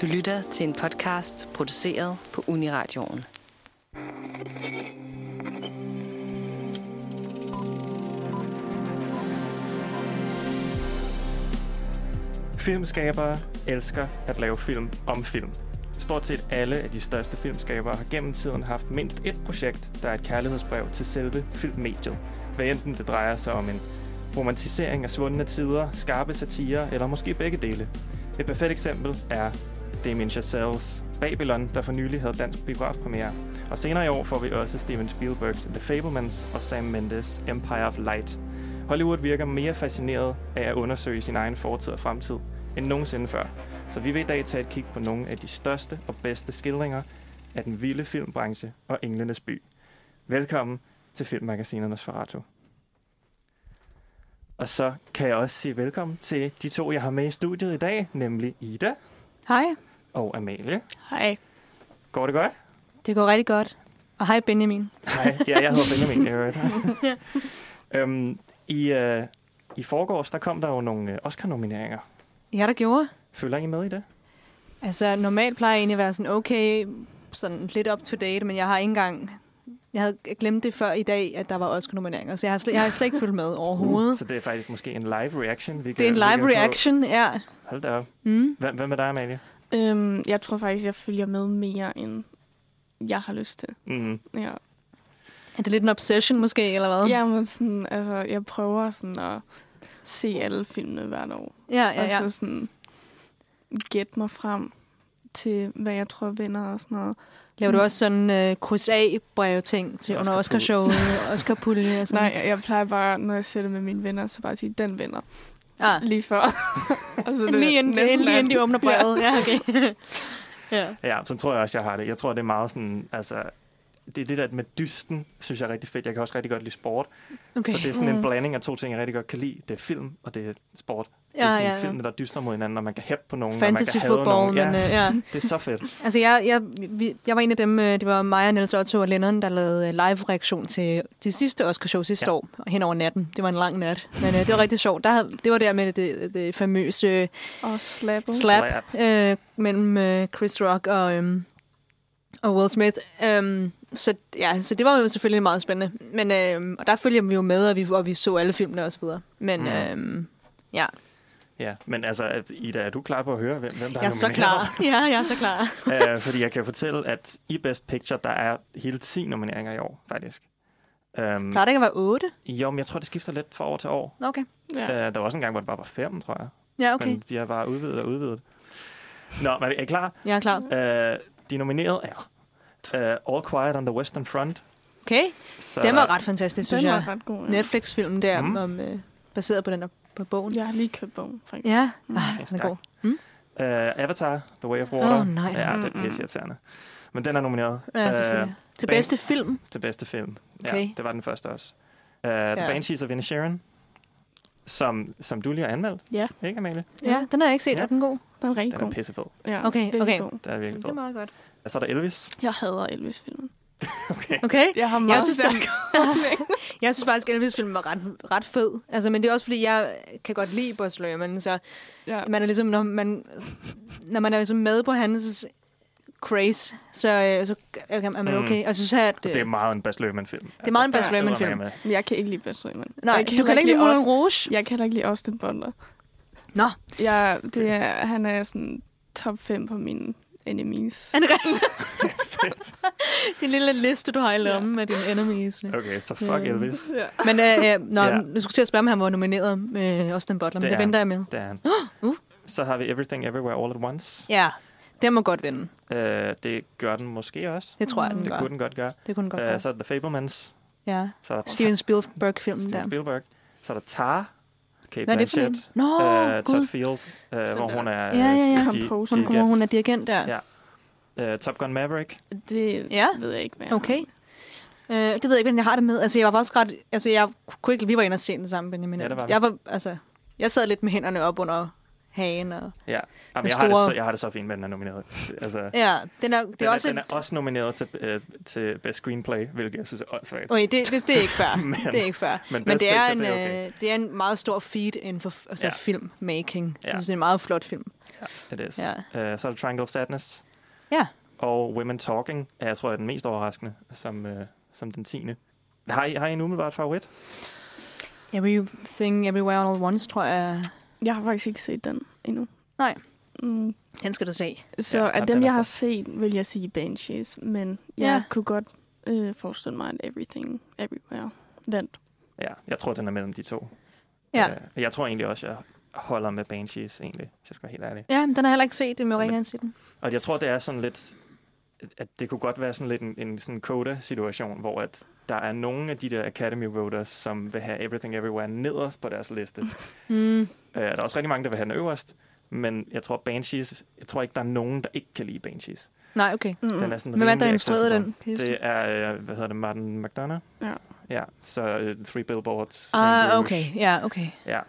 Du lytter til en podcast produceret på Uniradioen. Filmskabere elsker at lave film om film. Stort set alle af de største filmskabere har gennem tiden haft mindst et projekt, der er et kærlighedsbrev til selve filmmediet. Hvad enten det drejer sig om en romantisering af svundne tider, skarpe satire eller måske begge dele. Et perfekt eksempel er Damien Chazelles Babylon, der for nylig havde dansk biografpremiere. Og senere i år får vi også Steven Spielbergs The Fablemans og Sam Mendes Empire of Light. Hollywood virker mere fascineret af at undersøge sin egen fortid og fremtid end nogensinde før. Så vi vil i dag tage et kig på nogle af de største og bedste skildringer af den vilde filmbranche og Englenes by. Velkommen til Filmmagasinernes Farato. Og så kan jeg også sige velkommen til de to, jeg har med i studiet i dag, nemlig Ida Hej og Amalie. Hej. Går det godt? Det går rigtig godt. Og hej Benjamin. Hej, ja, jeg hedder Benjamin. i øvrigt. øhm, I, øh, I forgårs, der kom der jo nogle øh, Oscar-nomineringer. Ja, der gjorde. Følger I med i det? Altså, normalt plejer jeg egentlig at være sådan okay, sådan lidt up to date, men jeg har ikke engang... Jeg havde glemt det før i dag, at der var Oscar-nomineringer, så jeg har slet, jeg har slet ikke fulgt med overhovedet. Så det er faktisk måske en live reaction. Vi Det er en kan live få. reaction, ja. Hold da op. Mm. Hvem, hvem er dig, Amalie? Øhm, jeg tror faktisk, jeg følger med mere, end jeg har lyst til. Mm. Ja, Er det lidt en obsession måske, eller hvad? ja men sådan, altså, jeg prøver sådan at se alle filmene hvert år. ja, ja. Og ja. så sådan gætte mig frem til, hvad jeg tror vinder og sådan noget. Laver du også sådan uh, kryds A-brev ting til under Oscar-pulje. Oscar-showet, Oscar-pulje og sådan Nej, jeg, jeg plejer bare, når jeg sætter med mine venner, så bare at sige, den vinder. Ah, Lige før. og så er det lige inden, næsten lige inden de åbner brevet. Ja, okay. ja. Ja, så tror jeg også, jeg har det. Jeg tror, det er meget sådan, altså, det er det der med dysten, synes jeg er rigtig fedt. Jeg kan også rigtig godt lide sport. Okay. Så det er sådan en Mm. blanding af to ting, jeg rigtig godt kan lide. Det er film, og det er sport. Det er Ja, sådan ja, ja. film, der dyster mod hinanden, og man kan hæppe på nogen, Fantasy og man kan football, nogen. men Ja, uh, ja. det er så fedt. Altså, jeg, jeg, vi, jeg var en af dem, øh, det var mig og Niels Otto og Lennon, der lavede øh, live-reaktion til de sidste Oscar-show sidste Ja. år, hen over natten. Det var en lang nat, men uh, det var rigtig sjovt. Der, havde- det var der med det, det famøse Og slapper. slap, Slap. øh, mellem øh, Chris Rock og, øhm, og Will Smith. Øhm, så, ja, så det var jo selvfølgelig meget spændende. Men, øhm, og der følger vi jo med, og vi, og vi så alle filmene og så videre. Men Mm. øhm, ja, Ja, men altså, at- Ida, er du klar på at høre, hvem, hvem der jeg er så klar. Ja, jeg er så klar. klar. uh, fordi jeg kan fortælle, at i Best Picture, der er hele 10 nomineringer i år, faktisk. Um, Plejer det ikke at være otte? jo, men jeg tror, det skifter lidt fra år til år. Okay. Ja. Uh, der var også en gang, hvor det bare var fem, tror jeg. Ja, okay. Men de har bare udvidet og udvidet. Nå, men er I klar? Jeg er klar. Uh, de nominerede er uh, All Quiet on the Western Front. Okay. Så, Den var ret fantastisk, synes Den jeg. var ret god. Ja. Netflix-filmen der, Mm. om, øh, baseret på den der på bogen. Jeg har lige købt bogen, faktisk. Ja, Mm. ah, den er god. Uh, Avatar, The Way of Water. Åh, nej. Ja, det er Mm-mm. pisseirriterende. Men den er nomineret Ja, selvfølgelig. Til bag- bedste film. til bedste film. Ja, Okay. det var den første også. Uh, The Ja. Banshees of Inisherin, som, som du lige har anmeldt. Ja. Ikke, Amalie? Ja, den har jeg ikke set. Ja. Er den god? Den er rigtig Den er god. pissefed. Ja, Okay, virkelig okay. God. Den er virkelig Det er fed. meget godt. Og så er der Elvis. Jeg hader Elvis-filmen. Okay. Okay. Jeg har meget synes, stærk Jeg synes faktisk, at Elvis-filmen var ret, ret fed. Altså, men det er også, fordi jeg kan godt lide Buzz Lerman, så ja. man er ligesom, når man, når man er ligesom med på hans craze, så, øh, så er man Mm. okay. Og jeg synes, at... Det er meget en Baz Luhrmann-film. Det er meget en Baz Luhrmann-film. Men jeg kan ikke lide Baz Luhrmann. Nej, jeg du kan ikke lide Moulin Rouge? Jeg kan ikke lide Austin Butler. Nå, Jeg, det er, han er sådan top 5 på mine enemies. er det rigtigt? det er en lille liste, du har i lommen med dine enemies. Okay, så fuck Ja. Elvis. Ja. Men øh, øh, når, Ja. ja. jeg skulle til at spørge, om han var nomineret med Austin Butler, men Det det, er venter jeg med. Det er han. Uh. Så har vi Everything Everywhere All at Once. Ja, det må godt vinde. Uh, det gør den måske også. Det tror jeg, den Det gør. kunne den godt gøre. Det kunne den godt Uh, gøre. så er der The Fablemans. Ja. Så er der Steven Spielberg-filmen Steven der. Spielberg. Så er der Tar. Kate Hvad er det for en? Blanchett. Nå, uh. Todd Field, uh, hvor der. hun er Ja, ja, ja. di- Composer. Hun, dirigent. hun er dirigent der. Ja. Uh, Top Gun Maverick. Det Ja. ved jeg ikke, hvad jeg Okay. Øh, det ved jeg ikke, hvordan jeg har det med. Altså, jeg var faktisk ret... Altså, jeg kunne ikke... Vi var inde og se den sammen, Benjamin. Ja, det var vi. jeg var, altså, jeg sad lidt med hænderne op under hagen. Og, Ja, Jamen, jeg, har det store- så, jeg har det så fint med, den er nomineret. Altså, ja, den er, det den, er også... den er også nomineret til, øh, til Best Screenplay, hvilket jeg synes er åndssvagt. Okay, det, det, det er ikke fair. Men- det er ikke fair. men Men, det, er en, det er okay. øh, det er en meget stor feat inden for altså Ja. ja. filmmaking. Ja. Det er en meget flot film. It is. Ja. Uh, så er der Triangle of Sadness. Ja. Og Women Talking, er, jeg tror er den mest overraskende, som, uh, som den tiende. Har I, har I en umiddelbart favorit? Everything, Everywhere, All at Once, tror jeg... Jeg har faktisk ikke set den endnu. Nej. Mm. Den skal du se. Så Ja, af dem, jeg har set, vil jeg sige Banshees. Men jeg Ja. kunne godt øh, forestille mig, at Everything, Everywhere vandt. Ja, jeg tror, den er mellem de to. Ja. Uh, jeg tror egentlig også, jeg holder med Banshees, egentlig, hvis jeg skal være helt ærlig. Ja, men den har jeg heller ikke set. Det må jeg ikke gerne se den. Og jeg tror, det er sådan lidt, at det kunne godt være sådan lidt en, en sådan coda-situation, hvor at der er nogle af de der Academy voters, som vil have Everything Everywhere nederst på deres liste. Mm. Uh, der er også rigtig mange, der vil have den øverst, men jeg tror Banshees, jeg tror ikke, der er nogen, der ikke kan lide Banshees. Nej, okay. Mm. Den er sådan Hvem er der instrueret den? Det er, øh, hvad hedder det, Martin McDonough? Ja. Ja, så uh, Three Billboards. Ah, Rouge. okay. Ja, okay. Ja.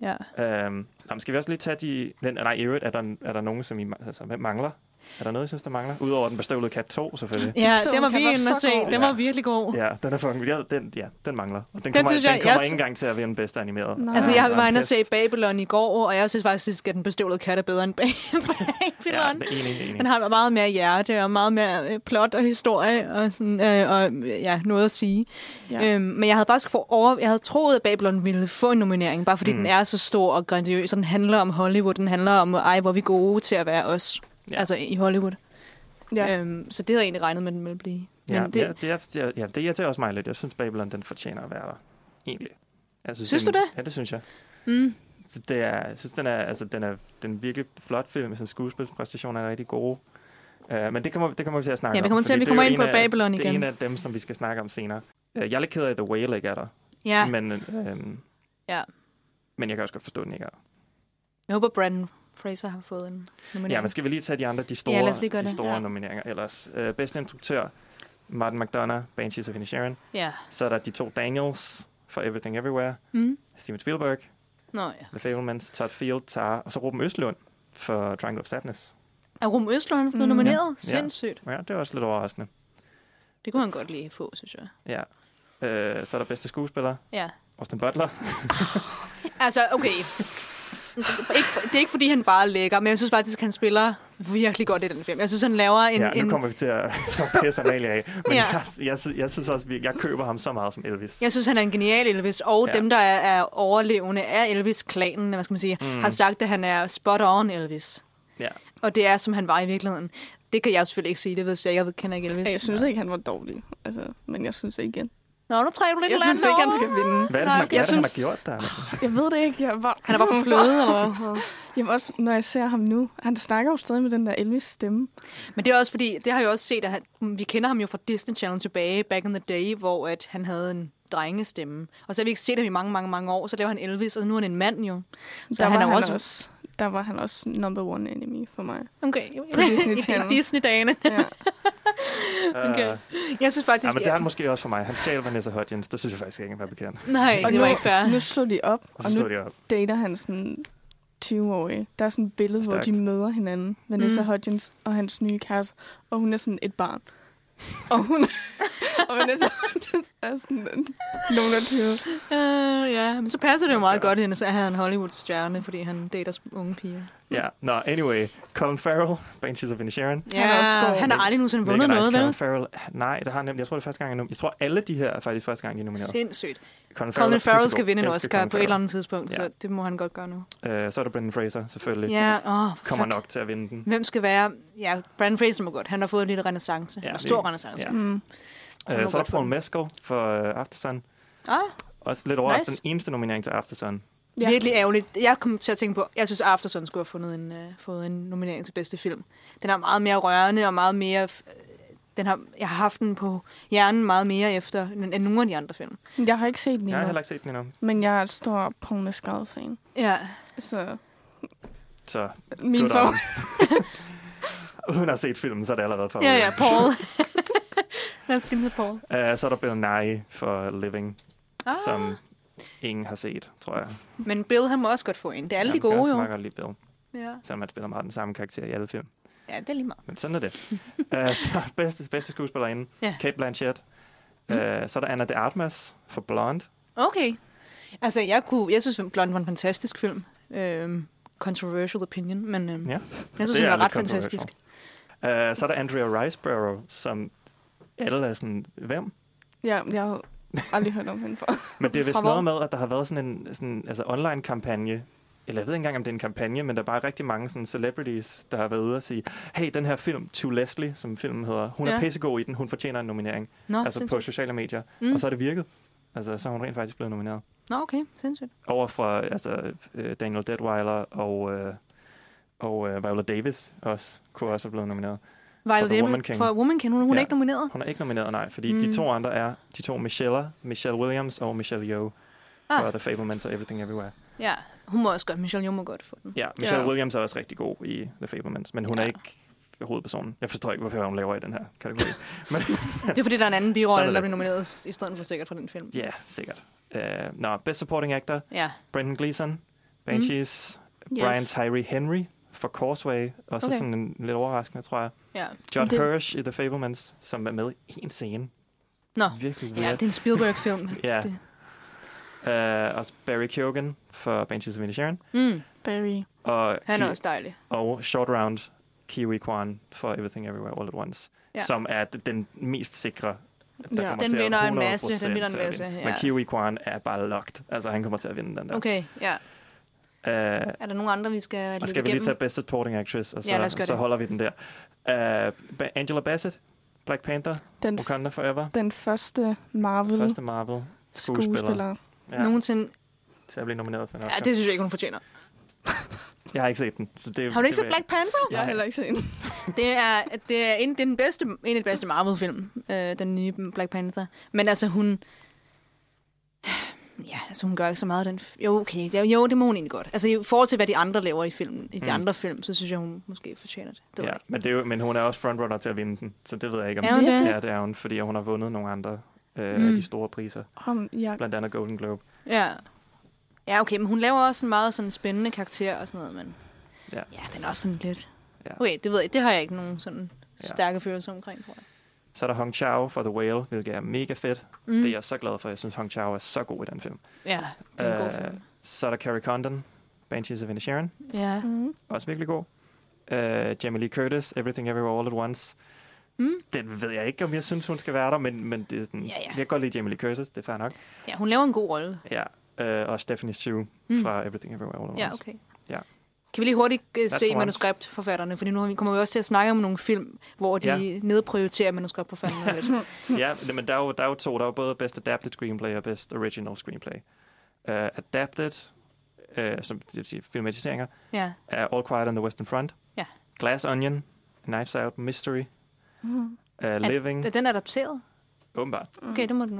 Ja. Øhm, jamen, skal vi også lige tage de... Nej, i øvrigt, er der, er der nogen, som I altså, mangler? Er der noget, I synes, der mangler? Udover den bestøvlede kat 2, selvfølgelig. Ja, den var vi være inde og se. Den var Ja. virkelig god. Ja, den er fucking... Ja, den, ja, den mangler. Og den, Den kommer, synes den jeg- kommer jeg- ikke engang til at vinde bedste animeret. Nej. Altså, Ja, jeg var inde og se Babylon i går, og jeg synes faktisk, at den bestøvlede kat er bedre end Ja, Babylon. enig, enig. Den har meget mere hjerte, og meget mere øh, plot og historie, og, sådan, øh, og ja, noget at sige. Ja. Ja. Øhm, men jeg havde faktisk for over, jeg havde troet, at Babylon ville få en nominering, bare fordi Mm. den er så stor og grandiøs, og den handler om Hollywood, den handler om, ej, hvor vi gode til at være os, Ja. altså i Hollywood. ja. Øhm, så det havde jeg egentlig regnet med, den ville blive. Men Ja, det, det, ja, det, er, det, er, ja, det irriterer også mig lidt. Jeg synes, Babylon, den fortjener at være der. Egentlig. Jeg Synes den, du det? Ja, det synes jeg. mm, Så det er, jeg synes, den er, altså, den er, den er virkelig flot film, med sådan skuespilspræstationer er rigtig gode. Uh, men det kommer, det kommer vi til at snakke Ja, vi om. kommer til- fordi vi er kommer ind på af- Babylon Det er igen. en af dem, som vi skal snakke om senere. Uh, jeg er lidt ked af, at The Whale ikke er der. ja, Men, øhm, ja. men jeg kan også godt forstå, at den ikke er der. Jeg håber, Brandon Fraser har fået en nominering. Ja, men skal vi lige tage de andre, de store, Ja, de store Ja. nomineringer ellers. Uh, bedste instruktør, Martin McDonough, Banshees of Inisherin. Ja. Så er der de to Daniels for Everything Everywhere. Mm. Steven Spielberg, Nå ja. The Fablemans, Todd Field, Tar, og så Ruben Østlund for Triangle of Sadness. Er Rum Østlund blevet Mm. nomineret? Ja. Sindssygt. Ja, det er også lidt overraskende. Det kunne han godt lige få, synes jeg. Ja. Uh, så er der bedste skuespiller, Ja. Austin Butler. Altså, okay. Ikke, det er ikke, fordi han bare er lækker, men jeg synes faktisk, at han spiller virkelig godt i den film. Jeg synes, han laver en... ja, nu en kommer vi til at pisse Amalie af. Men Ja. jeg, jeg, sy- jeg, synes også, vi- jeg køber ham så meget som Elvis. jeg synes, han er en genial Elvis, og Ja. ja. dem, der er, er overlevende af Elvis-klanen, hvad skal man sige, Mm. har sagt, at han er spot on Elvis. Ja. Og det er, som han var i virkeligheden. Det kan jeg selvfølgelig ikke sige, det ved jeg. Jeg kender ikke Elvis. Jeg synes ikke, han var dårlig. Altså, men jeg synes ikke igen. Nå, nu træder du lidt Jeg synes ikke, han skal vinde. Hvad er det, Nej, han, er Jeg det, han har synes- gjort der? Jeg ved det ikke. Jeg var... Han er bare for fløde, eller hvad? Jamen også, når jeg ser ham nu, han snakker jo stadig med den der Elvis-stemme. Men det er også fordi, det har jeg også set, at han, vi kender ham jo fra Disney Channel tilbage, back in the day, hvor at han havde en drengestemme. Og så har vi ikke set ham i mange, mange, mange år, så laver han Elvis, og nu er han en mand jo. Så der han var er han også- også... Der var han også number one enemy for mig. Okay. På Disney. Disney-dagene. Ja. Okay. Uh, Jeg synes faktisk... ja, men det er han måske også for mig. Han stjal Vanessa Hudgens. Det synes jeg faktisk ikke er bekendt. Nej, Og det nu, var ikke fair. nu slog de op, Og og nu stod de op. dater han sådan 20-årige. Der er sådan et billede, hvor Stærkt. de møder hinanden. Vanessa mm. Hudgens og hans nye kæreste. Og hun er sådan et barn. Og hun og Vanessa Hudgens er sådan nogen af 20. Uh, ja, men så passer det jo meget godt, at han er en Hollywood-stjerne, fordi han dater unge piger. Ja, nå, anyway. Colin Farrell, Banshees of Inisherin. Ja, er god. han har aldrig nogensinde vundet noget, nice. vel? Colin Farrell. Nej, det har han nemlig. Jeg tror, det er første gang, jeg, nom- jeg tror, alle de her er faktisk første gang, de er nomineret. Sindssygt. Colin Colin er Farrell skal vinde en Oscar Colin på et eller Farrell. andet tidspunkt, Ja. så det må han godt gøre nu. Øh, så er der Brendan Fraser, selvfølgelig. Ja, åh, Kommer fuck. nok til at vinde den. Hvem skal være... Ja, Brandon Fraser må godt. Han har fået en lille renaissance. Ja, det- stor renaissance. ja. Mm. Øh, så er der Paul. Mescal for uh, Aftersun. Ah, Også lidt overraskende. Nice. Den eneste nominering til Aftersun. Ja. Virkelig ærgerligt. Jeg kom til at tænke på, jeg synes, Aftersun skulle have fundet en, uh, fået en nominering til bedste film. Den er meget mere rørende og meget mere... øh, Den har, jeg har haft den på hjernen meget mere efter end end nogle af de andre film. Jeg har ikke set den Jeg har endnu, heller ikke set den endnu. men jeg er et stor Paul Mescal-fan. Ja, Så Så min for... Uden at have set filmen, så er det allerede for. ja, ja, Paul. Lad os Paul. Uh, så er der Bill Nye for Living, Ah, som ingen har set, tror jeg. Men Bill, han må også godt få en. Det er alle de Jeg kan gode, også jo. godt lide Bill, Ja. selvom han spiller meget den samme karakter i alle film. ja, det er lige meget. Men sådan er det. uh, så bedste, bedste skuespillerinde, Ja. Kate Blanchett. Uh, så er der Anna de Armas for Blonde. Okay. Altså, jeg, kunne, jeg synes, Blonde var en fantastisk film. Øhm, controversial opinion, men øhm, Ja. jeg synes, Det den er var ret fantastisk. Uh, så er der Andrea Riseborough, som alle er sådan, hvem? Ja, jeg aldrig hørt om hende før. Men det er vist noget med, at der har været sådan en sådan, altså online-kampagne, eller jeg ved ikke engang, om det er en kampagne, men der er bare rigtig mange sådan celebrities, der har været ude og sige, hey, den her film, To Leslie, som filmen hedder, hun ja. Er pissegod i den, hun fortjener en nominering. Nå, altså på sindssygt. sociale medier. Mm. Og så er det virket. Altså, så er hun rent faktisk blevet nomineret. Nå, okay. Sindssygt. Over fra altså, øh, Daniel Deadweiler og, øh, og øh, Viola Davis også, kunne også have blevet nomineret. Viola The Woman King. for Woman King. Hun, hun er Ja. ikke nomineret. Hun er ikke nomineret, nej, fordi mm. De to andre er de to Michelle, Michelle Williams og Michelle Yeoh Ah. for The Fablemans og Everything Everywhere. Ja, hun må også godt. Michelle Yeoh må godt få den. Ja, Michelle Ja. Williams er også rigtig god i The Fablemans, men hun ja. er ikke hovedpersonen. Jeg forstår ikke, hvorfor hun laver i den her kategori. men Det er fordi, der er en anden birolle, er der bliver nomineret i stedet for sikkert for den film. ja, sikkert. Uh, Nå, Best Supporting Actor, Ja. Brendan Gleeson, Banshees, mm. Yes. Brian Tyree Henry for Causeway, også Okay. sådan en lidt overraskende, tror jeg. ja. John Det- Hirsch i The Fablemans, som er med i en scene. Nå, Virkelig ja, weird. det er en Spielberg-film. Ja. Det. Uh, også Barry Keoghan for Banshees of Inisherin. Mm, Barry. Og, han er også dejlig. og Short Round, Kiwi Kwan for Everything Everywhere All at Once. Ja. Som er den mest sikre, der Ja. Den vinder en masse, 100% den vinder en masse, ja. Men Kiwi Kwan er bare locked. Altså, han kommer til at vinde den der. Okay, ja. Uh, Er der nogen andre, vi skal og løbe skal vi lige tage Best Supporting Actress, og så, Ja, så det. holder vi den der. Uh, Angela Bassett, Black Panther, Den, Wakanda Forever. den første Marvel Første Marvel skuespiller, skuespiller. ja, Nogensinde... til at blive nomineret for en Ja, det synes jeg ikke, hun fortjener. Jeg har ikke set den. Så det, Har du ikke set Black Panther? Jeg har heller ikke set den. Det er, det er, en, det er den bedste, en af de bedste Marvel-film, øh, den nye Black Panther. Men altså, hun... Ja, altså hun gør ikke så meget af den... f- Jo, okay, det, er- jo, det må hun egentlig godt. Altså i forhold til, hvad de andre laver i filmen, i de Mm. andre film, så synes jeg, hun måske fortjener det. det Ja, ikke. men, det er jo, men hun er også frontrunner til at vinde den, så det ved jeg ikke om. Er hun det? Ja, det er hun, fordi hun har vundet nogle andre øh, Mm. af de store priser, Ham, jeg, blandt andet Golden Globe. Ja. Ja, okay, men hun laver også en meget sådan spændende karakter og sådan noget, men... Ja. Ja, den er også sådan lidt... Ja. Okay, det ved jeg, det har jeg ikke nogen sådan Ja. stærke følelser omkring, tror jeg. Så er der Hong Chao for The Whale, hvilket er mega fedt. Mm. Det er jeg så glad for. Jeg synes, Hong Chao er så god i den film. Ja, det er en god Øh, film. Så er der Carrie Condon, Banshees of Inisherin, Ja. mm, også virkelig god. Uh, Jamie Lee Curtis, Everything Everywhere All at Once. Mm. Den ved jeg ikke, om jeg synes, hun skal være der, men, men det er sådan, Ja, ja. jeg kan godt lide Jamie Lee Curtis, det er fair nok. ja, hun laver en god rolle. Ja, uh, og Stephanie Sue Mm. fra Everything Everywhere All at Once. Ja, okay. Kan vi lige hurtigt That's se the ones. manuskriptforfatterne? Fordi nu kommer vi også til at snakke om nogle film, hvor de Ja. nedprioriterer manuskriptforfatterne lidt. ja, men der er, jo, der er jo to. Der er jo både Best Adapted Screenplay og Best Original Screenplay. Uh, adapted, uh, som det vil sige filmatiseringer, Ja. er All Quiet on the Western Front. Ja. Glass Onion, Knives Out, Mystery, mm, uh, Living, Er den adapteret? åbenbart. Okay, det må den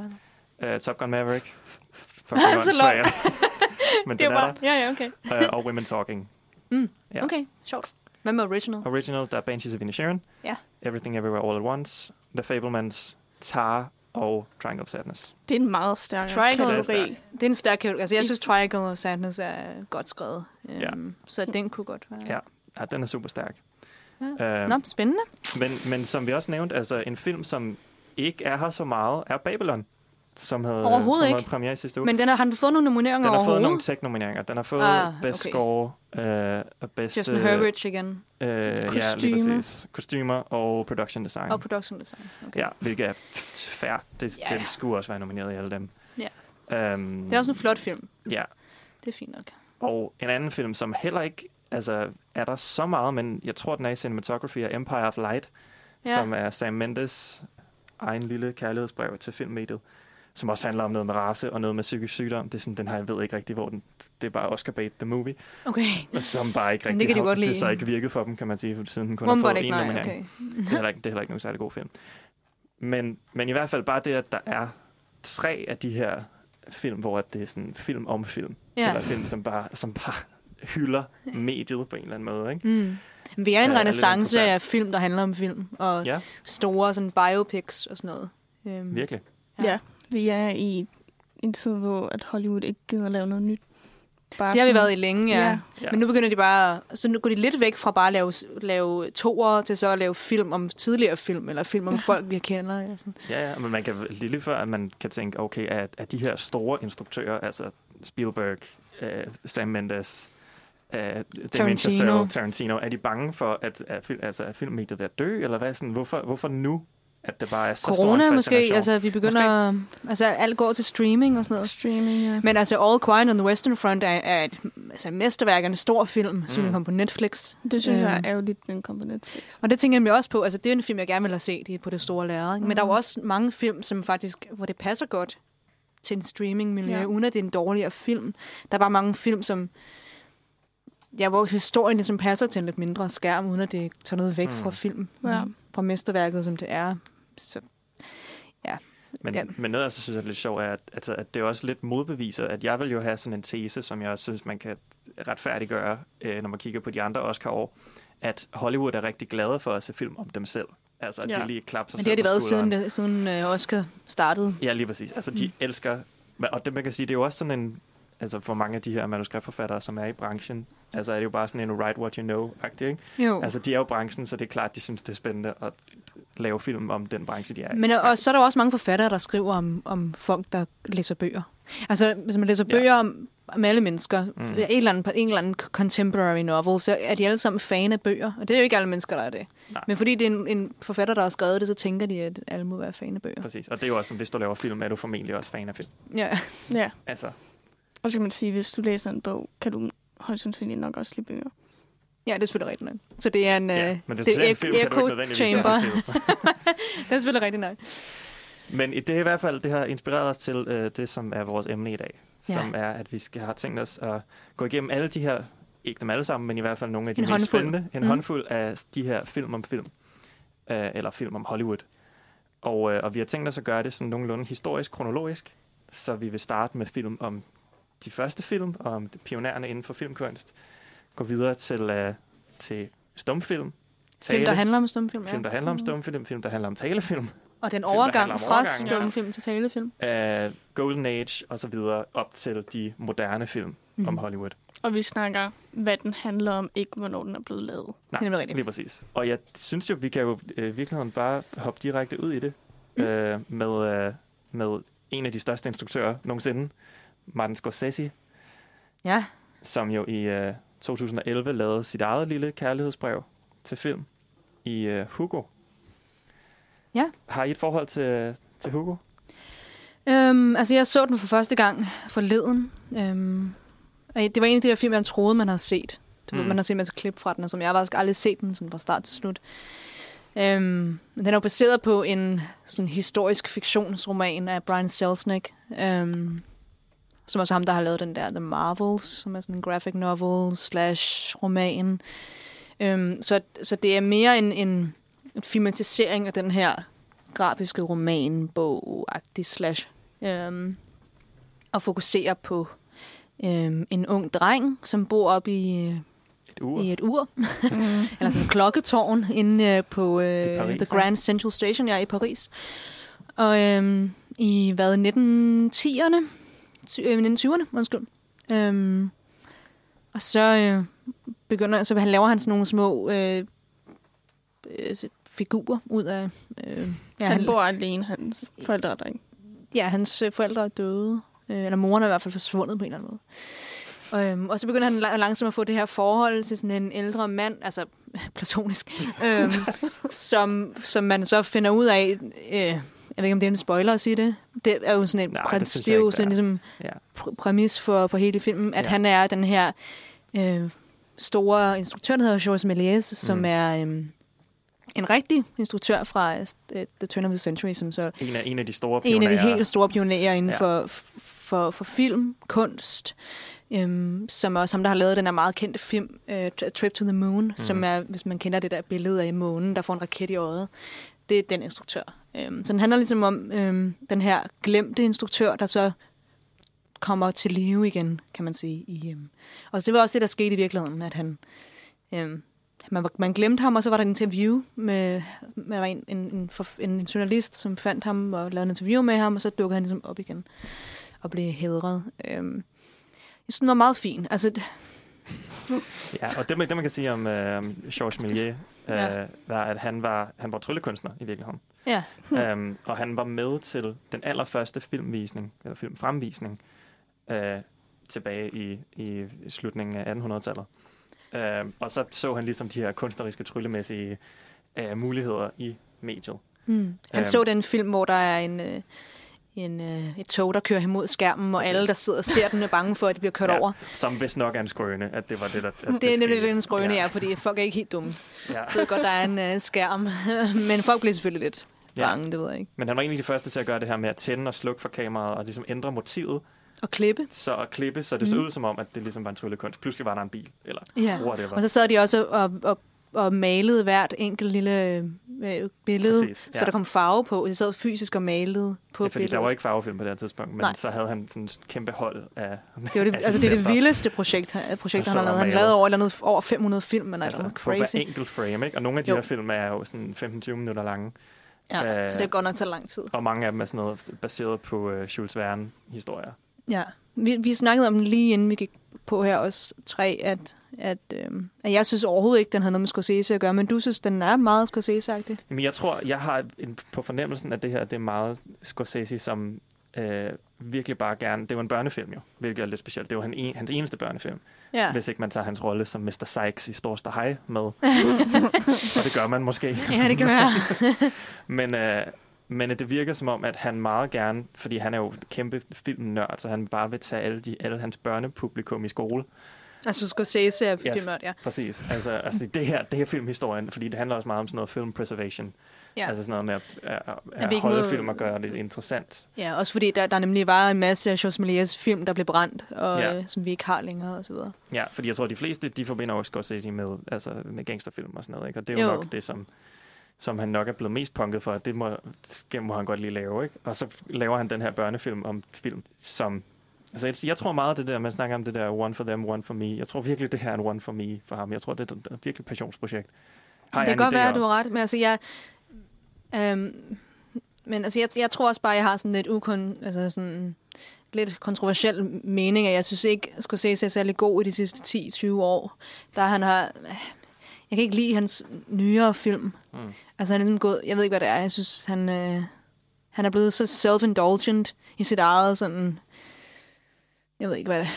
være. Uh, Top Gun Maverick. For Så langt. Men Det er er bare... Ja, ja, okay. der. Uh, og Women Talking. Mm. Ja. Okay, sjovt. Hvad med original? Original, der er Banshees of Inisherin. Ja. Everything Everywhere All at Once. The Fablemans, Tar og Triangle of Sadness. det er en meget stærk Triangle, Det er kategori. det er en stærk kategori. Altså, jeg synes, Triangle of Sadness er godt skrevet. Ja. Um, så den kunne godt være... Ja. Ja, den er super stærk. Ja. Uh, Nå, spændende. Men, men som vi også nævnte, altså en film, som ikke er her så meget, er Babylon, som havde, Overhovedet som ikke. havde premiere i sidste uge. Men den har, har den fået nogle nomineringer den har fået nogle tech-nomineringer. Den har fået Ah, Best okay. Score øh, og Best... Justin Herbert igen. Øh, ja, lige præcis. Kostymer og Production Design. Og production design. Okay. Ja, hvilket er fair. Det, ja. Den skulle også være nomineret i alle dem. Ja. Um, Det er også en flot film. Ja, Det er fint nok. og en anden film, som heller ikke altså, er der så meget, men jeg tror, den er i cinematography, er Empire of Light, ja. som er Sam Mendes egen lille kærlighedsbrev til filmmediet, som også handler om noget med race og noget med psykisk sygdom. Det er sådan, den her, jeg ved ikke rigtig, hvor den... Det er bare Oscar bait the movie, Okay. som bare ikke Men rigtig det kan de har, godt lide. det så ikke virket for dem, kan man sige, siden den kun Woman har fået en nej, nominering. okay. Det er heller ikke, det er heller ikke nogen særlig god film. Men, men i hvert fald bare det, at der er tre af de her film, hvor at det er sådan film om film. Ja. Eller film, som bare, som bare hylder mediet på en eller anden måde. Ikke? Mm. Vi er en Ja, renaissance af film, der handler om film. Og Ja, store sådan biopics og sådan noget. Øhm, virkelig. Ja. Ja. Vi er i en tid, hvor at Hollywood ikke gider lave noget nyt. Bare Det har vi været i længe, ja. Ja. Men nu begynder de bare... Så nu går de lidt væk fra bare at lave, lave toer til så at lave film om tidligere film, eller film om Ja. folk, vi kender. Eller sådan. Ja, ja, men man kan lige før, at man kan tænke, okay, at, at de her store instruktører, altså Spielberg, uh, Sam Mendes, uh, Damien Tarantino. Chazelle, Tarantino, er de bange for, at, at, altså, at filmmediet er ved at dø, eller hvad? Sådan, hvorfor, hvorfor nu, at det bare er så stor Corona en måske, altså vi begynder... Altså alt går til streaming og sådan noget. Streaming, ja. Men altså All Quiet on the Western Front er, er et altså, mesterværk af en stor film, mm. som Mm. kommet på Netflix. Det synes jeg Øhm. er ærgerligt, den kom på Netflix. Og det tænker jeg nemlig også på. Altså, det er en film, jeg gerne vil have set på det store lærred. ikke? Men der er jo Mhm. også mange film, som faktisk, hvor det passer godt til en streamingmiljø, Ja. ja. uden at det er en dårligere film. Der er bare mange film, som ja, hvor historien ligesom passer til en lidt mindre skærm, uden at det tager noget væk Mm. fra film, Ja. fra mesterværket, som det er. Så Men, Ja. ja. men noget, jeg så synes er lidt sjovt, er, at, altså, at det også lidt modbeviser, at jeg vil jo have sådan en tese, som jeg også synes, man kan retfærdiggøre, øh, når man kigger på de andre Oscar-år, at Hollywood er rigtig glade for at se film om dem selv. Altså, at Ja. de lige klapper sig men det har de været skulderen. siden, det, siden uh, Oscar startede. Ja, lige præcis. Altså, de mm. elsker... Og det, man kan sige, det er jo også sådan en... Altså, for mange af de her manuskriptforfattere, som er i branchen, altså er det jo bare sådan en write what you know-agtig, ikke? Jo. Altså, de er jo i branchen, så det er klart, de synes, det er spændende at lave film om den branche, de er i. Men og så er der jo også mange forfattere, der skriver om, om folk, der læser bøger. Altså, hvis man læser Ja. bøger om, om alle mennesker, Mm. en, eller anden, en eller anden contemporary novel, så er de alle sammen fan af bøger. Og det er jo ikke alle mennesker, der er det. Nej. Men fordi det er en, en forfatter, der har skrevet det, så tænker de, at alle må være fan af bøger. Præcis. Og det er jo også, hvis du laver film, er du formentlig også fan af film. Ja. Ja. Altså, Og så kan man sige, hvis du læser en bog, kan du højst sandsynligt nok også lide bøger. ja, det er selvfølgelig rigtigt nok. Så det er en... ja. øh, Men det ser er en film, echo chamber. det er selvfølgelig rigtigt nok. Men det er i hvert fald, det har inspireret os til øh, det, som er vores emne i dag. Ja. Som er, at vi skal have tænkt os at gå igennem alle de her, ikke dem alle sammen, men i hvert fald nogle af de En mest håndfuld. spændende. En Mm. håndfuld af de her film om film. Øh, eller film om Hollywood. Og, øh, og vi har tænkt os at gøre det sådan nogenlunde historisk, kronologisk. Så vi vil starte med film om de første film, og om pionererne inden for filmkunst. Gå videre til, øh, til stumfilm. Film, der handler om stumfilm, film, der handler om stumfilm, film, der handler om talefilm. Og den overgang om fra stumfilm til talefilm. af Golden Age og så videre op til de moderne film mm. Mhm. om Hollywood. Og vi snakker, hvad den handler om, ikke hvornår den er blevet lavet. Nej, Det er rigtigt. Lige præcis. Og jeg synes jo, vi kan jo øh, i virkeligheden bare hoppe direkte ud i det Mm. øh, med, øh, med en af de største instruktører nogensinde, Martin Scorsese, Ja. som jo i øh, 2011 lavede sit eget lille kærlighedsbrev til film i øh, Hugo. Ja. Har I et forhold til, til Hugo? Øhm, altså, jeg så den for første gang forleden. Øhm, og det var en af de der film, man troede, man havde set. Du mm. ved, man har set en masse klip fra den, og som jeg har faktisk aldrig set den sådan fra start til slut. Øhm, den er jo baseret på en sådan historisk fiktionsroman af Brian Selznick, øhm, som også ham, der har lavet den der The Marvels, som er sådan en graphic novel slash roman. Øhm, så, så det er mere en, en, en filmatisering af den her grafiske roman, bog-agtig slash, øhm, og fokuserer på øhm, en ung dreng, som bor op i, øh, Et ur? i et ur, Mm. eller sådan en klokketårn inde øh, på øh, Paris, The. Grand Central Station, ja, i Paris. Og øhm, i, hvad, 1910'erne? Ty- øh, 1920'erne, undskyld. Øhm, og så øh, begynder, så han laver han sådan nogle små øh, øh, figurer ud af... Øh, ja, Han bor alene, hans forældre er der ikke. Ja, hans øh, forældre er døde. Øh, eller moren er i hvert fald forsvundet på en eller anden måde. Og, øhm, og så begynder han lang- langsomt at få det her forhold til sådan en ældre mand, altså platonisk, øhm, som, som man så finder ud af, øh, jeg ved ikke, om det er en spoiler at sige det, det er jo sådan en Nej, præ- det det er jo sådan ligesom Ja. pr- præmis for, for hele filmen, at Ja. han er den her øh, store instruktør, der hedder Georges Méliès, som Mm. er øh, en rigtig instruktør fra øh, The Turn of the Century, som så En af, en af de store en af de pionerer. helt store pionerer inden Ja. for, for, for film, kunst, øhm, som er også ham, der har lavet den her meget kendte film, uh, Trip to the Moon, mm. som er, hvis man kender det der billede af månen, der får en raket i øjet. Det er den instruktør. Øhm, så den handler ligesom om øhm, den her glemte instruktør, der så kommer til live igen, kan man sige. I, øhm. Og det var også det, der skete i virkeligheden, at han... Øhm, man, man glemte ham, og så var der et interview med, med en, en, en, en, journalist, som fandt ham og lavede en interview med ham, og så dukkede han ligesom op igen. at blive hedret. Øhm, jeg synes, den var meget fin. Altså, Ja, og det, man- det man kan sige om øh, om Georges Méliès, øh, Ja. var, at han var, han var tryllekunstner i virkeligheden. Ja. øhm, og han var med til den allerførste filmvisning, eller filmfremvisning, øh, tilbage i, i slutningen af 1800-tallet. Øh, og så så han ligesom de her kunstneriske, tryllemæssige øh, muligheder i mediet. Hmm. Han Øhm. så den film, hvor der er en, øh, en, øh, et tog, der kører imod skærmen, og alle, der sidder og ser den, er bange for, at de bliver kørt Ja, over. Som vist nok er en skrøne, at det var det, der at Det, det er nemlig en skrøne, ja. ja, fordi folk er ikke helt dumme. ja. Jeg ved godt, der er en øh, skærm, men folk bliver selvfølgelig lidt Ja. bange, det ved jeg ikke. Men han var en af de første til at gøre det her med at tænde og slukke for kameraet, og ligesom ændre motivet, Og klippe. så at klippe, så det så Mhm. ud som om, at det ligesom var en tryllekunst. Pludselig var der en bil, eller Ja. whatever. Og så sad de også og, og, og malede hvert enkelt lille øh, billede, Præcis, så ja. der kom farve på. De sad fysisk og malede på Ja, fordi billedet. der var ikke farvefilm på det her tidspunkt, men Nej. så havde han sådan et kæmpe hold af det, var det, altså, det er det vildeste projekt, projekt han har lavet. Han lavede over, eller andet, over 500 film, men altså, altså, på hver crazy. enkelt frame, ikke? Og nogle af de Jo. her film er jo sådan 15-20 minutter lange, Ja, Øh, så det godt nok tage lang tid. og mange af dem er sådan noget baseret på uh, Jules Verne-historier. Ja, vi, vi snakkede om lige inden vi gik på her også tre, at, at, øhm, at jeg synes overhovedet ikke, den havde noget med Scorsese at gøre, men du synes, den er meget Scorsese-agtig. Men jeg tror, jeg har en, på fornemmelsen, at det her det er meget Scorsese, som øh, virkelig bare gerne... Det jo en børnefilm jo, hvilket er lidt specielt. Det jo han, en, hans eneste børnefilm, Ja, hvis ikke man tager hans rolle som Mr. Sykes i Storster High med. og det gør man måske. ja det kan være. Men, øh, men det virker som om, at han meget gerne, fordi han er jo kæmpe filmnørd, så han bare vil tage alle, de, alle hans børnepublikum i skole. altså Scorsese er Yes. filmnørd, ja. Præcis. Altså, altså det, her, det her filmhistorien, fordi det handler også meget om sådan noget film preservation. Ja. Altså sådan noget med at, at, at ikke holde noget- film og gøre det interessant. Ja, også fordi der, der nemlig var en masse af Méliès film, der blev brændt, og, Ja. ja. som vi ikke har længere, og så videre. Ja, fordi jeg tror, at de fleste, de forbinder også Scorsese med, altså, med gangsterfilm og sådan noget. Ikke? Og det er jo, Jo. nok det, som, som han nok er blevet mest punket for. Det må, det må han godt lige lave. Ikke? Og så laver han den her børnefilm om film, som... Altså, jeg- tror meget af det der, man snakker om det der one for them, one for me. Jeg tror virkelig, det her er en one for me for ham. Jeg tror, det er et, virkelig passionsprojekt. Har det kan godt være, at du har ret, men altså jeg... Øhm, men altså, jeg, jeg tror også bare, jeg har sådan lidt ukon, altså sådan lidt kontroversiel mening, at jeg synes ikke, Scorsese er særlig god i de sidste 10-20 år. Der han har... Jeg kan ikke lide hans nyere film. Mm. Altså han er ligesom gået... Jeg ved ikke, hvad det er. Jeg synes, han, øh, han er blevet så self-indulgent i sit eget sådan... Jeg ved ikke, hvad det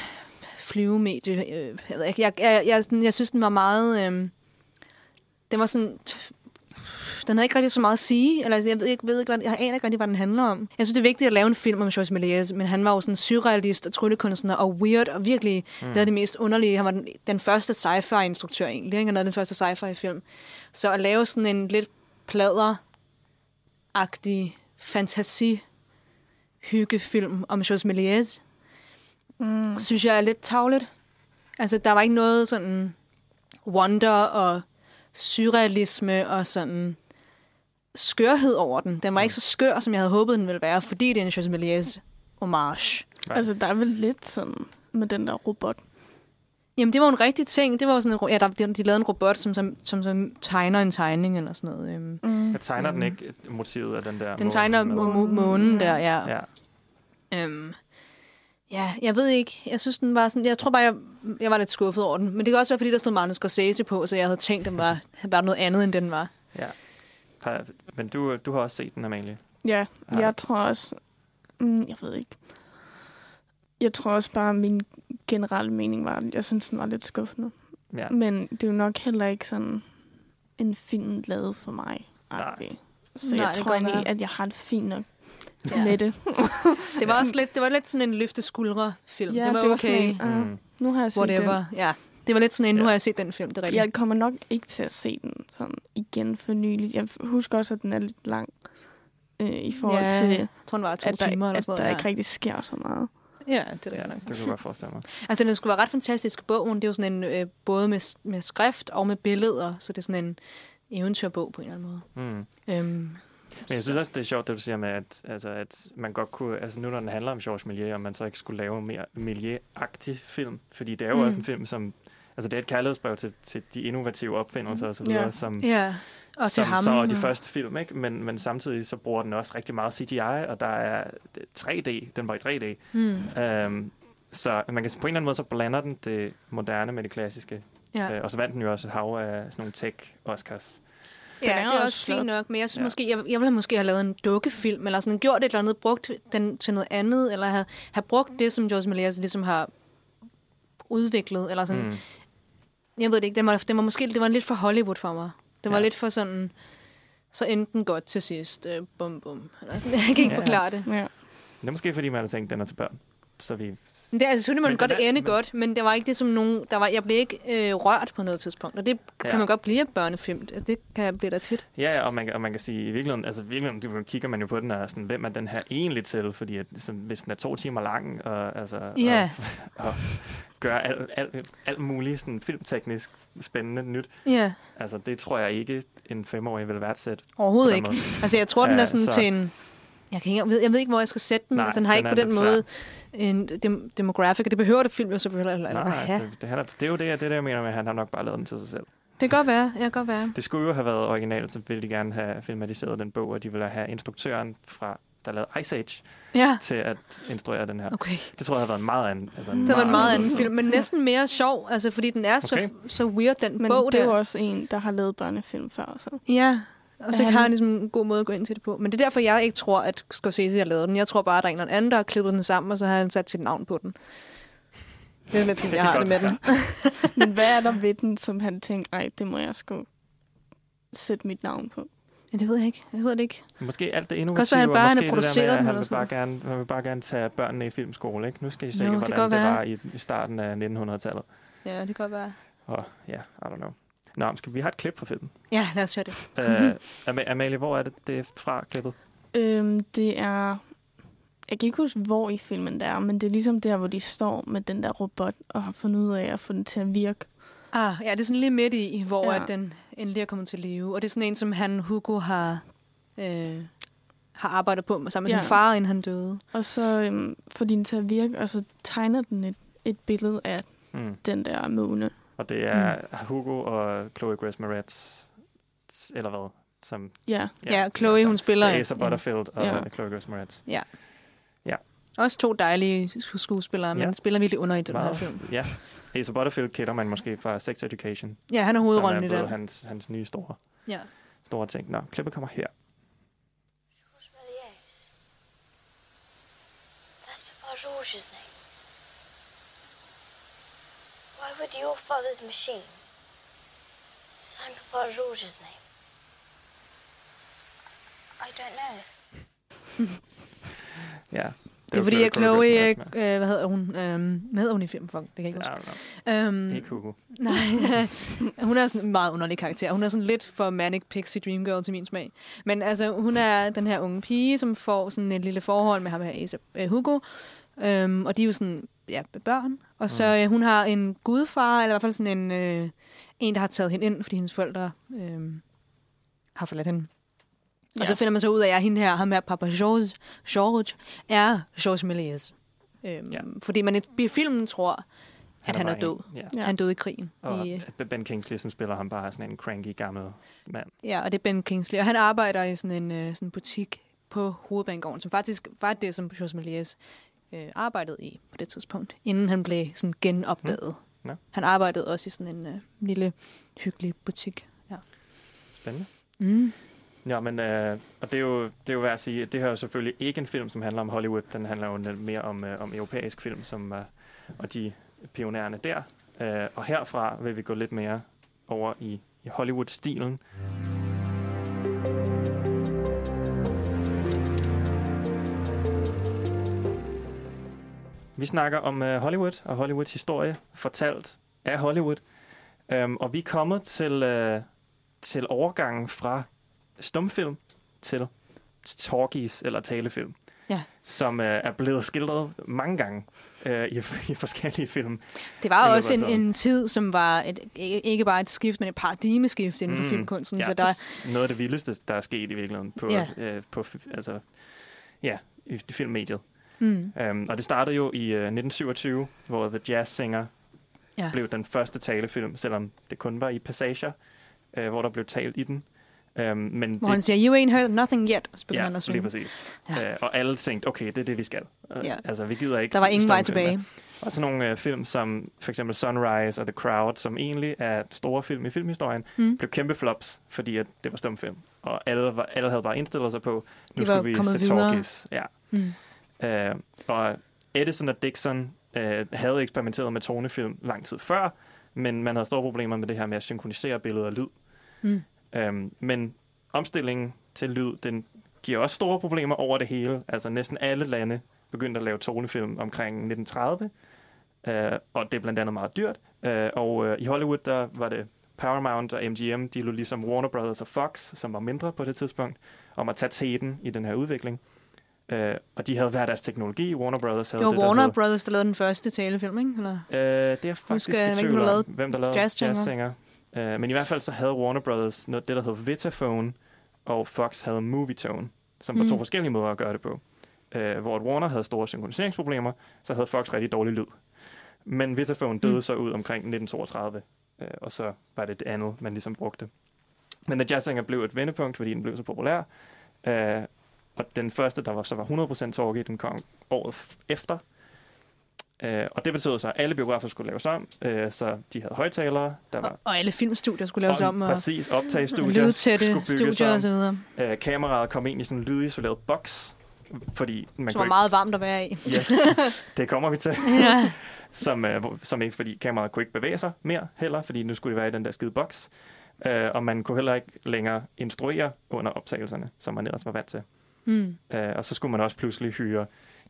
flyvemedie. øh, Jeg, jeg, jeg, jeg, jeg, jeg synes, den var meget... Øh, den var sådan... Den havde ikke rigtig så meget at sige. Eller, altså, jeg ved ikke, ved ikke hvad, jeg aner ikke rigtig, hvad den handler om. Jeg synes, det er vigtigt at lave en film om Georges Méliès, men han var jo sådan surrealist og tryllekunstner og weird og virkelig mm. lavede det mest underlige. Han var den, den første sci-fi-instruktør egentlig, ikke? Han lavede den første sci-fi-film. Så at lave sådan en lidt plader-agtig fantasi hyggefilm om Georges Méliès, Mm. synes jeg er lidt tavligt. Altså, der var ikke noget sådan wonder og surrealisme og sådan skørhed over den. Den var ikke så skør, som jeg havde håbet, den ville være, fordi det er en José Méliès homage. Nej. Altså, der er vel lidt sådan med den der robot. Jamen, det var en rigtig ting. Det var sådan, en, ja, der, de, de lavede en robot, som, som, som, som tegner en tegning eller sådan noget. Øhm, Mm. Jeg tegner den Mm. ikke motivet af den der Den måne tegner må- månen der, ja. Ja. Øhm, ja, jeg ved ikke. Jeg synes, den var sådan... Jeg tror bare, jeg, jeg var lidt skuffet over den. Men det kan også være, fordi der stod Martin Scorsese på, så jeg havde tænkt, den var, var noget andet, end den var. ja. Har- Men du, du har også set den, Amalie. Ja, Ja. jeg tror også... Mm, jeg ved ikke. Jeg tror også bare, at min generelle mening var, at jeg synes, den var lidt skuffende. Ja. Men det er jo nok heller ikke sådan en film lavet for mig. Nej. Så Nej, jeg det tror kan egentlig, at jeg har det fint nok Ja. med det. Det var også lidt, det var lidt sådan en løfte skuldre film. Ja, det var det var okay. sådan uh, Mm. nu har jeg set Whatever. den. Ja. Det var lidt sådan en, nu Ja. har jeg set den film, det er rigtigt. Jeg kommer nok ikke til at se den sådan igen for nyligt. Jeg husker også, at den er lidt lang øh, i forhold Ja, til, Jeg tror, den var to at der, timer eller at sådan der noget. ikke rigtig sker så meget. ja. ja, det er Ja, nok. det kunne jeg godt forestille mig. Altså, den skulle være ret fantastisk. Bogen, det er jo sådan en, øh, både med, med skrift og med billeder, så det er sådan en eventyrbog på en eller anden måde. Mm. Øhm, Men jeg synes også, det er sjovt, det du siger med, at, altså, at man godt kunne... Altså nu, når den handler om Georges Méliès, om man så ikke skulle lave en mere Méliès-agtig film. Fordi det er jo mm. også en film, som... Altså det er et kærlighedsbrev til, til de innovative opfindelser og så Ja. videre, som, Ja, og til som ham. så er de første film, ikke? Men, men samtidig så bruger den også rigtig meget CGI, og der er 3D, den var i 3D. Hmm. Øhm, så man kan på en eller anden måde, så blander den det moderne med det klassiske. Ja. Øh, og så vandt den jo også et hav af sådan nogle tech-Oscars. Ja, er det er også også fint nok, men jeg synes Ja. måske, jeg, jeg ville måske have lavet en dukkefilm, eller sådan gjort et eller andet, brugt den til noget andet, eller have, have brugt det, som George Méliès ligesom har udviklet, eller sådan. Mm. Jeg ved det ikke, det var, det var måske det var lidt for Hollywood for mig. Det var Ja. lidt for sådan, så endte den godt til sidst, øh, bum bum. Eller sådan, jeg kan ikke Ja. forklare det. Ja. Det er måske, fordi man har tænkt, at den er til børn. Så vi... Men det er altså, selvfølgelig må Men den godt er- ende men- godt, men det var ikke det som nogen, der var, jeg blev ikke øh, rørt på noget tidspunkt, og det Ja. kan man godt blive af børnefilm. Altså, Det kan blive der tit. Ja, ja, og man, kan- og man kan sige, i virkeligheden, altså i virkeligheden, du kigger man jo på den og sådan, hvem er den her egentlig til? Fordi at, sådan, hvis den er to timer lang, og, altså, Ja. og, og gør alt, alt, alt muligt sådan, filmteknisk spændende nyt, Ja, altså det tror jeg ikke, en femårig vil værdsætte. overhovedet ikke. måde. Altså, jeg tror, den er sådan så- til en... Jeg, kan ikke, jeg, ved, jeg ved ikke, hvor jeg skal sætte den. Nej, altså, den har den ikke er på den måde en dem, demographic, og det behøver det film jo selvfølgelig eller, eller Nej, have. det, det, det, det, er jo det, jeg- det, er det, jeg mener med, at han har nok bare lavet den til sig selv. Det kan godt være, jeg kan godt være. Det skulle jo have været originalt, så ville de gerne have filmatiseret den bog, og de ville have instruktøren fra der lavede Ice Age Ja, til at instruere den her. okay. Det tror jeg havde været en meget anden. Altså Det var en meget anden anderledes film, men næsten mere sjov, altså fordi den er Okay. så, så weird, den Men bog det er der. jo også en, der har lavet børnefilm før. Så. Ja, og så Han- har han ligesom en god måde at gå ind til det på. Men det er derfor, jeg ikke tror, at Scorsese har lavet den. Jeg tror bare, at der er en eller anden, der har klippet den sammen, og så har han sat sit navn på den. Det er lidt sådan, Det jeg har det med den. Men hvad er der ved den, som han tænkte, ej, det må jeg sgu sætte mit navn på? Ja, det ved jeg ikke. Jeg ved det ikke. Måske alt det også være, innovative, han bare og han måske har det der med, at han vil, bare gerne, han vil bare gerne tage børnene i filmskole. Ikke? Nu skal I se, Jo, det hvordan det, være. var i, i starten af 1900-tallet. Ja, det kan godt være. Og ja, I don't know. Nå, skal vi have et klip fra filmen? Ja, lad os høre det. uh, Am- Amalie, hvor er det, det er fra klippet? Øhm, det er... Jeg kan ikke huske, hvor i filmen det er, men det er ligesom der, hvor de står med den der robot og har fundet ud af at få den til at virke. Ah, ja, det er sådan lige midt i, hvor ja. at den endelig er kommet til live. Og det er sådan en, som han, Hugo, har, øh, har arbejdet på sammen med Ja. sin far, inden han døde. Og så øhm, får de den til at virke, og så tegner den et, et billede af Mm. den der måne. Og det er mm. Hugo og Chloe Grace Moretz, eller hvad? Som, Ja, Ja, ja Chloe, hun spiller er Asa Butterfield og Ja. ja. Chloe Grace Moretz. Også to dejlige sku- skuespillere, men Ja. ja. spiller virkelig under i den her film. Ja. Asa Butterfield kender man måske fra Sex Education. Ja, han er hovedrollen i som er den. blevet hans, hans nye store, Ja. store ting. Nå, klippet kommer her. Georges Would your father's machine sign Papa Georges' name? I don't know. Ja. Det er jo fordi, Chloe- at Chloe øh, hvad hedder hun? Øhm, hvad hedder hun i filmen? Fuck, det kan jeg ikke huske. Øhm, Ikke Hugo. nej, hun er sådan en meget underlig karakter. Hun er sådan lidt for Manic Pixie Dream Girl til min smag. Men altså, hun er den her unge pige, som får sådan et lille forhold med ham her, Asa, øh, Hugo. Øhm, og de er jo sådan, ja, børn. Og så øh, hun har en gudfar, eller i hvert fald sådan en, øh, en, der har taget hende ind, fordi hendes forældre øh, har forladt hende. Og så Ja. finder man så ud af, at hende her, ham her, Papa George, George er George Méliès. Øhm, Ja. ja. Fordi man i filmen tror, at han er død. en- Ja. Ja. Han døde i krigen. Og I, Ben Kingsley, som spiller ham, bare er sådan en cranky gammel mand. ja, og det er Ben Kingsley. Og han arbejder i sådan en øh, sådan butik på Hovedbanegården, som faktisk var det, som George Méliès øh, arbejdede i på det tidspunkt, inden han blev sådan genopdaget. Mm. Ja. Han arbejdede også i sådan en øh, lille, hyggelig butik. Ja. Spændende. Mm. Ja, men øh, og det er, jo, det er jo værd at sige, at det her er jo selvfølgelig ikke en film, som handler om Hollywood. Den handler jo mere om, øh, om europæisk film, som øh, og de pionererne der. Øh, og herfra vil vi gå lidt mere over i, i Hollywood-stilen. Vi snakker om øh, Hollywood og Hollywoods historie, fortalt af Hollywood. Øhm, og vi er kommet til, øh, til overgangen fra stumfilm til talkies eller talefilm. Ja. Som øh, er blevet skildret mange gange øh, i, i forskellige film. Det var også en, en tid, som var et, ikke ikke bare et skift, men et paradigmeskift inden for Mm, filmkunsten. Ja, Så der, noget af det vildeste, der er sket i virkeligheden på, Ja. øh, på altså, ja, i filmmediet. Mm, Um, og det startede jo i øh, 1927, hvor The Jazz Singer Ja. blev den første talefilm, selvom det kun var i passager, øh, hvor der blev talt i den. Øhm, men Hvor det, han siger, you ain't heard nothing yet, så begynder ja, han at lige synge. præcis. Ja. Øh, og alle tænkte, okay, det er det, vi skal. Øh, Ja. Altså, vi gider ikke... Der var ingen vej tilbage. Og sådan nogle øh, film som for eksempel Sunrise og The Crowd, som egentlig er store film i filmhistorien, Mm. blev kæmpe flops, fordi at det var stumfilm. Og alle, var, alle havde bare indstillet sig på, nu skulle vi se talkies. Ja. Mm. Øh, og Edison og Dixon øh, havde eksperimenteret med tonefilm lang tid før, men man havde store problemer med det her med at synkronisere billeder og lyd. Mm. Øhm, men omstillingen til lyd, den giver også store problemer over det hele. Altså næsten alle lande begyndte at lave tonefilm omkring 1930, øh, og det er blandt andet meget dyrt. Øh, og øh, i Hollywood, der var det Paramount og MGM, de lå ligesom Warner Brothers og Fox, som var mindre på det tidspunkt, om at tage teten i den her udvikling. Øh, og de havde hver deres teknologi. Warner Brothers havde Det var det, Warner der Brothers, der lavede den første talefilm, ikke? Eller? Øh, det er faktisk Husker i tvivl om, hvem der lavede Jazz Singer? Uh, men i hvert fald så havde Warner Brothers noget, det, der hed Vitaphone, og Fox havde Movietone, som var to Mm. forskellige måder at gøre det på. Uh, hvor at Warner havde store synkroniseringsproblemer, så havde Fox rigtig dårlig lyd. Men Vitaphone døde Mm. så ud omkring 1932, uh, og så var det det andet, man ligesom brugte. Men The Jazz Singer blev et vendepunkt, fordi den blev så populær. Uh, og den første, der var, så var 100% talkie, den kom året efter. Øh, og det betød så, at alle biografer skulle laves om, øh, så de havde højtalere, der var Og, og alle filmstudier skulle laves om, og præcis optagestudier lydtætte skulle bygges studier og så videre. Øh, kameraet kom ind i sådan en lydisoleret boks, fordi man Som var kunne meget varmt at være i. ikke... Yes, det kommer vi til. ja. Som, øh, som ikke, fordi kameraet kunne ikke bevæge sig mere heller, fordi nu skulle det være i den der skide boks. Øh, og man kunne heller ikke længere instruere under optagelserne, som man ellers var vant til. Mm. Øh, og så skulle man også pludselig hyre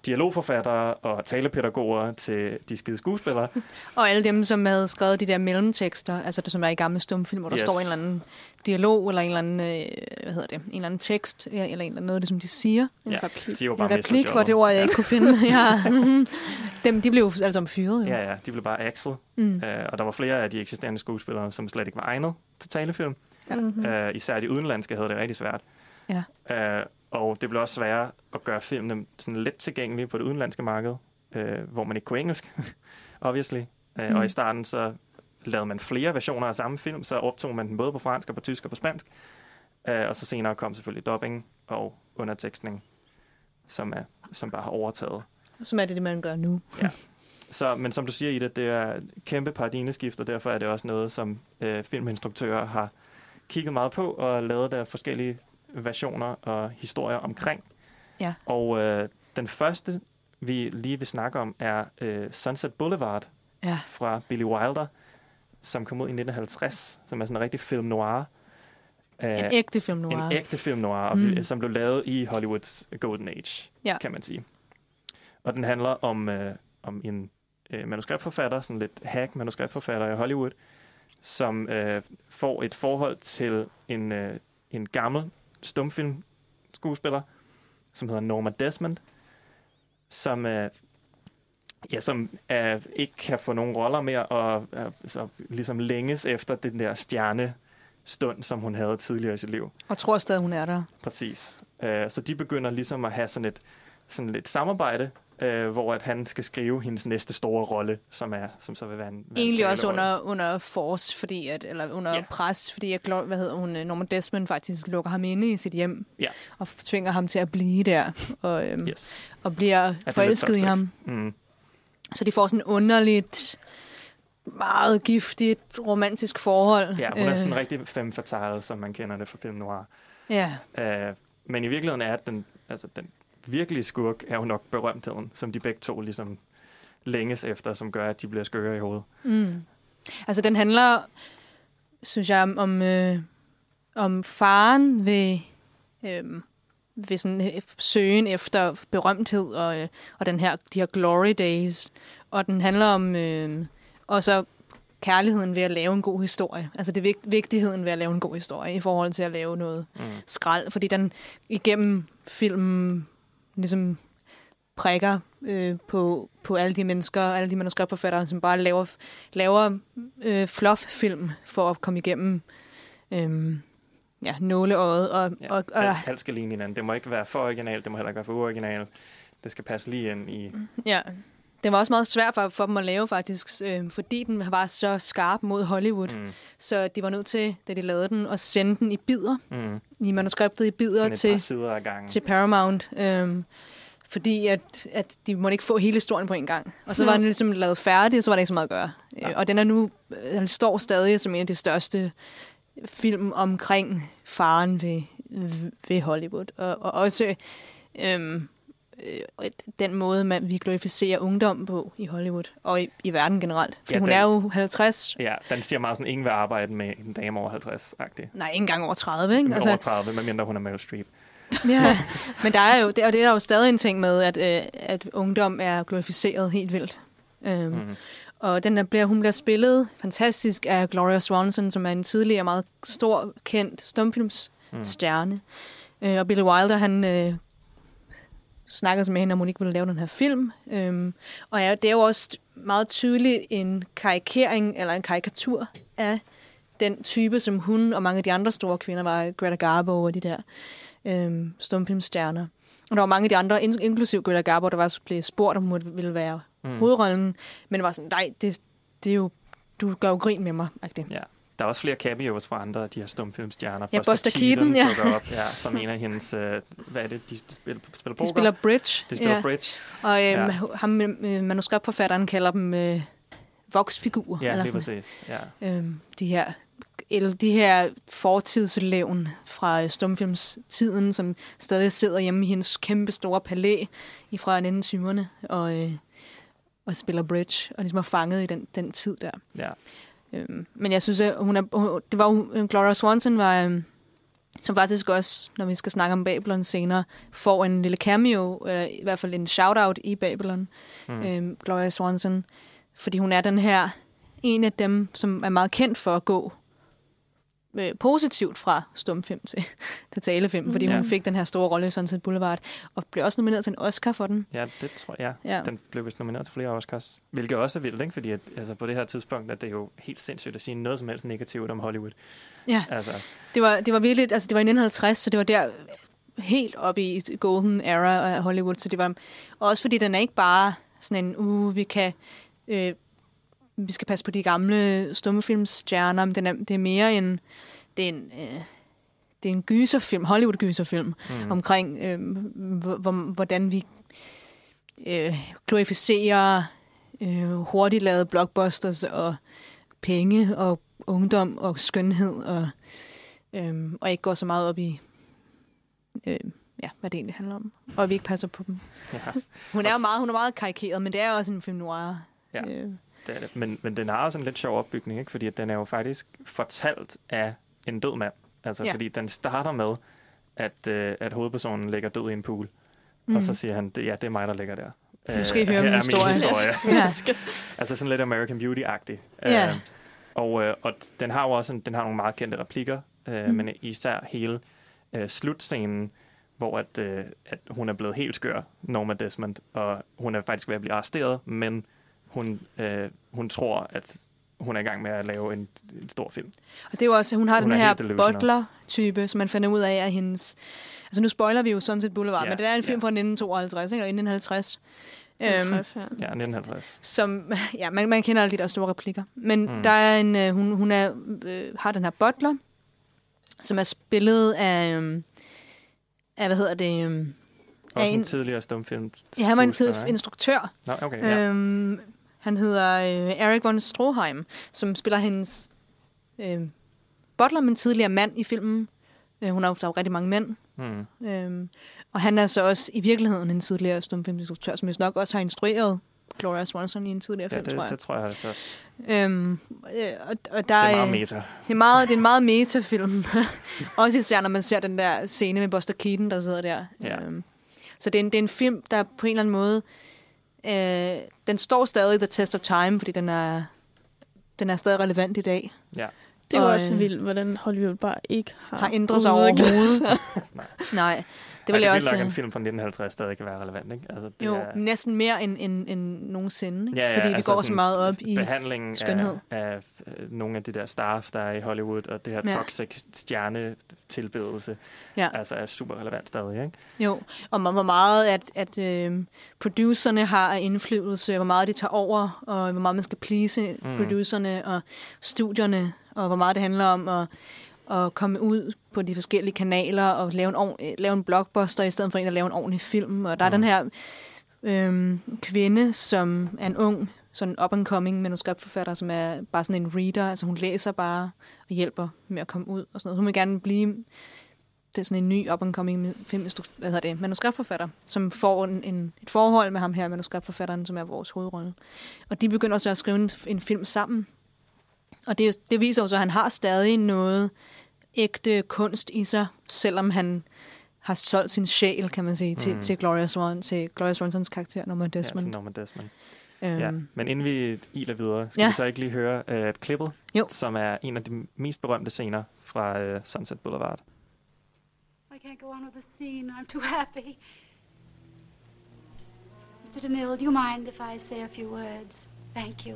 dialogforfattere og talepædagoger til de skide skuespillere. Og alle dem, som havde skrevet de der mellemtekster, altså det som er i gamle stumfilm, hvor der Yes. står en eller anden dialog, eller en eller anden, øh, hvad hedder det, en eller anden tekst, eller en eller anden noget det, som de siger. En Ja, replik. de var En bare replik mistet var det ord, jeg ikke kunne finde. ja. mhm. Dem, de blev jo alle sammen fyret. Jo. Ja, ja, de blev bare axlet. Mm. Øh, og der var flere af de eksisterende skuespillere, som slet ikke var egnet til talefilm. Mm-hmm. Øh, især de udenlandske havde det rigtig svært. Ja. Øh, og det blev også sværere at gøre filmene sådan let tilgængelige på det udenlandske marked, øh, hvor man ikke kunne engelsk, obviously. Øh, Mm. Og i starten så lavede man flere versioner af samme film, så optog man den både på fransk og på tysk og på spansk. Øh, og så senere kom selvfølgelig dubbing og undertekstning, som, er, som bare har overtaget. Som er det, det, man gør nu. Så, men som du siger, Ida, det er kæmpe paradigmeskift, og derfor er det også noget, som øh, filminstruktører har kigget meget på og lavet der forskellige versioner og historier omkring. Ja. Og øh, den første, vi lige vil snakke om, er øh, Sunset Boulevard Ja. fra Billy Wilder, som kom ud i 1950, som er sådan en rigtig film noir. Øh, En ægte film noir. en ægte film noir, mm. som blev lavet i Hollywoods Golden Age, Ja. kan man sige. Og den handler om, øh, om en øh, manuskriptforfatter, sådan lidt hack manuskriptforfatter i Hollywood, som øh, får et forhold til en, øh, en gammel stumfilm skuespiller, som hedder Norma Desmond, som øh, ja, som øh, ikke kan få nogen roller mere, og øh, så ligesom længes efter den der stjerne stund, som hun havde tidligere i sit liv. Og tror stadig, hun er der. Præcis. Øh, så de begynder ligesom at have sådan et sådan lidt samarbejde, øh, hvor at han skal skrive hendes næste store rolle, som er som så vil være en en Egentlig også under, under force, fordi at, eller under ja. pres, fordi at, Glo- hvad hedder hun, øh, Norman Desmond faktisk lukker ham inde i sit hjem. Ja. Og tvinger ham til at blive der, og, øhm, Yes. og bliver er lidt forelsket i ham. Mm. Så de får sådan underligt, meget giftigt, romantisk forhold. Ja, hun er sådan en Øh, rigtig femme fatale, som man kender det fra film noir. Ja, Øh, men i virkeligheden er den, altså den virkelige skurk, er jo nok berømtheden, som de begge to ligesom længes efter, som gør, at de bliver skøre i hovedet. Mm. Altså, den handler, synes jeg, om, om, øh, om faren ved, øh, ved sådan øh, søgen efter berømthed og, øh, og den her, de her glory days. Og den handler om øh, og så kærligheden ved at lave en god historie. Altså det er vigt- vigtigheden ved at lave en god historie i forhold til at lave noget Mm. skrald, fordi den igennem filmen ligesom prikker øh, på, på alle de mennesker, alle de manuskriptforfattere, som bare laver, laver øh, fluff-film for at komme igennem øh, ja, nåleøjet. Og, Ja, og, og, alt, alt skal ligne hinanden. Det må ikke være for originalt, det må heller ikke være for uoriginalt. Det skal passe lige ind i... ja, Den var også meget svær for, for dem at lave, faktisk, øh, fordi den var så skarp mod Hollywood. Mm. Så de var nødt til, da de lavede den, at sende den i bidder, Mm. i manuskriptet i bidder til, til Paramount. Øh, fordi at, at de måtte ikke få hele historien på en gang. Og så var Nå. den ligesom lavet færdig, og så var der ikke så meget at gøre. Ja. Og den er nu, øh, den står stadig som en af de største film omkring faren ved, ved Hollywood. Og, og også øhm, øh, den måde, man, vi glorificerer ungdom på i Hollywood, og i, i verden generelt. For Ja, hun den- er jo 50, Ja, den siger meget sådan, ingen vil arbejde med en dame over 50-agtig. nej, ikke engang over 30, ikke? Altså, over 30, medmindre hun er Meryl Streep. Ja, men der er jo, det, og det er der jo stadig en ting med, at, øh, at ungdom er glorificeret helt vildt. Øhm, Mm. Og den der bliver, hun bliver spillet fantastisk af Gloria Swanson, som er en tidligere meget stor, kendt stumfilmsstjerne. Mm. Øh, og Billy Wilder, han øh, snakkede så med hende, om hun ikke ville lave den her film. Øhm, og ja, det er jo også meget tydeligt en karikering, eller en karikatur af den type, som hun og mange af de andre store kvinder var, Greta Garbo og de der øhm, stumfilmstjerner. Og der var mange af de andre, in- inklusiv Greta Garbo, der var blevet spurgt, om hun ville være mm. hovedrollen. Men det var sådan, nej, det, det er jo, du gør jo grin med mig. Ja. Ja. Der er også flere cameos fra andre af de her stumfilmstjerner. Ja, Buster Keaton, ja. dukker op, ja, som en af hendes... Øh, hvad er det, de, de spiller, spiller De poker? spiller bridge. de spiller ja. bridge. Og øhm, Ja. ja. ham, øh, manuskriptforfatteren kalder dem øh, voksfigurer. Ja, eller lige sådan. præcis. Ja. Øhm, de her eller de her fortidslevn fra øh, stumfilmstiden, som stadig sidder hjemme i hendes kæmpe store palæ i fra 1920'erne og, øh, og spiller bridge, og ligesom er fanget i den, den tid der. ja. Øhm, men jeg synes, at hun er, hun, det var jo- Gloria Swanson var, øhm, som faktisk også, når vi skal snakke om Babylon senere, får en lille cameo, eller i hvert fald en shout-out i Babylon, mm. øhm, Gloria Swanson, fordi hun er den her, en af dem, som er meget kendt for at gå øh, positivt fra stumfilm til, til talefilm, fordi Ja. hun fik den her store rolle i Sunset Boulevard, og blev også nomineret til en Oscar for den. Ja, det tror jeg. Ja. Ja. Den blev vist nomineret til flere Oscars. Hvilket også er vildt, ikke? Fordi at, altså, på det her tidspunkt, at det er jo helt sindssygt at sige noget som helst negativt om Hollywood. Ja. Altså, Det var, det var virkelig, altså det var i 1950, så det var der helt oppe i golden era af Hollywood, så det var også fordi den er ikke bare sådan en, uh, vi kan, øh, vi skal passe på de gamle stummefilmsstjerner, men den er, det er mere en, det er en, øh, det er en gyserfilm, Hollywood-gyserfilm, mm. omkring, øh, hvor, hvor- hvordan vi øh, glorificerer øh, hurtigt lavede blockbusters og penge og ungdom og skønhed og, øhm, og ikke går så meget op i, øh, ja, hvad det egentlig handler om. Og vi ikke passer på dem. ja, Hun er meget, hun er meget karikeret, men det er også en film noir. Ja. Øh, det er det. Men, men den har også en lidt sjov opbygning, ikke? Fordi at den er jo faktisk fortalt af en død mand. Altså, Ja. fordi den starter med, at, øh, at hovedpersonen ligger død i en pool. Mm. Og så siger han, ja, det er mig, der ligger der. Nu skal I høre her min historie. historie. ja. Altså sådan lidt American Beauty-agtig. Ja. Øh, og, øh, og den har jo også en, den har nogle meget kendte replikker, øh, mm. men især hele øh, slutscenen, hvor at, øh, at hun er blevet helt skør, Norma Desmond, og hun er faktisk ved at blive arresteret, men hun, øh, hun tror, at hun er i gang med at lave en, en stor film. Og det er jo også, hun har Hun den er her butler-type, som man finder ud af af hendes... Altså nu spoiler vi jo Sunset Boulevard, Ja, men det er en film ja. fra 1952, ikke? eller 1950. Øhm, 50, ja. Ja, 1950. som, ja, man, man kender alle de der store replikker. Men Mm. der er en, øh, hun, hun er, øh, har den her butler, som er spillet af, øh, af hvad hedder det, øh, Også en- en tidligere stumfilm. ja, han var en tid skuespiller, ikke? instruktør. Nå, okay, ja. Øhm, han hedder øh, Erik von Stroheim, som spiller hendes øh, butler, men tidligere mand i filmen. Øh, hun har jo rigtig mange mænd. Hmm. Øhm, og han er så også i virkeligheden en tidligere stumfilminstruktør, som vist nok også har instrueret Gloria Swanson i en tidligere Ja, film, tror det, jeg. det tror jeg også. Øhm, øh, og, og der Det er meget øh, meta. det er, meget, det er en meget metafilm. Også især, når man ser den der scene med Buster Keaton, der sidder der. Ja. Øhm, så det er, en, det er en film, der på en eller anden måde... Øh, den står stadig the test of time, fordi den er, den er stadig relevant i dag. Ja. Det er jo Og, også øh, vildt, hvordan Hollywood bare ikke har, har ændret sig overhovedet. Nej, det vil jeg også... en film fra 1950 stadig kan være relevant, ikke? Altså, det Jo, er, næsten mere end, end, end nogensinde. Ikke? Ja, ja, Fordi vi altså går så meget op i... behandlingen skønhed. af, af øh, nogle af de der staff, der er i Hollywood, og det her Ja. toxic stjernetilbedelse, Ja. altså er super relevant stadig, ikke? Jo, og hvor meget at, at øh, producerne har af indflydelse, hvor meget de tager over, og hvor meget man skal please mm. producerne og studierne, og hvor meget det handler om at, at komme ud på de forskellige kanaler og lave en, lave en blockbuster, i stedet for en at lave en ordentlig film. Og der er Mm. den her øh, kvinde, som er en ung, sådan up-and-coming manuskriptforfatter, som er bare sådan en reader, altså hun læser bare og hjælper med at komme ud og sådan noget. Hun vil gerne blive det er sådan en ny up-and-coming film, hvad hedder det, manuskriptforfatter, som får en, en, et forhold med ham her, manuskriptforfatteren, som er vores hovedrolle. Og de begynder så at skrive en, en film sammen. Og det, det viser jo så, at han har stadig noget ægte kunst i sig, selvom han har solgt sin sjæl, kan man sige, til, Mm. til Gloria Swan, til Gloria Swansons karakter, Norma Ja, Desmond. til Norman Desmond. øhm, Ja. Men inden vi iler videre, skal Ja. vi så ikke lige høre uh, klippet, Jo. som er en af de mest berømte scener fra uh, Sunset Boulevard. I can't go on with the scene. I'm too happy. Mr. DeMille, do you mind if I say a few words? Thank you.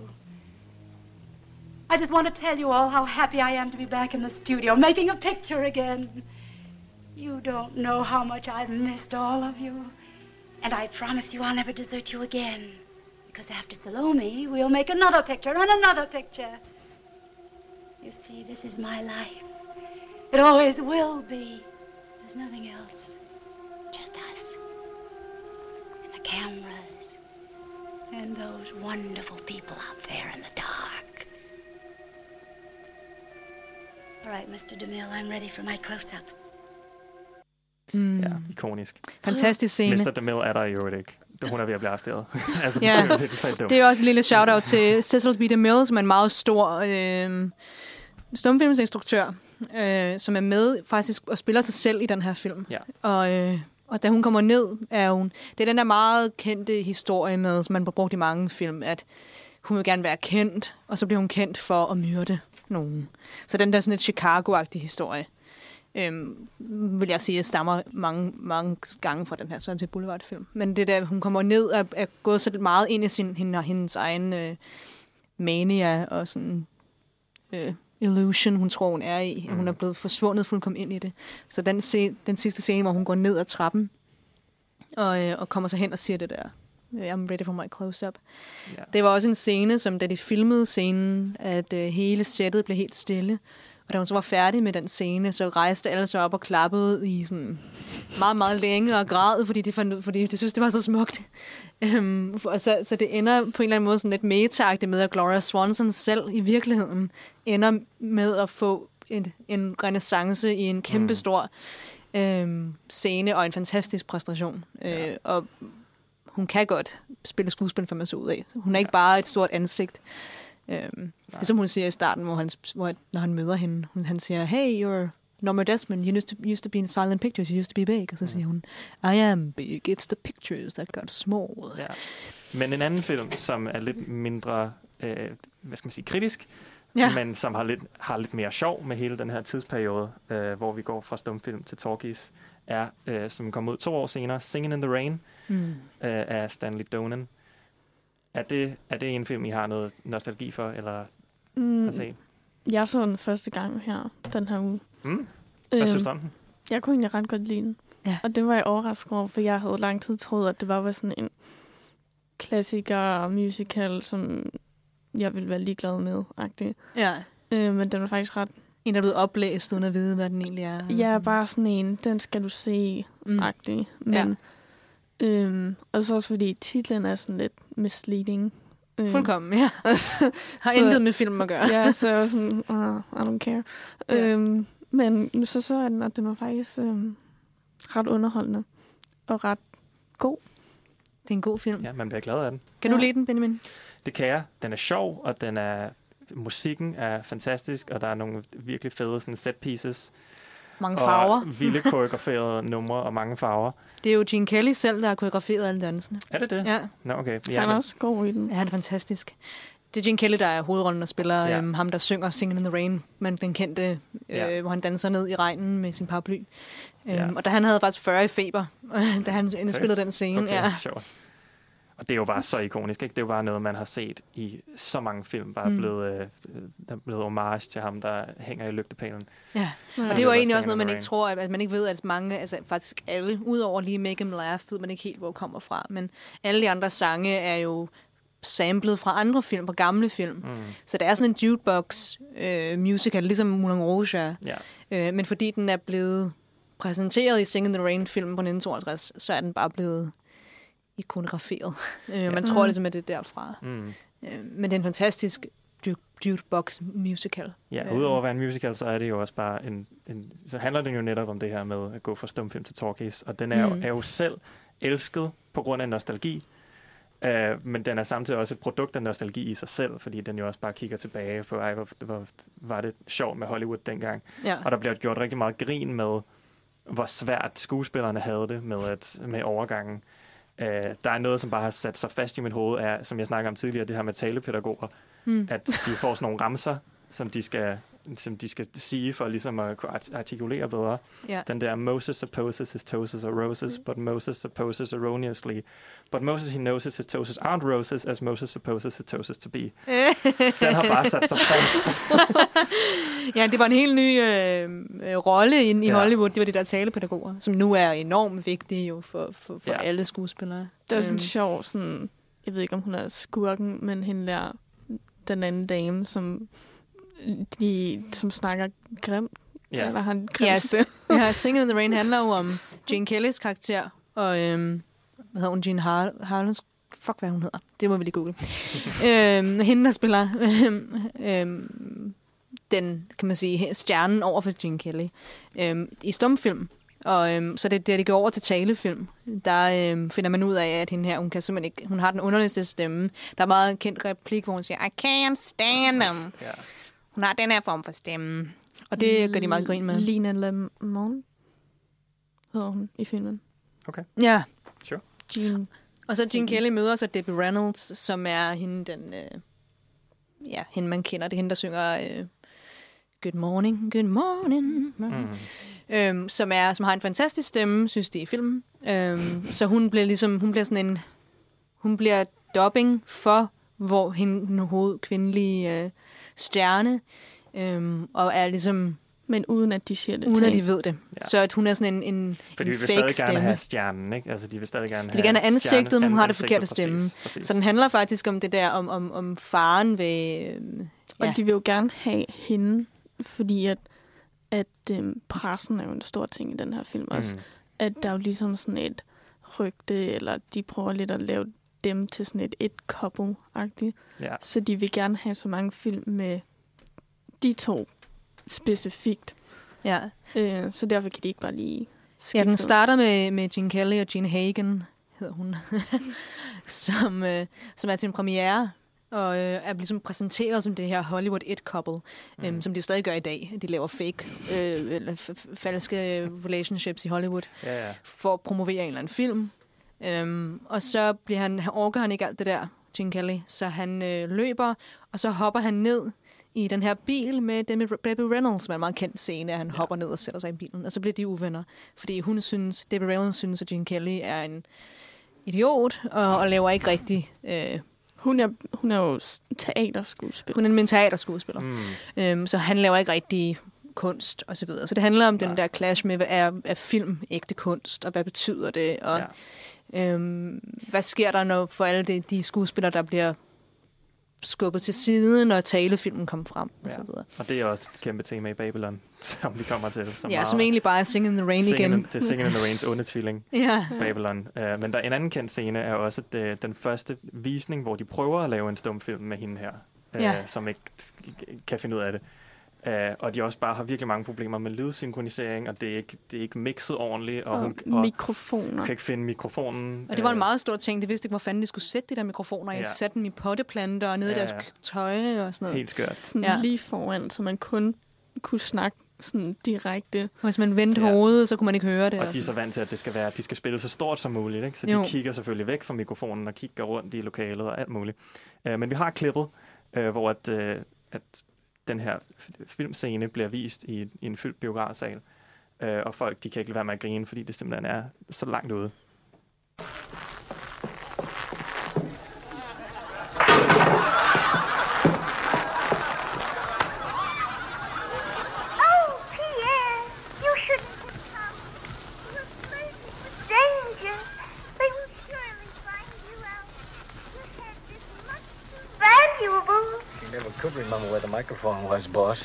I just want to tell you all how happy I am to be back in the studio, making a picture again. You don't know how much I've missed all of you. And I promise you I'll never desert you again. Because after Salome, we'll make another picture and another picture. You see, this is my life. It always will be. There's nothing else. Just us. And the cameras. And those wonderful people out there in the dark. All right, Mr. DeMille, I'm ready for my close-up. mm, Ja, ikonisk. Fantastisk scene. Mr. DeMille er der i øvrigt ikke. Hun er ved at blive arresteret. altså, Ja. det er. Det er også et lille shout-out til Cecil B. DeMille, som er en meget stor øh, stumfilmsinstruktør, øh, som er med faktisk og spiller sig selv i den her film. Ja. Og, øh, og da hun kommer ned, er hun... Det er den der meget kendte historie med, som man har brugt i mange film, at hun vil gerne være kendt, og så bliver hun kendt for at myrde nogen. Så den der sådan et Chicago-agtig historie, øhm, vil jeg sige, stammer mange, mange gange fra den her Sunset Boulevard-film. Men det der, hun kommer ned og er gået så meget ind i sin, hende, hendes egen øh, mania og sådan øh, illusion, hun tror, hun er i. Mm. Hun er blevet forsvundet fuldkommen ind i det. Så den, se, den sidste scene, hvor hun går ned ad trappen og, øh, og kommer så hen og siger det der, I'm ready for my close-up. Ja. Det var også en scene, som da de filmede scenen, at øh, hele sættet blev helt stille. Og da hun så var færdig med den scene, så rejste alle sig op og klappede i sådan meget, meget længe og græd, fordi de, fandt, fordi de synes, det var så smukt. Øhm, og så, så det ender på en eller anden måde sådan lidt meta med, at Gloria Swanson selv i virkeligheden ender med at få en, en renaissance i en kæmpestor øhm, scene og en fantastisk præstation. Ja. Øh, og hun kan godt spille skuespil, for man så ud af. Hun er ikke bare et stort ansigt. Øhm, som hun siger i starten, hvor han, hvor, når han møder hende. Hun, han siger, hey, you're Norma Desmond. You used to, used to be in silent pictures. You used to be big. Og så siger hun, I am big. It's the pictures that got small. Ja. Men en anden film, som er lidt mindre, øh, hvad skal man sige, kritisk, Ja. men som har lidt, har lidt mere sjov med hele den her tidsperiode, øh, hvor vi går fra stumfilm til talkies, er, øh, som kom ud to år senere, Singing in the Rain Mm. øh, af Stanley Donen. Er det, er det en film, I har noget nostalgi for, eller Mm, har set? jeg så den første gang her, den her uge. Mm? Hvad Øhm, synes du om den? Jeg kunne egentlig ret godt lide den. Ja. Og det var jeg overrasket over, for jeg havde lang tid troet, at det bare var sådan en klassiker musical, som jeg ville være ligeglad med. -agtig. Ja. Øh, men den var faktisk ret... En, der er blevet oplæst, uden at vide, hvad den egentlig er. er sådan. bare sådan en, den skal du se, Mm. agtig. Men, øhm, og så også fordi titlen er sådan lidt misleading. Øh, Fuldkommen, ja. Har Så- intet med film at gøre. ja, så jeg var sådan, uh, I don't care. Ja. Øhm, men nu så så jeg den, og den var faktisk øhm, ret underholdende. Og ret god. Det er en god film. Ja. Man bliver glad af den. Kan du Ja. lide den, Benjamin? Det kan jeg. Den er sjov, og den er musikken er fantastisk, og der er nogle virkelig fede sådan set pieces. Mange farver. Og vilde koreograferede numre og mange farver. Det er jo Gene Kelly selv, der har koreograferet alle dansene. Er det det? Ja, Nå, okay. Ja, han er men- også god i den. ja han er fantastisk. Det er Gene Kelly, der er hovedrollen og spiller Ja. øhm, ham, der synger Singing in the Rain, men den kendte, øh, Ja. hvor han danser ned i regnen med sin paraply. Øhm, Ja. Og da han havde faktisk 40 i feber, da han indspillede den scene. Okay, Ja. sjovt. Og det er jo bare så ikonisk, ikke? Det er jo bare noget, man har set i så mange film, bare mm. Blevet, øh, der er blevet homage til ham, der hænger i lygtepælen. ja. Og det det var egentlig også noget, man ikke tror, at, at man ikke ved, at mange, altså faktisk alle, udover lige Make Him Laugh, ved man ikke helt, hvor kommer fra. Men alle de andre sange er jo samlet fra andre film, fra gamle film. Mm. Så det er sådan en jukebox øh, musical, ligesom Moulin Rouge er. Ja. Øh, men fordi den er blevet præsenteret i Sing in the Rain-filmen på 1952, så er den bare blevet ikonograferet. Øh, man Ja. tror Mm. ligesom, at det er derfra. Mm. Øh, men det er en fantastisk ju- jukebox musical. Ja, Øh. udover at være en musical, så er det jo også bare en, en... Så handler det jo netop om det her med at gå fra stumfilm til talkies. Og den er, mm. Jo, er jo selv elsket på grund af nostalgi. Uh, men den er samtidig også et produkt af nostalgi i sig selv, fordi den jo også bare kigger tilbage på, ej, hvor, hvor var det sjovt med Hollywood dengang. Ja. Og der bliver gjort rigtig meget grin med, hvor svært skuespillerne havde det med, at, med overgangen. Uh, der er noget, som bare har sat sig fast i mit hoved, er, som jeg snakker om tidligere, det her med talepædagoger Mm. at de får sådan nogle ramser, som de skal, som de skal sige for ligesom at kunne art- artikulere bedre. ja. Den der Moses supposes his toes are roses, but Moses supposes erroneously. But Moses he knows his toes aren't roses, as Moses supposes his toes to be. Den har bare sat sig fast. ja, det var en helt ny øh, rolle inde i Ja. ja. Hollywood. Det var de der talepædagoger, som nu er enormt vigtige jo for, for, for ja. alle skuespillere. Det var sådan Øhm, sjov, sådan, jeg ved ikke, om hun er skurken, men hende der, den anden dame, som, de, som snakker grimt, ja. Ja. eller har en grim Ja, yes. Ja, Singing in the Rain handler jo om Jane Kellys karakter, og øhm, hvad hedder hun, Jean Har Harlands, fuck hvad hun hedder, det må vi lige google. øhm, hende, der spiller øhm, øhm, den, kan man sige, stjernen over for Gene Kelly øhm, i stumfilm. Og øhm, så det, det, det går over til talefilm. Der øhm, finder man ud af, at hende her, hun kan simpelthen ikke, hun har den underligste stemme. Der er meget en kendt replik, hvor hun siger, I can't stand them. Ja. Hun har den her form for stemme. Og det gør de meget grin med. Lina Lemon hedder hun i filmen. Ja, Jean. Og så Gene Kelly møder så Debbie Reynolds, som er hende, den, øh, ja, hende man kender. Det er hende, der synger øh, Good Morning, Good Morning. Mm. Øhm, som, er, som har en fantastisk stemme, synes de i filmen. Øhm, så hun bliver ligesom, hun bliver sådan en, hun bliver dubbing for, hvor hende, den hoved kvindelige øh, stjerne, øhm, og er ligesom, Men uden at de siger det uden at de ved det. Ja. Så at hun er sådan en, en, Fordi en vi vil fake stadig stemme. gerne have stjernen, ikke? Altså, de vil stadig gerne De vil gerne have ansigtet, stjerne- men hun har det forkerte præcis, stemme. Præcis. Så den handler faktisk om det der, om, om, om faren ved... Øh, Og ja. de vil jo gerne have hende, fordi at, at øhm, pressen er jo en stor ting i den her film også. Mm. At der er jo ligesom sådan et rygte, eller de prøver lidt at lave dem til sådan et et couple-agtigt. Ja. Så de vil gerne have så mange film med de to specifikt. ja. Øh, så derfor kan de ikke bare lige skifte ja, den starter med, med Gene Kelly og Gene Hagen, hedder hun, som, øh, som er til en premiere, og øh, er ligesom præsenteret som det her Hollywood it couple, mm. øhm, som de stadig gør i dag. De laver fake, øh, eller falske relationships i Hollywood, Ja, ja. for at promovere en eller anden film. Øhm, og så bliver han, han orker han ikke alt det der, Gene Kelly, så han øh, løber, og så hopper han ned i den her bil med Debbie Debbie Reynolds, som er en meget kendt scene, at han ja. hopper ned og sætter sig i bilen, og så bliver de uvenner, fordi hun synes, Debbie Reynolds synes, at Gene Kelly er en idiot, og, og laver ikke rigtig... Øh, Hun er, hun er jo teaterskuespiller. hun er en teaterskuespiller, Mm. øhm, så han laver ikke rigtig kunst og så videre. Så det handler om den Nej. der clash med, hvad er, er film ægte kunst, og hvad betyder det, og Ja. Øhm, hvad sker der når for alle de, de skuespillere, der bliver skubbet til siden, når talefilmen kommer frem, og Ja. så videre. Og det er også et kæmpe tema i Babylon, som vi kommer til. Som Ja, meget- som egentlig bare er Sing in the Rain Singing igen. in- Det er Singing in the Rains onde tvilling, Ja. Babylon. Uh, men der en anden kendt scene er også det, den første visning, hvor de prøver at lave en stumfilm med hende her, uh, Ja. som ikke kan finde ud af det. Uh, og de også bare har virkelig mange problemer med lydsynkronisering, og det er ikke, det er ikke mixet ordentligt, og, Og, hun og og mikrofoner. kan ikke finde mikrofonen. Og det var en Øh, meget stor ting. De vidste ikke, hvor fanden de skulle sætte de der mikrofoner. Jeg Ja. satte dem i potteplanter og nede i Ja, deres ja. k- tøj og sådan noget. Helt skørt. Sådan Ja. lige foran, så man kun kunne snakke sådan direkte. Og hvis man vendte Ja. hovedet, så kunne man ikke høre det. Og de er så sådan. vant til, at det skal være, de skal spille så stort som muligt, ikke? så de Jo. kigger selvfølgelig væk fra mikrofonen og kigger rundt i lokalet og alt muligt. Uh, men vi har klippet, øh, hvor at, øh, at den her filmscene bliver vist i, i en fyldt biografsal, øh, og folk de kan ikke lade være med at grine, fordi det simpelthen er så langt ude. Oh, Pierre, you shouldn't have come. You're afraid of danger. They will surely find you out. Your head is much too valuable. She never could remember where the microphone was, boss.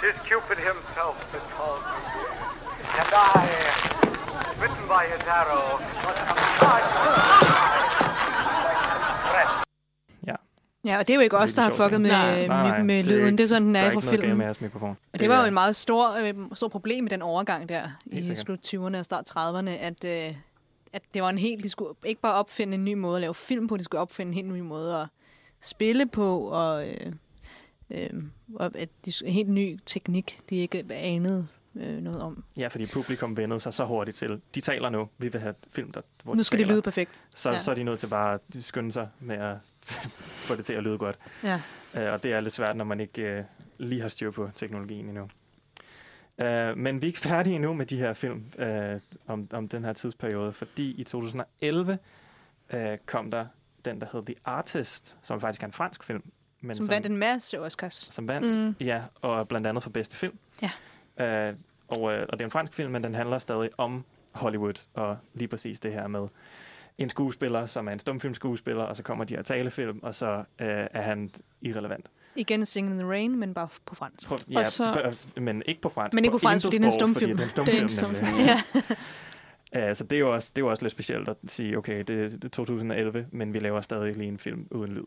Tis Cupid himself that calls me. And I, bitten by his arrow, must come like Ja, og det er jo ikke Det os, der har fucket med, med, Nej, nej, med det er lyden. ikke- Det er sådan, den Der er er galt filmen. med jeres mikrofon. Og det var jo en meget stor, øh, stor problem i den overgang der i slut 20'erne og start 30'erne, at, øh, at det var en helt, de skulle ikke bare opfinde en ny måde at lave film på, de skulle opfinde en helt ny måde at spille på, og, øh, øh, og at de, en helt ny teknik, de ikke anede øh, noget om. Ja, fordi publikum vendede sig så hurtigt til. De taler nu. Vi vil have film, der, hvor Nu skal det lyde perfekt. Så, Ja. så er de nødt til bare at skynde sig med at få det til at lyde godt. Ja. Uh, og det er lidt svært, når man ikke uh, lige har styr på teknologien endnu. Uh, men vi er ikke færdige endnu med de her film uh, om, om den her tidsperiode, fordi i 2011 uh, kom der den, der hed The Artist, som faktisk er en fransk film. Men Som vandt en masse Oscars. som vandt, Mm. ja, og blandt andet for bedste film. Ja. Øh, og, øh, og det er en fransk film, men den handler stadig om Hollywood, og lige præcis det her med en skuespiller, som er en stumfilmskuespiller, og så kommer de her talefilm, og så øh, er han irrelevant. Igen Singing in the Rain, men bare på fransk. Prøv, ja, Og så- så, men ikke på fransk. Men ikke på fransk, fordi det er en stumfilm. fordi Det er en Det er en stumfilm. stumfilm. Ja. Øh, så det er, jo også, det er jo også lidt specielt at sige, okay, det er 2011, men vi laver stadig lige en film uden lyd.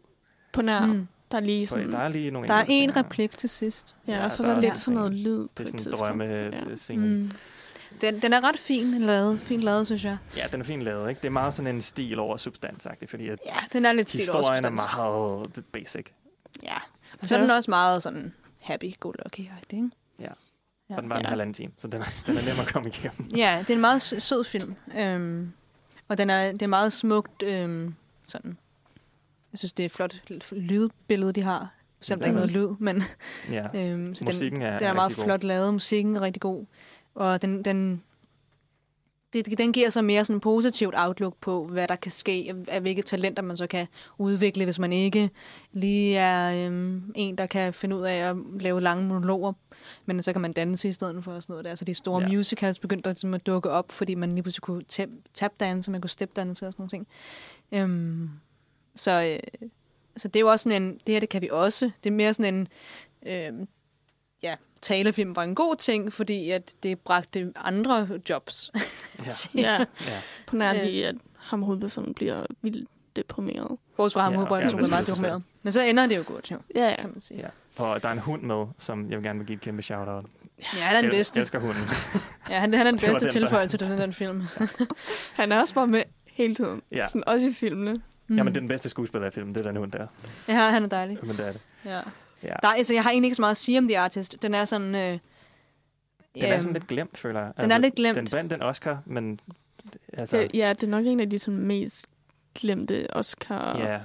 På nær, Mm. der er lige Så sådan... der er lige nogle Der er en replik til sidst. Ja, Ja, og så der er er der lidt sådan noget lyd på Det er sådan en drømme Ja. scene. Mm. Den, den er ret fin lavet, fin lavet, synes jeg. Ja, den er fint lavet, ikke? Det er meget sådan en stil over substansagtigt, fordi at Ja, den er lidt stil over historien er substans. meget basic. Ja, og så er er den også- også meget sådan happy-go-lucky, ikke? Ja. Ja. Og den var en Ja. halvanden time, så den er, den er nem at komme igennem. Ja, det er en meget sø- sød film. Øhm, og den er, det er meget smukt øhm, sådan. Jeg synes, det er et flot lydbillede, de har. Selvom der ikke er noget lyd, men Ja. øhm, så Musikken den, er, den er meget rigtig god. flot lavet. Musikken er rigtig god. Og den, den, det, den giver så mere sådan positivt outlook på, hvad der kan ske, af hvilke talenter man så kan udvikle, hvis man ikke lige er øhm, en, der kan finde ud af at lave lange monologer, men så kan man danse i stedet for og sådan noget der. Så de store Ja. musicals begyndte at, ligesom at dukke op, fordi man lige pludselig kunne tap- tapdanse, man kunne stepdanse og sådan nogle ting. Øhm, så, øh, så det er jo også sådan en, det her det kan vi også. Det er mere sådan en, øh, ja, talefilm var en god ting, fordi at det bragte andre jobs. Ja. Ja, Ja. på nær Øh. lige, at ham hovedpersonen bliver vildt deprimeret. Bortset fra ham, Ja, ja, er meget deprimeret. Men så ender det jo godt, jo, Ja, ja. kan man sige. ja. Og der er en hund med, som jeg vil gerne vil give et kæmpe shout-out. Ja, han er den Jeg bedste. elsker hunden. Ja, han, han er den var bedste den, der- tilføjelse til den, den film. Han er også bare med hele tiden. Ja. Sådan, også i filmene. Mm. Jamen, det er den bedste skuespiller i filmen, det er den hund der. Ja, han er dejlig. Men det er det. Ja. Ja. Der er, altså, jeg har egentlig ikke så meget at sige om The Artist. Den er sådan... Øh, Den er øhm, sådan lidt glemt, føler jeg. Altså, Den er lidt glemt. Den vandt den Oscar, men... Altså, Det, ja, det er nok en af de sådan, mest glemte Oscar ja,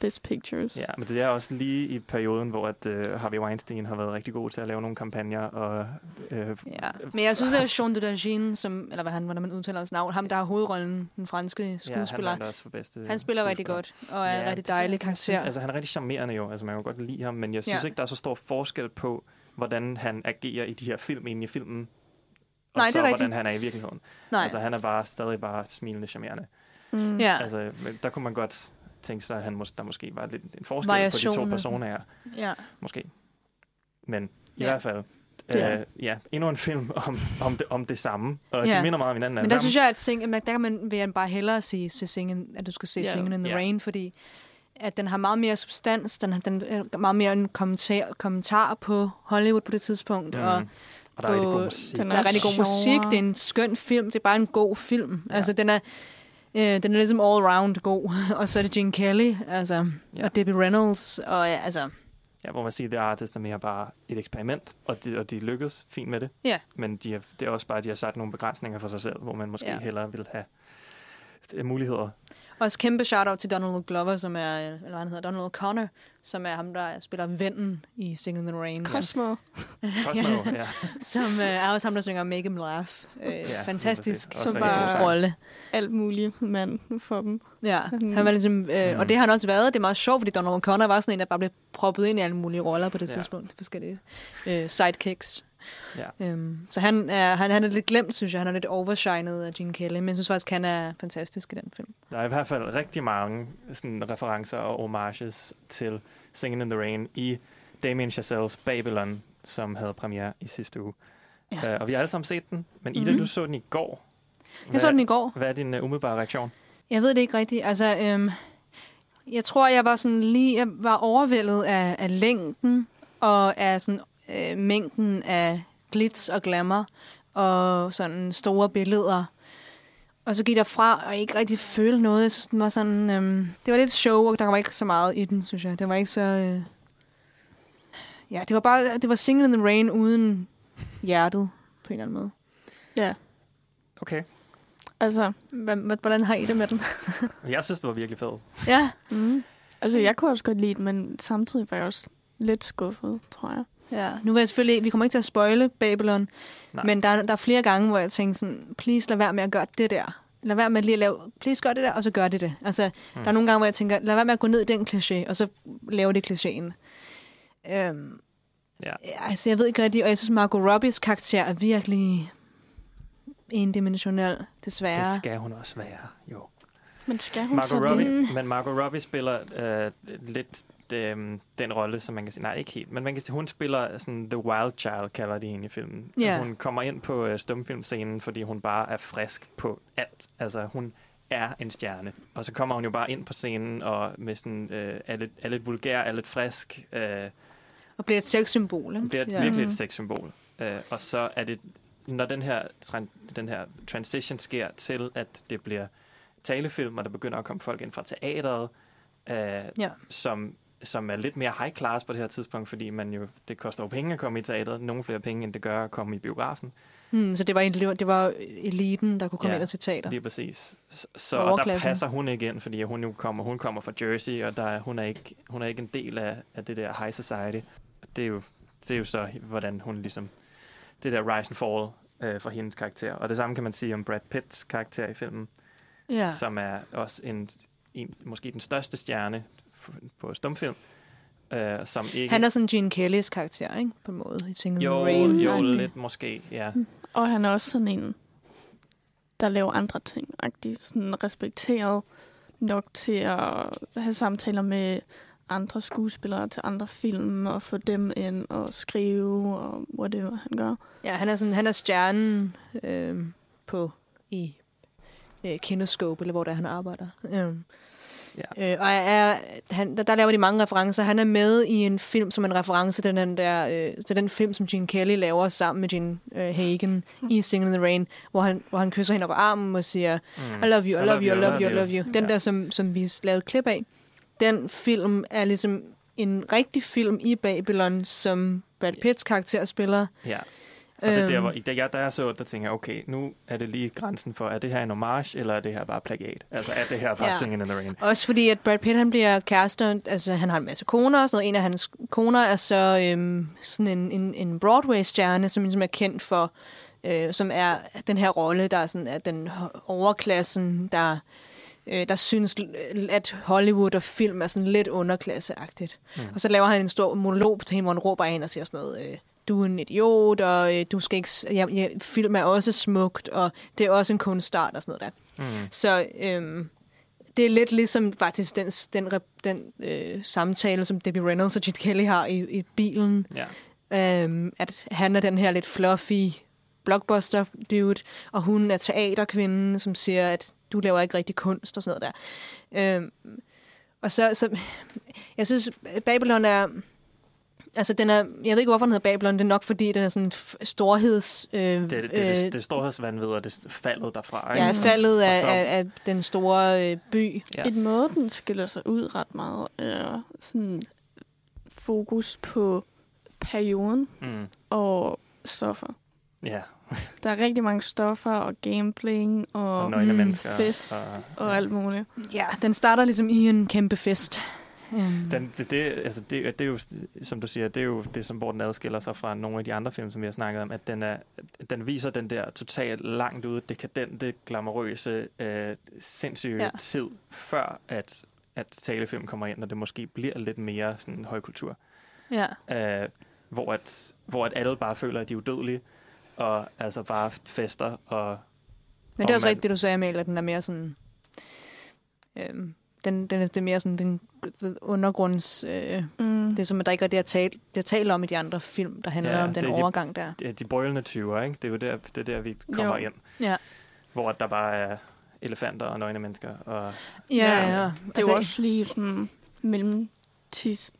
Best Pictures. ja, men det er også lige i perioden, hvor at, uh, Harvey Weinstein har været rigtig god til at lave nogle kampagner, og uh, Ja, men jeg synes, at Jean de Dagin, som, eller hvad han, hvordan man udtaler hans navn, ham der har hovedrollen, den franske ja, han skuespiller, vandt også for bedste han spiller rigtig godt, og er Ja, en rigtig det- dejlig jeg karakter. Synes, altså, han er rigtig charmerende jo. Altså, man kan godt lide ham, men jeg synes Ja. ikke, der er så stor forskel på, hvordan han agerer i de her film inde i filmen, og Nej, det så er hvordan rigtigt. han er i virkeligheden. Nej, Altså, han er bare stadig bare smilende charmerende. Mm. ja, Altså, der kunne man godt tænke sig, at han mås- der måske var lidt en forskel på Variation. de to personer, ja. måske. Men i Ja. hvert fald, er- øh, ja, endnu en film om, om, det, om det samme. Og Ja. de minder meget om hinanden. Men der sammen. synes jeg, at, sing, der kan man, vil jeg bare hellere sige, se singen, at du skal se Ja. yeah. Singing in the Ja. Rain, fordi at den har meget mere substans, den, har, den er meget mere en kommentar, kommentar på Hollywood på det tidspunkt, mm. og. Og der er rigtig god på- musik. Den der er rigtig god musik, det er en skøn film, det er bare en god film. Ja. Altså, den er, øh, den er ligesom all round god. og så er det Gene Kelly, altså, Ja. og Debbie Reynolds, og ja, altså, Ja, hvor man siger, at The Artist er mere bare et eksperiment, og de, og de lykkedes fint med det. Ja. Men de er, det er også bare, at de har sat nogle begrænsninger for sig selv, hvor man måske Ja. hellere vil have øh, muligheder. Også kæmpe shout-out til Donald Glover, som er, eller hvad han hedder, Donald Connor, som er ham, der spiller vennen i Singing in the Rain. Cosmo. Cosmo, ja. som øh, er også ham, der synger Make Him Laugh. Øh, Ja, fantastisk som bare rolle. Alt muligt mand for dem. Ja, Mm. han var ligesom, øh, Mm. og det har han også været. Det er meget sjovt, fordi Donald Connor var sådan en, der bare blev proppet ind i alle mulige roller på det Ja. tidspunkt. Forskellige øh, sidekicks. Ja. Øhm, så han er, han, han er lidt glemt, synes jeg. Han er lidt overshined af Gene Kelly, men jeg synes faktisk, han er fantastisk i den film. Der er i hvert fald rigtig mange sådan, referencer og homages til Singing in the Rain i Damien Chazelles Babylon, som havde premiere i sidste uge. Ja. Uh, og vi har alle sammen set den, men Ida, Mhm. du så den i går. Jeg så den i går. Hvad er din uh, umiddelbare reaktion? Jeg ved det ikke rigtigt. Altså, øhm, jeg tror, jeg var sådan lige, jeg var overvældet af, af længden og af sådan øh, mængden af glitz og glamour og sådan store billeder. Og så gik der fra og ikke rigtig føle noget. Jeg synes, den var sådan, øhm, det var lidt show, og der var ikke så meget i den, synes jeg. Det var ikke så... Øh, ja, det var bare, det var Singing in the Rain uden hjertet, på en eller anden måde. Ja. Okay. Altså, Hvad- hvad- Hvordan har I det med den? Jeg synes, det var virkelig fedt. ja, mm. altså, jeg kunne også godt lide den, men samtidig var jeg også lidt skuffet, tror jeg. Ja, nu vil jeg selvfølgelig, vi kommer ikke til at spoile Babylon, Nej. Men der, er- der er flere gange, hvor jeg tænker sådan, please lad være med at gøre det der. Lad være med lige at lave, please gør det der, og så gør det det. Altså, Hmm. mm. der er nogle gange, hvor jeg tænker, lad være med at gå ned i den kliché, og så lave det klichéen. Øhm, Ja. altså, jeg ved ikke rigtigt, og jeg synes, Margot Robbies karakter er virkelig endimensionel, desværre. Det skal hun også være, jo. Men skal hun så Margot det? Robbie, men Margot Robbie spiller øh, lidt øh, den rolle, som man kan sige, nej, ikke helt, men man kan sige, hun spiller sådan The Wild Child, kalder de hende i filmen. Ja. Hun kommer ind på øh, stumfilmscenen, fordi hun bare er frisk på alt. Altså, hun er en stjerne. Og så kommer hun jo bare ind på scenen, og med sådan, øh, er, lidt, er lidt vulgær, er lidt frisk, øh, Og bliver et sexsymbol, ikke? bliver et, Ja. virkelig et Mhm. sexsymbol. Øh, og så er det, når den her, den her transition sker til, at det bliver talefilm, og der begynder at komme folk ind fra teateret, øh, Ja. som, som er lidt mere high class på det her tidspunkt, fordi man jo, det koster jo penge at komme i teateret, nogle flere penge, end det gør at komme i biografen. Hmm, så det var, egentlig- det var eliten, der kunne komme Ja, ind og se teater. Lige præcis. Så, Og der passer hun ikke ind, fordi hun jo kommer, hun kommer fra Jersey, og der, er- hun, er ikke, hun er ikke en del af, af det der high society. Det er jo, det er jo så, hvordan hun ligesom, det der rise and fall øh, for hendes karakter. Og det samme kan man sige om Brad Pitts karakter i filmen, Ja. som er også en, en, måske den største stjerne på stumfilm, øh, som ikke... Han er sådan Gene Kellys karakter, ikke? På en måde. I in jo, Rain. jo, agtig. lidt måske, ja. Og han er også sådan en, der laver andre ting. -agtig. Sådan respekteret nok til at have samtaler med andre skuespillere til andre film, og få dem ind og skrive, og whatever han gør. Ja, han er, sådan, han er stjernen øh, på i øh, Kinescope, eller hvor der han arbejder. Øh. Ja. Øh, og er, han, der, der laver de mange referencer. Han er med i en film som en reference til den, der, øh, til den film, som Gene Kelly laver sammen med Gene øh, Hagen i Singing in the Rain, hvor han, hvor han kysser hende på armen og siger, Mm. I love you, I love you, I love you, I love you. Den der, som, som vi lavede et klip af, den film er ligesom en rigtig film i Babylon, som Brad Pitts karakter spiller. Ja. Og det er der, Øhm. hvor, da jeg, da jeg så, der tænker jeg, okay, nu er det lige grænsen for, er det her en homage, eller er det her bare plagiat? Altså, er det her bare Ja. Singing in the Rain? Også fordi, at Brad Pitt, han bliver kærester, altså han har en masse koner og sådan noget. En af hans koner er så øhm, sådan en, en, en Broadway-stjerne, som ligesom er kendt for, øh, som er den her rolle, der er sådan, at den overklassen, der, øh, der synes, at Hollywood og film er sådan lidt underklasseagtigt. Mm. Og så laver han en stor monolog til hende, hvor han råber ind og siger sådan noget, øh, du er en idiot, og øh, du skal ikke, ja, ja, film er også smukt, og det er også en kunstart og sådan noget der. Mm. Så øhm, det er lidt ligesom faktisk den, den, den øh, samtale, som Debbie Reynolds og Gene Kelly har i, i bilen. Ja. Øhm, at han er den her lidt fluffy blockbuster dude, og hun er teaterkvinden, som siger, at du laver ikke rigtig kunst og sådan noget der. Øhm, og så, så, jeg synes, Babylon er, altså den er, jeg ved ikke, hvorfor den hedder Babylon, det er nok, fordi den er sådan storheds... Øh, Det, det, det, det, det er storhedsvandvid, og det faldet derfra. Ja, ikke? faldet Og af, så- af, af den store øh, by. Ja. Et måde, den skiller sig ud ret meget, er sådan fokus på perioden Mm. og stoffer. Ja, Der er rigtig mange stoffer og gambling og, Og mm, fest Og, og alt muligt. Ja, den starter ligesom i en kæmpe fest. Um, Den, det, det, altså det, det er jo, som du siger, det er jo det, som, hvor den adskiller sig fra nogle af de andre film, som vi har snakket om, at den, er, den viser den der totalt langt ude, dekadente, glamourøse, øh, sindssyge Ja. tid, før at, at talefilm kommer ind, og det måske bliver lidt mere sådan højkultur. ja. Øh, hvor, at, hvor at alle bare føler, at de er udødelige, og altså bare fester, og Men det er Og også man- rigtigt, det du sagde, Amalie, at den er mere sådan... Øhm, den, den, er- det er mere sådan den undergrunds... Øh, Mm. det er som, at der ikke er det at tale, det at tale om i de andre film, der handler Ja, om den det er de- overgang der. det er de brølende 20'er, ikke? Det er jo der, det er der vi kommer Jo. ind. Ja. Hvor der bare er elefanter og nøgne mennesker, og Ja, ja. ja. Det er jo også lige sådan mellem tis,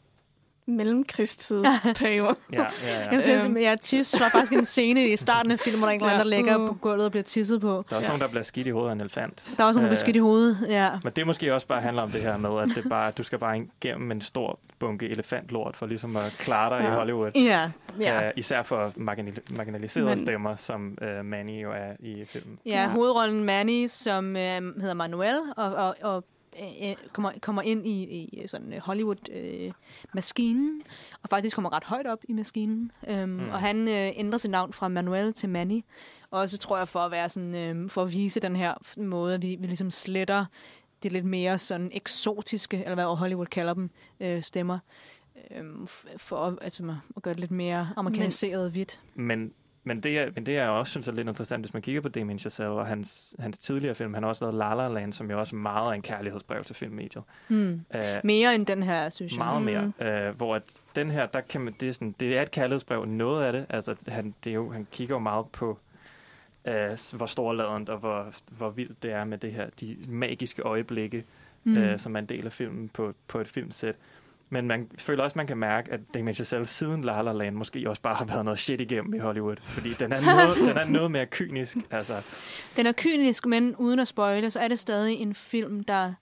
mellemkrigstidsperiode. ja, ja, ja. Jeg sige, at ja, tis var faktisk en scene i starten af filmen, hvor der er en eller anden, der ligger Mm. på gulvet og bliver tisset på. Der er også Ja. nogen, der bliver skidt i hovedet af en elefant. Der er også nogle Øh, beskidt i hovedet. Ja. Men det måske også bare handler om det her med, at det bare, du skal bare igennem en stor bunke elefantlort for ligesom at klare dig ja. I Hollywood. Ja, ja. Uh, især for marginal- marginaliserede Men- stemmer, som uh, Manny jo er i filmen. Ja, Ja. hovedrollen Manny, som øh, hedder Manuel, og, og, og øh, kommer, kommer ind i, i sådan øh, Hollywood-maskinen, og faktisk kommer ret højt op i maskinen. Um, mm. Og han øh, ændrer sit navn fra Manuel til Manny. Også tror jeg for at være sådan, øh, for at vise den her måde, at vi, vi ligesom sletter det lidt mere sådan eksotiske, eller hvad Hollywood kalder dem, øh, stemmer. Øhm, f- for at, altså, at gøre det lidt mere amerikaniseret hvidt. Men, men, det, er, men det jeg også synes er lidt interessant, hvis man kigger på Damien Chazelle og hans, hans tidligere film. Han har også lavet La La Land, som jo også meget er en kærlighedsbrev til filmmediet. Hmm. Uh, Mere end den her, synes jeg. Meget mere. Øh, hvor at den her, der kan man, det, er sådan, det er et kærlighedsbrev, noget af det. Altså, han, det er jo, han kigger jo meget på, øh, hvor storladent og hvor, hvor vildt det er med det her, de magiske øjeblikke, Mm. mm. øh, som er en del af filmen på, på et filmsæt. Men man føler også, man kan mærke, at Damien Chazelle siden La La Land måske også bare har været noget shit igennem i Hollywood. Fordi den er noget, den er noget mere kynisk. Altså, Den er kynisk, men uden at spoile, så er det stadig en film, der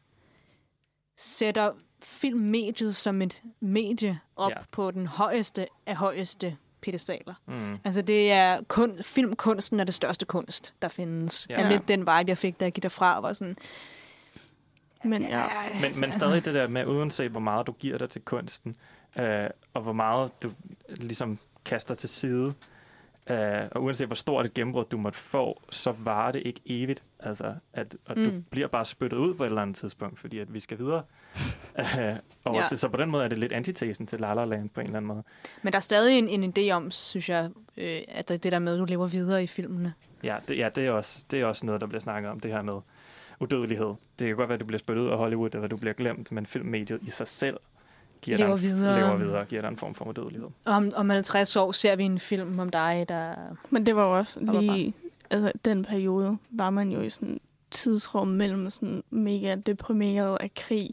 sætter filmmediet som et medie op Ja. på den højeste af højeste pedestaler. mm, Altså det er kun, filmkunsten er det største kunst, der findes. Ja. Ja. er lidt den vibe, jeg fik, da jeg gik derfra, var sådan... Men ja, Men, men stadig det der med, uanset hvor meget du giver dig til kunsten, øh, og hvor meget du ligesom kaster til side, øh, og uanset hvor stort et gennembrud du måtte få, så varer det ikke evigt. Altså, at, og mm. du bliver bare spyttet ud på et eller andet tidspunkt, fordi at vi skal videre. øh, og Ja. det, så på den måde er det lidt antitesen til La La Land på en eller anden måde. Men der er stadig en, en idé om, synes jeg, øh, at det der med, at du lever videre i filmene. Ja, det, ja det, er også, det er også noget, der bliver snakket om, det her med udødelighed. Det kan godt være, at du bliver spyttet ud af Hollywood, eller du bliver glemt, men filmmediet i sig selv giver Lever dig en, videre. lever videre, giver dig en form for udødelighed. Om, om 50 år ser vi en film om dig, der... men det var jo også lige... Altså, den periode var man jo i sådan tidsrum mellem sådan mega deprimeret af krig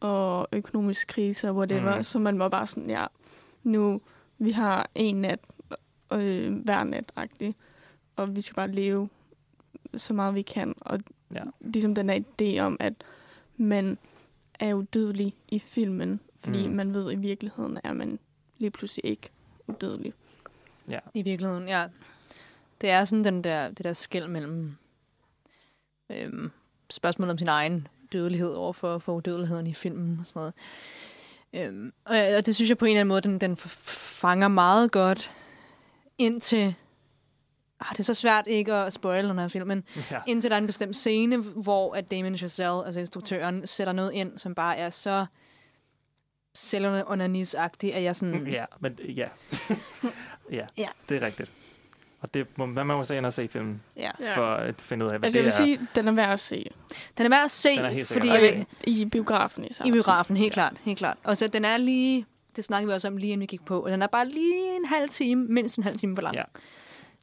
og økonomisk krise og whatever. Mm. Så man var bare sådan, ja, nu vi har en nat øh, hver nat og vi skal bare leve så meget vi kan. Og Ja. ligesom den her idé om, at man er udødelig i filmen, fordi Mm. man ved, at i virkeligheden er man lige pludselig ikke udødelig. Ja. I virkeligheden, ja. Det er sådan den der, det der skæld mellem øhm, spørgsmålet om sin egen dødelighed over for, for udødeligheden i filmen og sådan noget. Øhm, og, og det synes jeg på en eller anden måde, den, den fanger meget godt indtil... Ah, det er så svært ikke at spoile den her film, men Ja. indtil der er en bestemt scene, hvor at Damien Chazelle, altså instruktøren, sætter noget ind, som bare er så selvonanis-agtig, at jeg sådan... Ja, men ja. ja, Ja. det er rigtigt. Og det må, man må så ind og se filmen, Ja. for at finde ud af, hvad Altså, jeg vil det er. sige, den er værd at se. Den er værd at se, fordi sikkert jeg, I biografen i I biografen, helt klart, helt klart. Og så den er lige, det snakkede vi også om lige inden vi gik på, og den er bare lige en halv time, mindst en halv time for lang. Ja.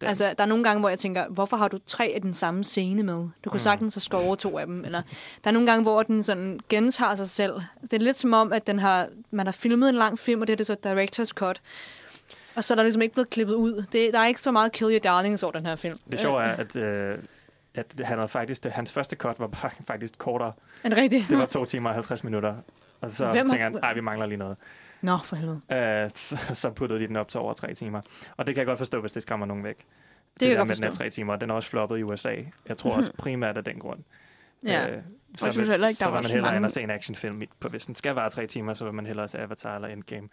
Den- Altså, der er nogle gange, hvor jeg tænker, hvorfor har du tre af den samme scene med? Du kunne Mm. sagtens have skåret to af dem. Eller, der er nogle gange, hvor den sådan gentager sig selv. Det er lidt som om, at den har, man har filmet en lang film, og det er det så director's cut. Og så er der ligesom ikke blevet klippet ud. Det, der er ikke så meget Kill Your Darlings over den her film. Det sjove er, at, øh, at han havde faktisk, det, hans første cut var bare faktisk kortere. Er det rigtigt? Det var to timer og 50 minutter. Og så Hvem tænker han, ej, vi mangler lige noget. Nå, for helvede. Uh, så, så puttede de den op til over tre timer. Og det kan jeg godt forstå, hvis det skræmmer nogen væk. kan jeg godt med, den forstå. tre timer. Den er også floppet i USA. Jeg tror også primært af den grund. Ja. Øh, så jeg synes heller ikke, der så var vil man hellere mange- end at se en actionfilm. i- På, hvis den skal vare tre timer, så vil man hellere se Avatar eller Endgame.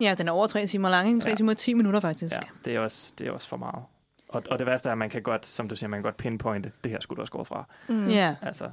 Ja, den er over tre timer lang, ikke? Tre Ja. timer og 10 minutter faktisk. Ja, det er også, det er også for meget. Og, og det værste er, at man kan godt, som du siger, man kan godt pinpointe, det her skulle du også gå fra. Mm. Ja. Altså,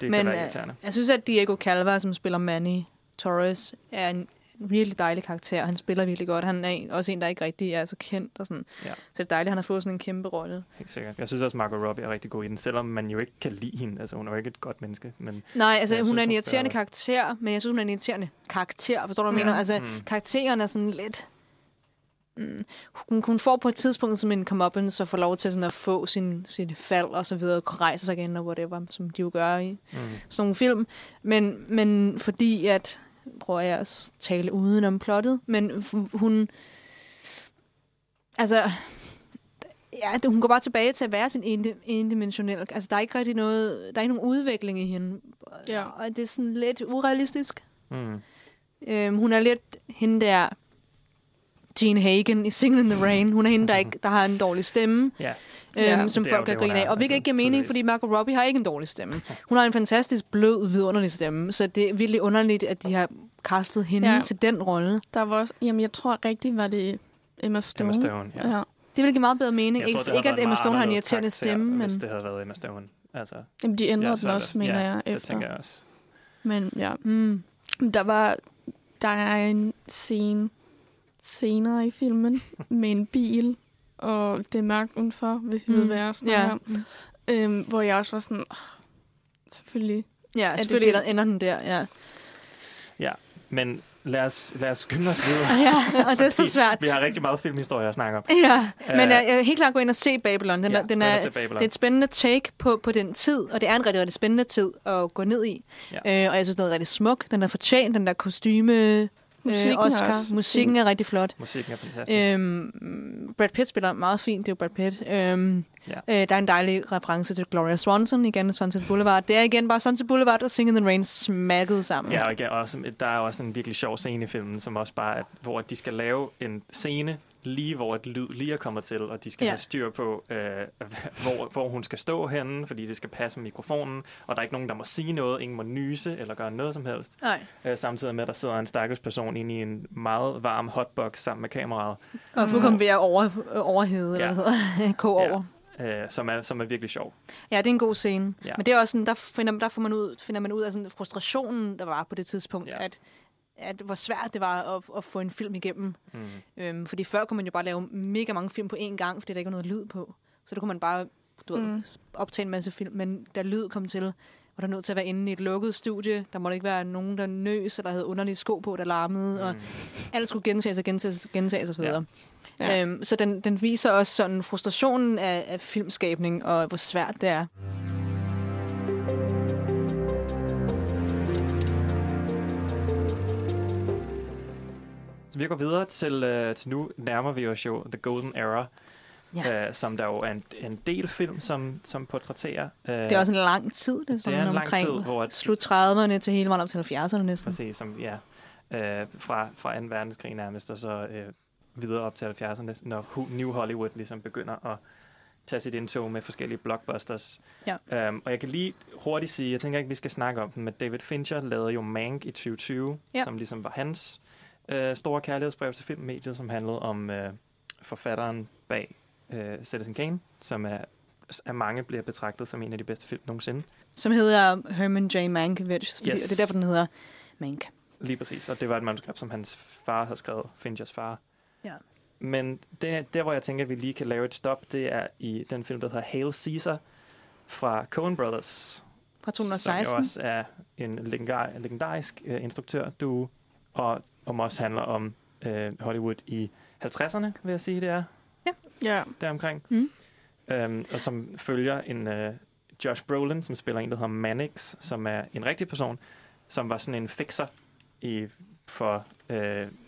det Men kan være øh, irriterende. jeg synes, at Diego Calva, som spiller Manny Torres, er en virkelig dejlig karakter. Han spiller virkelig godt. Han er også en, der ikke rigtig er så kendt. Og sådan. Ja. Så det er dejligt, at han har fået sådan en kæmpe rolle. Helt sikkert. Jeg synes også, Margot Robbie er rigtig god i den, selvom man jo ikke kan lide hende. Altså, hun er jo ikke et godt menneske. Men Nej, altså hun synes, er en irriterende spiller- karakter, men jeg synes, hun er en irriterende karakter. Forstår du, hvad jeg Ja. mener? Altså, Mm. karakteren er sådan lidt... Mm, hun, hun får på et tidspunkt som en comeuppance, så får lov til sådan at få sin, sin fald og så videre, og rejse sig igen og whatever, som de jo gør i mm, sådan nogle film. Men, men fordi at, prøver jeg at tale uden om plottet, men hun, altså, ja, det- hun går bare tilbage til at være sin endimensionel. Altså, der er ikke rigtig noget, der er ikke nogen udvikling i hende. Ja. Og det er sådan lidt urealistisk. mm. Øhm, hun er lidt hende der, Gene Hagen i Singing in the Rain. Hun er hende, der, ikke, der har en dårlig stemme, Ja, øhm, Ja, som det er jo folk kan det, grine af. Og hvilket altså, ikke giver mening, fordi Margot Robbie har ikke en dårlig stemme. Hun har en fantastisk blød, vidunderlig stemme, så det er virkelig underligt, at de har castet hende ja. Til den rolle. Der var også, jamen jeg tror rigtigt, var det Emma Stone. Emma Stone, ja. ja. Det vil give meget bedre mening. Jeg ikke, tror, det ikke at Emma Stone har en irriterende stemme, men... Hvis det havde været Emma Stone. Altså, Jamen, de ændrede ja, den så er det også, mener ja, jeg, det efter. tænker jeg også. Men ja, Mm. der var der er en scene senere i filmen med en bil, og det er mørkt udenfor, hvis I mm. ved, hvad jeg snakker Ja. om. Øhm, hvor jeg også var sådan, oh, selvfølgelig. ja, selvfølgelig det? det? ender den der, ja. Ja, men lad os, lad os skynde os videre. ja. Og det er så svært. Vi har rigtig meget filmhistorie at snakke om. Ja, men Øh, jeg, jeg er helt klart gå ind og se Babylon. Den, Ja, er, den er, Babylon. det er et spændende take på, på den tid, og det er en rigtig, rigtig spændende tid at gå ned i. Ja. Øh, og jeg synes, den er rigtig smuk. Den er fortjent, den der kostyme Musikken øh, er Oscar. også Musikken er rigtig flot. Musikken er fantastisk. Øhm, Brad Pitt spiller meget fint, det er jo Brad Pitt. Øhm, Ja. øh, der er en dejlig reference til Gloria Swanson, igen Sunset Boulevard. Det er igen bare Sunset Boulevard og Singing in the Rain smakket sammen. Ja, og igen, også, der er også en virkelig sjov scene i filmen, som også bare, er, hvor de skal lave en scene, lige hvor et lyd lige er kommet til, og de skal Ja. have styr på, øh, hvor, hvor hun skal stå henne, fordi det skal passe med mikrofonen, og der er ikke nogen, der må sige noget, ingen må nyse eller gøre noget som helst. Nej. Øh, samtidig med, at der sidder en stakkels person inde i en meget varm hotbox sammen med kameraet, Og fuldkommen ved at over, overhede, eller Ja. hvad det hedder, koge Ja. over. øh, som, er, som er virkelig sjov. Ja, det er en god scene. Ja. Men det er også sådan, der finder, der får man ud, finder man ud af sådan frustrationen, der var på det tidspunkt, Ja. at, at hvor svært det var at, at få en film igennem. Mm. Øhm, fordi før kunne man jo bare lave mega mange film på én gang, fordi der ikke var noget lyd på. Så der kunne man bare du ved, Mm. optage en masse film. Men da lyd kom til, var der nødt til at være inde i et lukket studie. Der måtte ikke være nogen, der nøs, eller havde underlige sko på, der larmede. Mm. Og alt skulle gentages og gentages og gentages osv. Ja. Ja. Øhm, så den, den viser også sådan frustrationen af, af filmskabning, og hvor svært det er. Så vi går videre til, øh, til nu nærmer vi os jo The Golden Era, Ja. øh, som der jo er en, en del film, som, som portrætterer. Øh, Det er også en lang tid, det sådan det er en lang omkring tid, hvor at, slut 30'erne til hele vejen op til 70'erne næsten. præcis, som, ja, øh, fra, fra 2. verdenskrig nærmest, og så øh, videre op til 70'erne, når New Hollywood ligesom begynder at tage sit indtog med forskellige blockbusters. Ja. Um, og jeg kan lige hurtigt sige, jeg tænker ikke, vi skal snakke om den, men David Fincher lavede jo Mank i 2020, Ja. som ligesom var hans øh, store kærlighedsbrev til filmmediet, som handlede om øh, forfatteren bag øh, Citizen Kane, som er, af mange bliver betragtet som en af de bedste film nogensinde. Som hedder Herman J. Mankiewicz, fordi, Yes. og det er derfor, den hedder Mank. Lige præcis, og det var et manuskript, som hans far havde skrevet, Finchers far. Ja. Men det, der, hvor jeg tænker, at vi lige kan lave et stop, det er i den film, der hedder Hail Caesar fra Coen Brothers. Fra Som 2016. jo også er en legendar, legendarisk uh, instruktør, du og om også handler om uh, Hollywood i 50'erne, vil jeg sige, det er Ja. deromkring. Mm. Um, og som følger en uh, Josh Brolin, som spiller en, der hedder Mannix, som er en rigtig person, som var sådan en fixer i, for uh,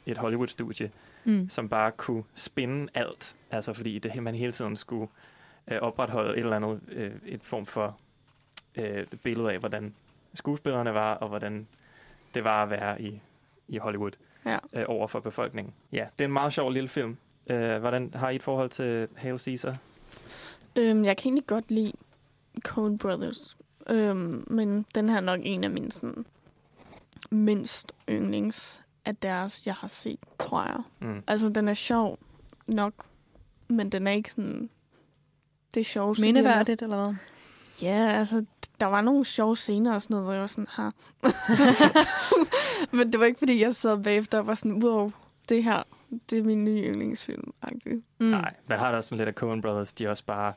et Hollywood-studie, Mm. som bare kunne spinde alt. Altså fordi det, man hele tiden skulle øh, opretholde et eller andet øh, et form for øh, billede af, hvordan skuespillerne var, og hvordan det var at være i, i Hollywood Ja. øh, over for befolkningen. Ja, det er en meget sjov lille film. Øh, hvordan har I et forhold til Hail Caesar? Øhm, jeg kan egentlig godt lide Coen Brothers. Øhm, men den her er nok en af mine sådan, mindst yndlings af deres, jeg har set, tror jeg. Mm. Altså, den er sjov nok, men den er ikke sådan... Det er sjovt. Mindeværdigt, eller hvad? Ja, altså, der var nogle sjove scener og sådan noget, hvor jeg var sådan, her. men det var ikke, fordi jeg sad bagefter og var sådan, wow, det her, det er min nye yndlingsfilm. Mm. Nej, man har da også sådan lidt af Coen Brothers, de også bare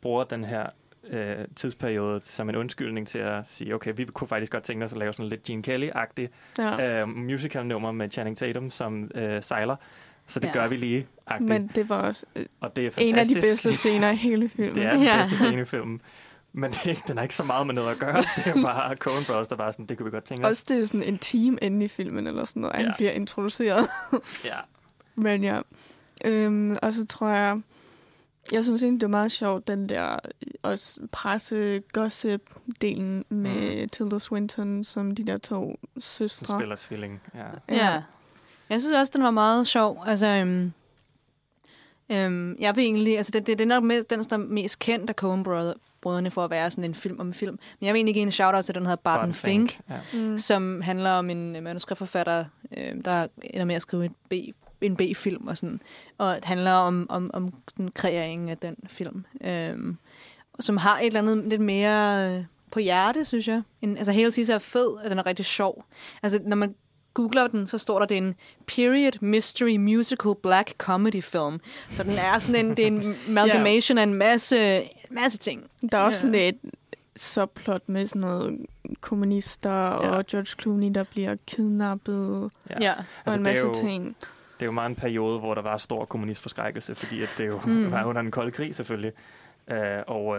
bruger den her øh, tidsperiode som en undskyldning til at sige, okay, vi kunne faktisk godt tænke os at lave sådan lidt Gene Kelly-agtig Ja. øh, musical-nummer med Channing Tatum som øh, sejler. Så det Ja. gør vi lige. -agtigt. Men det var også øh, og det er en af de fantastisk. bedste scener i hele filmen. Det er den Ja. bedste scene i filmen. Men det er ikke, den har ikke så meget med noget at gøre. Det er bare Coen Brothers, der bare sådan, det kunne vi godt tænke os. Også det er sådan en time inde i filmen, eller sådan noget. Han Ja. bliver introduceret. Ja. Men ja. Øhm, og så tror jeg... Jeg synes egentlig, det var meget sjovt, den der også presse-gossip-delen med mm. Tilda Swinton, som de der to Som søstre. spiller tvilling. Ja. Ja. Jeg synes også, den var meget sjov. Altså, øhm, øhm, jeg vil egentlig... Altså, det, det, det er nok med, den, der er mest kendt af Coen brødrene for at være sådan en film om en film. Men jeg vil egentlig give en shout-out til den hedder Barton Barton Fink, Fink, ja. Mm. som handler om en manuskriptforfatter, øh, der ender med at skrive en, B, en B-film og sådan. Og det handler om, om, om den kreeringen af den film. Øh, som har et eller andet lidt mere øh, på hjerte, synes jeg. En, altså, hele tiden er fed, og den er rigtig sjov. Altså, når man googler den, så står der, det er en period mystery musical black comedy film. Så den er sådan en, det er en amalgamation af en masse, masse ting. Der er også sådan et subplot med sådan noget kommunister ja. og George Clooney, der bliver kidnappet Ja. Ja. og Altså, en det er masse jo- ting. Det er jo meget en periode, hvor der var stor kommunistforskrækkelse, fordi at det jo Mm. mm. var under den kolde krig selvfølgelig. Uh, og uh,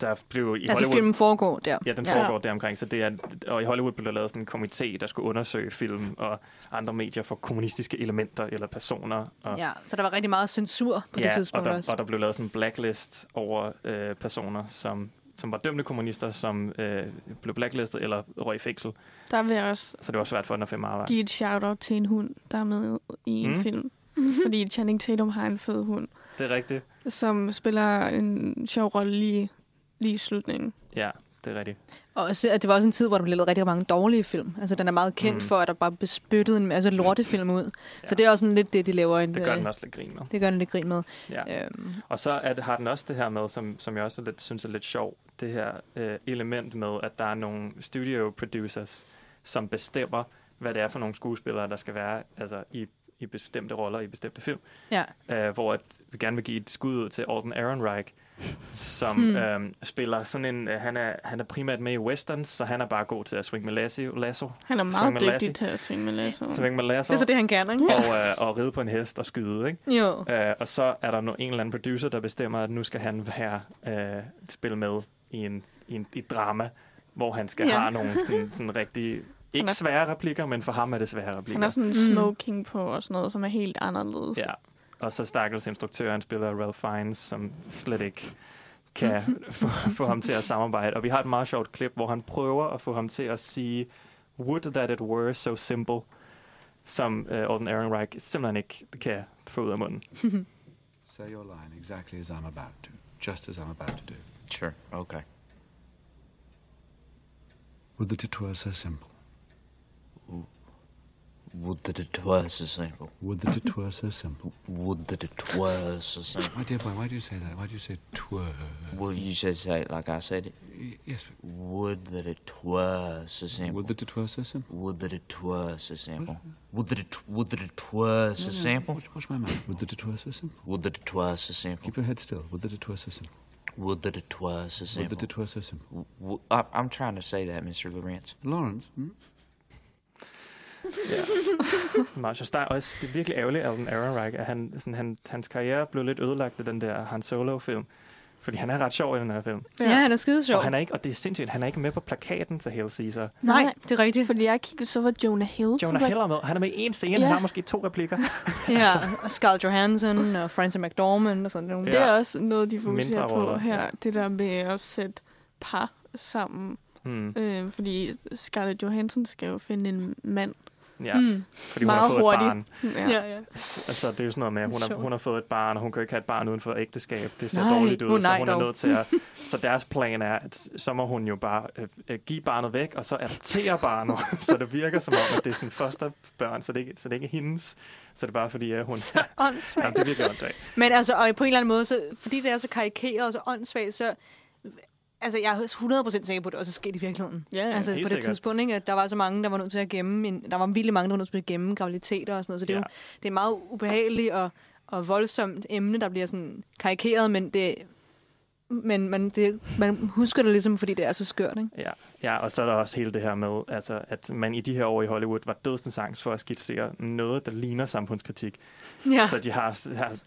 der blev i Altså, Hollywood... filmen foregår der. Ja, den foregår ja. deromkring. Så det er, og i Hollywood blev der lavet sådan en komité, der skulle undersøge film og andre medier for kommunistiske elementer eller personer. Og, Ja, så der var rigtig meget censur på ja, det og tidspunkt der, også. og der blev lavet sådan en blacklist over øh, personer, som, som var dømte kommunister, som øh, blev blacklistet eller røg i fængsel. Der vil jeg også Så det var svært for den at finde arbejde. give et shout-out til en hund, der er med i en Mm. film. Fordi Channing Tatum har en fed hund, Det er rigtigt. som spiller en sjov rolle lige, lige i slutningen. Ja, det er rigtigt. Og også, at det var også en tid, hvor der blev lavet rigtig mange dårlige film. Altså, den er meget kendt Mm. for, at der bare blev spyttet en masse lortefilm ud. Ja. Så det er også sådan lidt det, de laver. En, Det gør øh, den også lidt grin med. Det gør den lidt grin med. Ja. Øhm, Og så er det, har den også det her med, som, som jeg også lidt, synes er lidt sjov, det her øh, element med, at der er nogle studio producers, som bestemmer, hvad det er for nogle skuespillere, der skal være altså, i, i bestemte roller i bestemte film. ja. Øh, hvor at vi gerne vil give et skud ud til Alden Ehrenreich, som Hmm. hmm. øh, spiller sådan en... Øh, han, er, han er primært med i westerns, så han er bare god til at swing med lasso. lasso Han er Swing meget med dygtig Lassie. til at synge med lasso. swing med lasso. Det er så det, han kan, ikke? og, øh, og ride på en hest og skyde, ikke? Jo. Øh, og så er der no, en eller anden producer, der bestemmer, at nu skal han være øh, spille med i, en, i, en, i et drama, hvor han skal Ja. have nogle sådan, sådan rigtig... Ikke er- svære replikker, men for ham er det svære replikker. Han har sådan en Mm. smoking på og sådan noget, som er helt anderledes. Ja. Og så stakkels instruktøren spiller Ralph Fiennes, som slet ikke kan få, få ham til at samarbejde. Og vi har et meget sjovt klip, hvor han prøver at få ham til at sige, would that it were so simple, som uh, Alden Ehrenreich simpelthen ikke kan få ud af munden. Say your line exactly as I'm about to. Just as I'm about to do. Sure, okay. Would that it were so simple. Would that it were so simple. Would that it were so simple. Would that it were so simple. My dear boy, why do you say that? Why do you say twere? Well, you said say it like I said it. Y- Yes. Would that it were so simple. Would that it were so simple. Would that it were so simple. Would that it would that it were so simple. Watch, watch my mouth. Would that it were so simple. Would that it were so simple. Keep your head still. Would that it were so simple. Would that it were so simple. Would that it were so simple. W- w- I- I'm trying to say that, Mr. Lawrence. Lawrence, hmm? Sjovt. Der er også, det er virkelig ærgerligt, Alden Ehrenreich, at han, sådan, han, hans karriere blev lidt ødelagt af den der Han Solo-film. Fordi han er ret sjov i den her film. Ja, han er skide sjov. Og, han er ikke, og det er sindssygt, han er ikke med på plakaten til Hail Caesar. Nej, det er rigtigt. Fordi jeg kiggede, så var Jonah Hill. Jonah Hill er med. Han er med i en scene, Ja. han har måske to replikker. Ja, og Scarlett Johansson og Frances McDormand og sådan noget. Det er også noget, de fokuserer Mindre på roller, her. ja. Det der med at sætte par sammen. Hmm. Øh, fordi Scarlett Johansson skal jo finde en mand Ja, Mm. fordi hun har Meget fået hurtigt. et barn. Ja. Ja, ja. Altså, det er jo sådan noget med, at hun har, hun har fået et barn, og hun kan jo ikke have et barn uden for ægteskab. Det ser Nej. dårligt ud, Åh, så hun er dog. nødt til at... Så deres plan er, at så må hun jo bare øh, øh, give barnet væk, og så adoptere barnet, så det virker som om, at det er sådan første børn, så det, ikke, så det ikke er hendes. Så det er bare fordi, at hun... Åndssvagt. Jamen, det er virkelig åndssvagt. Men altså, og på en eller anden måde, så, fordi det er så karikeret og så åndssvagt, så... Altså, jeg er 100% sikker på, at det også er sket i virkeligheden. Ja, ja. altså, på det sikkert. tidspunkt, ikke, at der var så mange, der var nødt til at gemme... En, der var virkelig mange, der var nødt til at gemme graviditeter og sådan noget. Så det er Ja. jo det er et meget ubehageligt og, og voldsomt emne, der bliver sådan karikeret, men det... Men man, det, man husker det ligesom, fordi det er så skørt, ikke? Ja, ja, og så er der også hele det her med, altså, at man i de her år i Hollywood var dødsens angst for at skitsere noget, der ligner samfundskritik. Ja. Så de, har,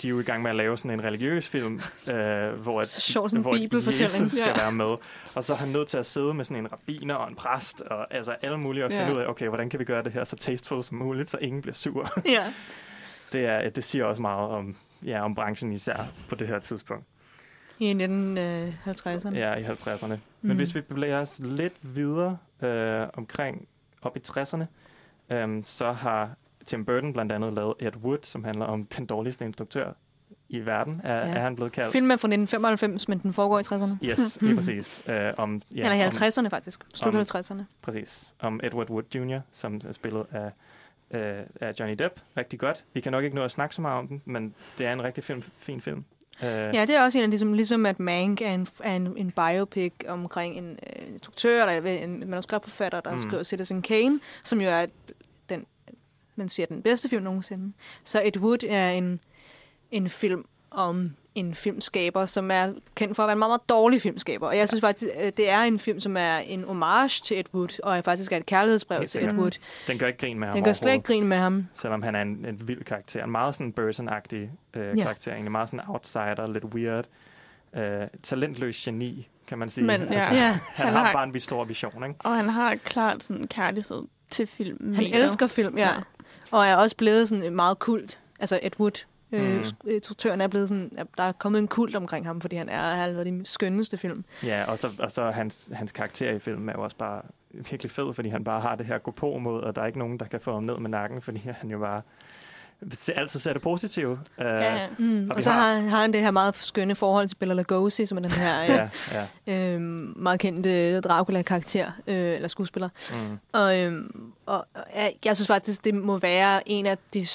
de er jo i gang med at lave sådan en religiøs film, øh, hvor, at, Så sjovt, sådan en hvor bibelfortælling. Jesus skal Ja. være med. Og så er han nødt til at sidde med sådan en rabbiner og en præst, og altså alle mulige, og finde Ja. ud af, okay, hvordan kan vi gøre det her så tasteful som muligt, så ingen bliver sur. Ja. det, er, det siger også meget om, ja, om branchen især på det her tidspunkt. I 1950'erne. Ja, i 50'erne. Men Mhm. hvis vi bevæger os lidt videre øh, omkring op i 60'erne, øh, så har Tim Burton blandt andet lavet Ed Wood, som handler om den dårligste instruktør i verden, er, Ja. er han blevet kaldt. Filmen er fra 1995, men den foregår i 60'erne. Yes, lige præcis. Øh, om, Ja, Eller i om- 50'erne faktisk. Slut om- 50'erne. Præcis. Om Edward Wood Jr., som er spillet af, øh, af Johnny Depp. Rigtig godt. Vi kan nok ikke nå at snakke så meget om den, men det er en rigtig film, fin film. Øh, Ja, det er også en af ligesom, ligesom at Mank er en, er en, en biopic omkring en øh, instruktør eller en manuskriptforfatter, der mm. skriver Citizen Kane, som jo er den, man siger, den bedste film nogensinde. Så Ed Wood er en, en film om en filmskaber, som er kendt for at være en meget, meget dårlig filmskaber. Og jeg synes faktisk, at det er en film, som er en homage til Ed Wood, og er faktisk er et kærlighedsbrev til Ed. Wood. Den gør ikke grin med ham Den gør slet ikke grin med ham. Selvom han er en, en vild karakter. En meget sådan Burson-agtig øh, Ja. karakter. Egentlig meget sådan outsider, lidt weird. Øh, talentløs geni, kan man sige. Men, ja. altså, Ja. han, Han har har- bare en stor vision, ikke? Og han har klart sådan en kærlighed til film. Han elsker film, ja. ja. Og er også blevet sådan meget kult. Altså Ed Wood, øh, Mm. mm. instruktøren er blevet sådan, at der er kommet en kult omkring ham, fordi han er, lavet de skønneste film. Ja, og så, og så hans, hans karakter i filmen er jo også bare virkelig fed, fordi han bare har det her gå på mod, og der er ikke nogen, der kan få ham ned med nakken, fordi han jo bare altid ser det positive. Uh, Ja, mm. og Og, så har- har, han det her meget skønne forhold til Bela Lugosi, som er den her Ja, ja, øh, meget kendte Dracula-karakter, øh, eller skuespiller. Mm. Og, øhm, og og jeg, jeg synes faktisk, det må være en af de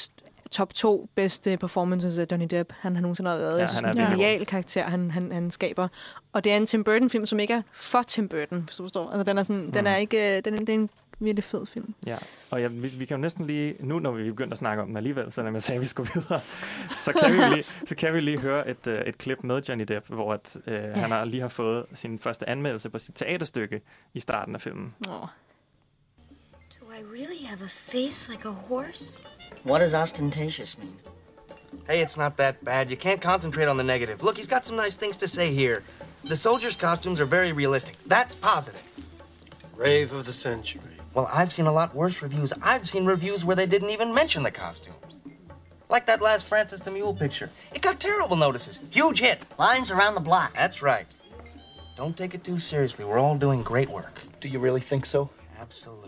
top to bedste performances af Johnny Depp, han har nogensinde lavet. Ja, jeg synes, han er en genial karakter, han, han, han skaber. Og det er en Tim Burton-film, som ikke er for Tim Burton, hvis du forstår. Altså, den er, sådan, mm. den er ikke, øh, den, er- det er en virkelig fed film. Ja, og ja, vi, vi kan jo næsten lige, nu når vi begynder at snakke om den alligevel, selvom jeg sagde, at vi skulle videre, så kan vi lige, så kan vi lige høre et, uh, et klip med Johnny Depp, hvor at, uh, ja. han har lige har fået sin første anmeldelse på sit teaterstykke i starten af filmen. Oh. Do I really have a face like a horse? What does ostentatious mean? Hey, it's not that bad. You can't concentrate on the negative. Look, he's got some nice things to say here. The soldiers' costumes are very realistic. That's positive. Rave of the century. Well, I've seen a lot worse reviews. I've seen reviews where they didn't even mention the costumes. Like that last Francis the Mule picture. It got terrible notices. Huge hit. Lines around the block. That's right. Don't take it too seriously. We're all doing great work. Do you really think so? Absolutely.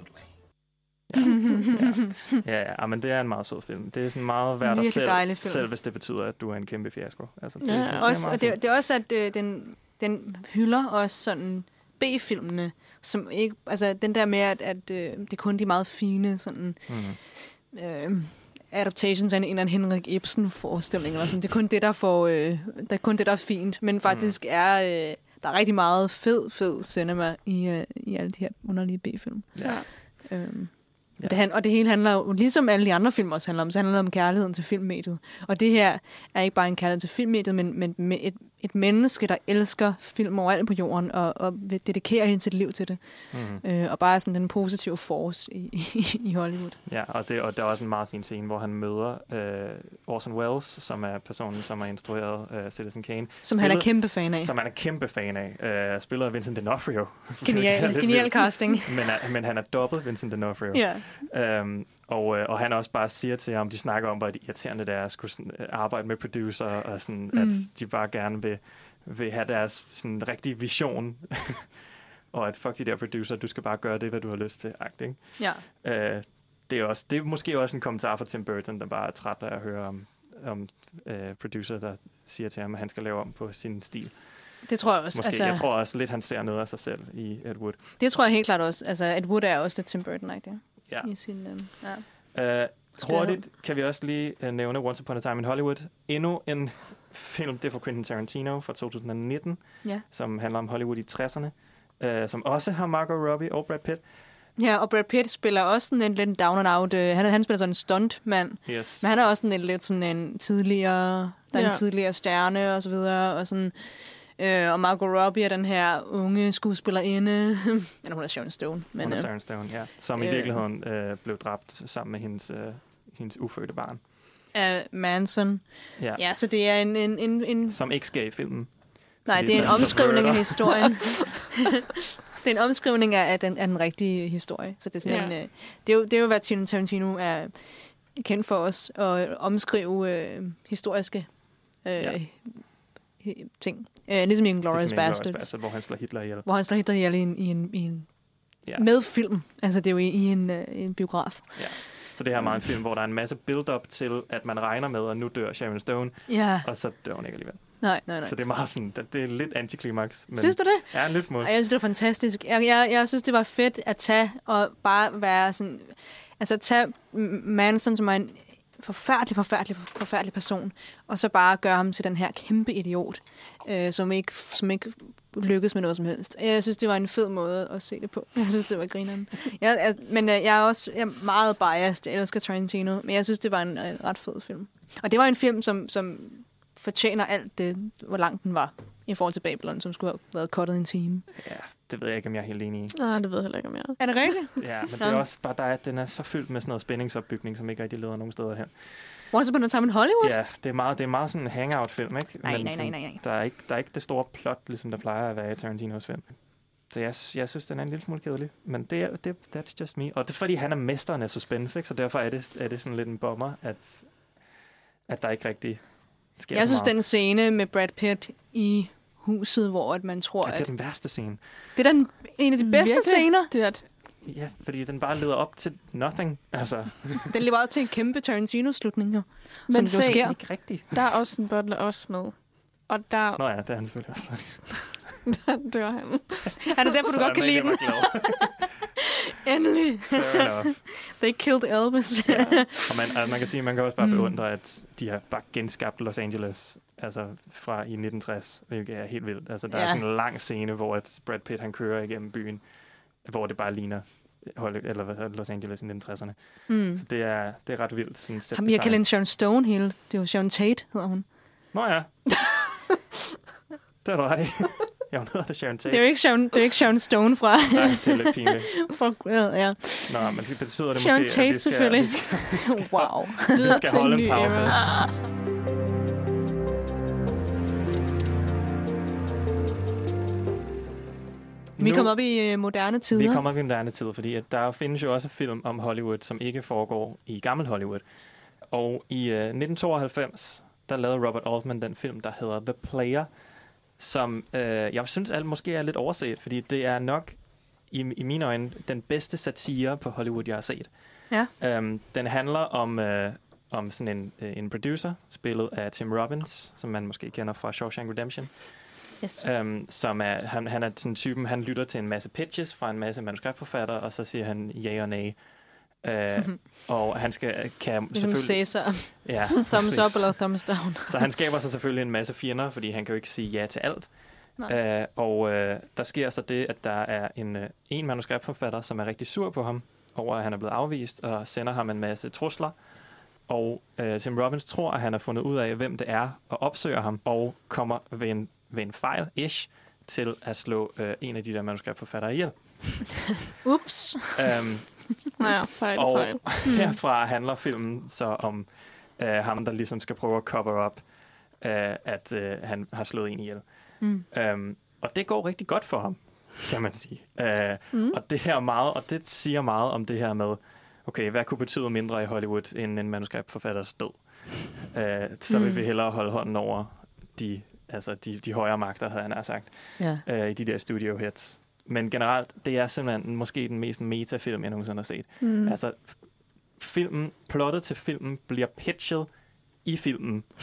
Ja, ja, men det er en meget sød film. Det er sådan meget værd dig Virkelig selv, selv, hvis det betyder, at du er en kæmpe fiasko. Altså, det, Ja, er også, og det, det er også, at øh, den, den hylder også sådan B-filmene, som ikke, altså den der med, at, at øh, det er kun de meget fine sådan, Mhm. øh, adaptations af en, eller anden Henrik Ibsen-forestilling, eller sådan. det er kun det, der får, øh, det er kun det, der er fint, men faktisk Mhm. er, øh, der er rigtig meget fed, fed cinema i, øh, i alle de her underlige B-film. Ja. Øhm, ja. det, han- og det hele handler jo, ligesom alle de andre film også handler om, så handler det om kærligheden til filmmediet. Og det her er ikke bare en kærlighed til filmmediet, men, men med et, et menneske, der elsker film overalt på jorden, og, og vil dedikere hele sit liv til det. Mhm. Øh, og bare er sådan den positive force i, i, i Hollywood. Ja, og, det, og der er også en meget fin scene, hvor han møder øh, Orson Welles, som er personen, som har instrueret øh, Citizen Kane. Som han er kæmpe fan af. Som han er kæmpe fan af. Øh, spiller af Vincent D'Onofrio. Genial- genial casting. Men, er, men han er dobbelt Vincent D'Onofrio. Ja. Øhm, og, øh, og han også bare siger til ham, de snakker om, hvor irriterende det er at skulle sådan, øh, arbejde med producer, og sådan, Mm. at de bare gerne vil, vil have deres sådan, rigtige vision. og at fuck de der producer, du skal bare gøre det, hvad du har lyst til. Agt, ikke? Ja. Øh, det er, også, det er måske også en kommentar fra Tim Burton, der bare er træt af at høre om, om øh, producer, der siger til ham, at han skal lave om på sin stil. Det tror jeg også. Måske, altså, jeg tror også lidt, han ser noget af sig selv i Ed Wood. Det tror jeg helt klart også. Altså, Ed Wood er også lidt Tim Burton-agtig. Ja. I sin, øh, ja. Uh, hurtigt kan vi også lige uh, nævne Once Upon a Time in Hollywood. Endnu en film, det er fra Quentin Tarantino fra 2019, Ja. som handler om Hollywood i 60'erne, uh, som også har Margot Robbie og Brad Pitt. Ja, og Brad Pitt spiller også sådan en lidt down and out. Øh, han, han spiller sådan en stuntmand. Yes. Men han er også sådan en lidt sådan en tidligere, der er Ja. en tidligere stjerne og så videre. Og, sådan, øh, og Margot Robbie er den her unge skuespillerinde. Eller hun er Sharon Stone. Men, Men, Hun er øh, Sharon Stone, ja. Som i øh, virkeligheden uh, blev dræbt sammen med hendes, uh, hendes ufødte barn. af Manson. Ja. Ja, så det er en... en, en, en Som ikke skal i filmen. nej, det er en omskrivning af historien. det er en omskrivning af, af, den, af den rigtige historie. Så det er sådan Ja. en, øh, det, er jo, det er jo, hvad Tino Tarantino er kendt for os, at omskrive øh, historiske øh, Ja. Ting. Øh, ligesom i Inglourious Ligesom Bastards, Basterds, hvor han slår Hitler ihjel. hvor han slår Hitler ihjel i en, i en, i en Ja. med film. Altså, det er jo i, i en, øh, en biograf. Ja. Så det her er meget en film, hvor der er en masse build-up til, at man regner med, at nu dør Sharon Stone, Ja. og så dør hun ikke alligevel. Nej, nej, nej. Så det er meget sådan, det, det er lidt antiklimaks. Men Synes du det? Ja, en lille smule. Jeg synes, det var fantastisk. Jeg, jeg, jeg synes, det var fedt at tage og bare være sådan... Altså tage Manson, som er en forfærdelig, forfærdelig, forfærdelig person, og så bare gøre ham til den her kæmpe idiot, øh, som, ikke, som ikke lykkes med noget som helst. Jeg synes, det var en fed måde at se det på. Jeg synes, det var grineren. Jeg, jeg, men øh, jeg er også jeg er meget biased. Jeg elsker Tarantino, men jeg synes, det var en øh, ret fed film. Og det var en film, som, som fortjener alt det, hvor lang den var i forhold til Babylon, som skulle have været kottet en time. Ja, det ved jeg ikke, om jeg er helt enig i. Nej, det ved jeg heller ikke, om jeg er. Er det rigtigt? Ja, men det er også bare, der er, den er så fyldt med sådan noget spændingsopbygning, som ikke rigtig leder nogen steder hen. Once Upon a Time in Hollywood? Ja, det er meget, det er meget sådan en hangout-film, ikke? Nej, Men nej, nej, nej, nej. Der er, ikke, der er ikke det store plot, ligesom der plejer at være i Tarantinos film. Så jeg, jeg synes, den er en lille smule kedelig. Men det er, det, that's just me. Og det er fordi, han er mesteren af suspense, ikke? Så derfor er det, er det sådan lidt en bomber, at, at der ikke rigtig sker Jeg synes, meget. den scene med Brad Pitt i huset, hvor at man tror, Ja, det er at... den værste scene. Det er den, en af de bedste Virkelig? scener. Det er, Ja, fordi den bare leder op til nothing. Altså, Den lever op til en kæmpe Tarantino-slutning, jo. Men Som jo se, sker. ikke rigtigt. der er også en butler også med. Og der, Nå ja, det er han selvfølgelig også. der dør han. Er det derfor, du Så godt kan lide den? Endelig. They killed Elvis. Og man, altså man kan sige, man kan også bare Mm. beundre, at de har bare genskabt Los Angeles altså fra i 1960, hvilket er helt vildt. Altså, der ja. er Ja. sådan en lang scene, hvor at Brad Pitt han kører igennem byen, hvor det bare ligner eller hvad hedder det, Los Angeles i 1960'erne. Mm. Så det er, det er ret vildt. Sådan set Ham, jeg kalder Sharon Stone hele. Det er jo Sharon Tate, hedder hun. Nå ja. det er du ret. Ja, hun hedder det Sharon Tate. Det er jo ikke Sharon, det er ikke Sharon Stone fra... Nej, det er lidt pinligt. fra ja. Nå, men det betyder det Sharon måske, Tate, at vi skal, selvfølgelig. vi skal, vi skal, Wow. vi skal holde en pause. era. Vi er Nu- kommet op i øh, moderne tider. Vi kommer op i moderne tid, fordi at der findes jo også film om Hollywood, som ikke foregår i gammel Hollywood. Og i øh, 1992, der lavede Robert Altman den film, der hedder The Player, som øh, jeg synes alt måske er lidt overset, fordi det er nok i, i mine øjne den bedste satire på Hollywood, jeg har set. Ja. Um, den handler om, øh, om sådan en, øh, en producer, spillet af Tim Robbins, som man måske kender fra Shawshank Redemption. Yes. Um, som er, han, han er sådan typen, han lytter til en masse pitches fra en masse manuskriptforfattere, og så siger han ja og nej. Uh, og han skal, kan Ligesom selvfølgelig... Cæsar. Ja, thumbs up eller thumbs down. Så han skaber sig selvfølgelig en masse fjender, fordi han kan jo ikke sige ja til alt. Uh, og uh, der sker så det, at der er en, uh, en manuskriptforfatter, som er rigtig sur på ham, over at han er blevet afvist, og sender ham en masse trusler. Og uh, Tim Robbins tror, at han har fundet ud af, hvem det er, og opsøger ham, og kommer ved en, ved en fejl-ish til at slå uh, en af de der manuskriptforfattere ihjel. Ups. Um, Ja, fejl, og fejl. herfra handler filmen så om uh, ham, der ligesom skal prøve at cover up, uh, at uh, han har slået en ihjel. Mm. Um, og det går rigtig godt for ham, kan man sige. Uh, Mm. mm. Og det her meget, og det siger meget om det her med, okay, hvad kunne betyde mindre i Hollywood end en manuskriptforfatters død? Uh, så vil Mm. vi hellere holde hånden over de, altså de, de højere magter, havde han sagt, Ja. uh, i de der studio hits. Men generelt, det er simpelthen måske den mest metafilm, jeg nogensinde har set. Mm. Altså, filmen, plottet til filmen, bliver pitchet i filmen.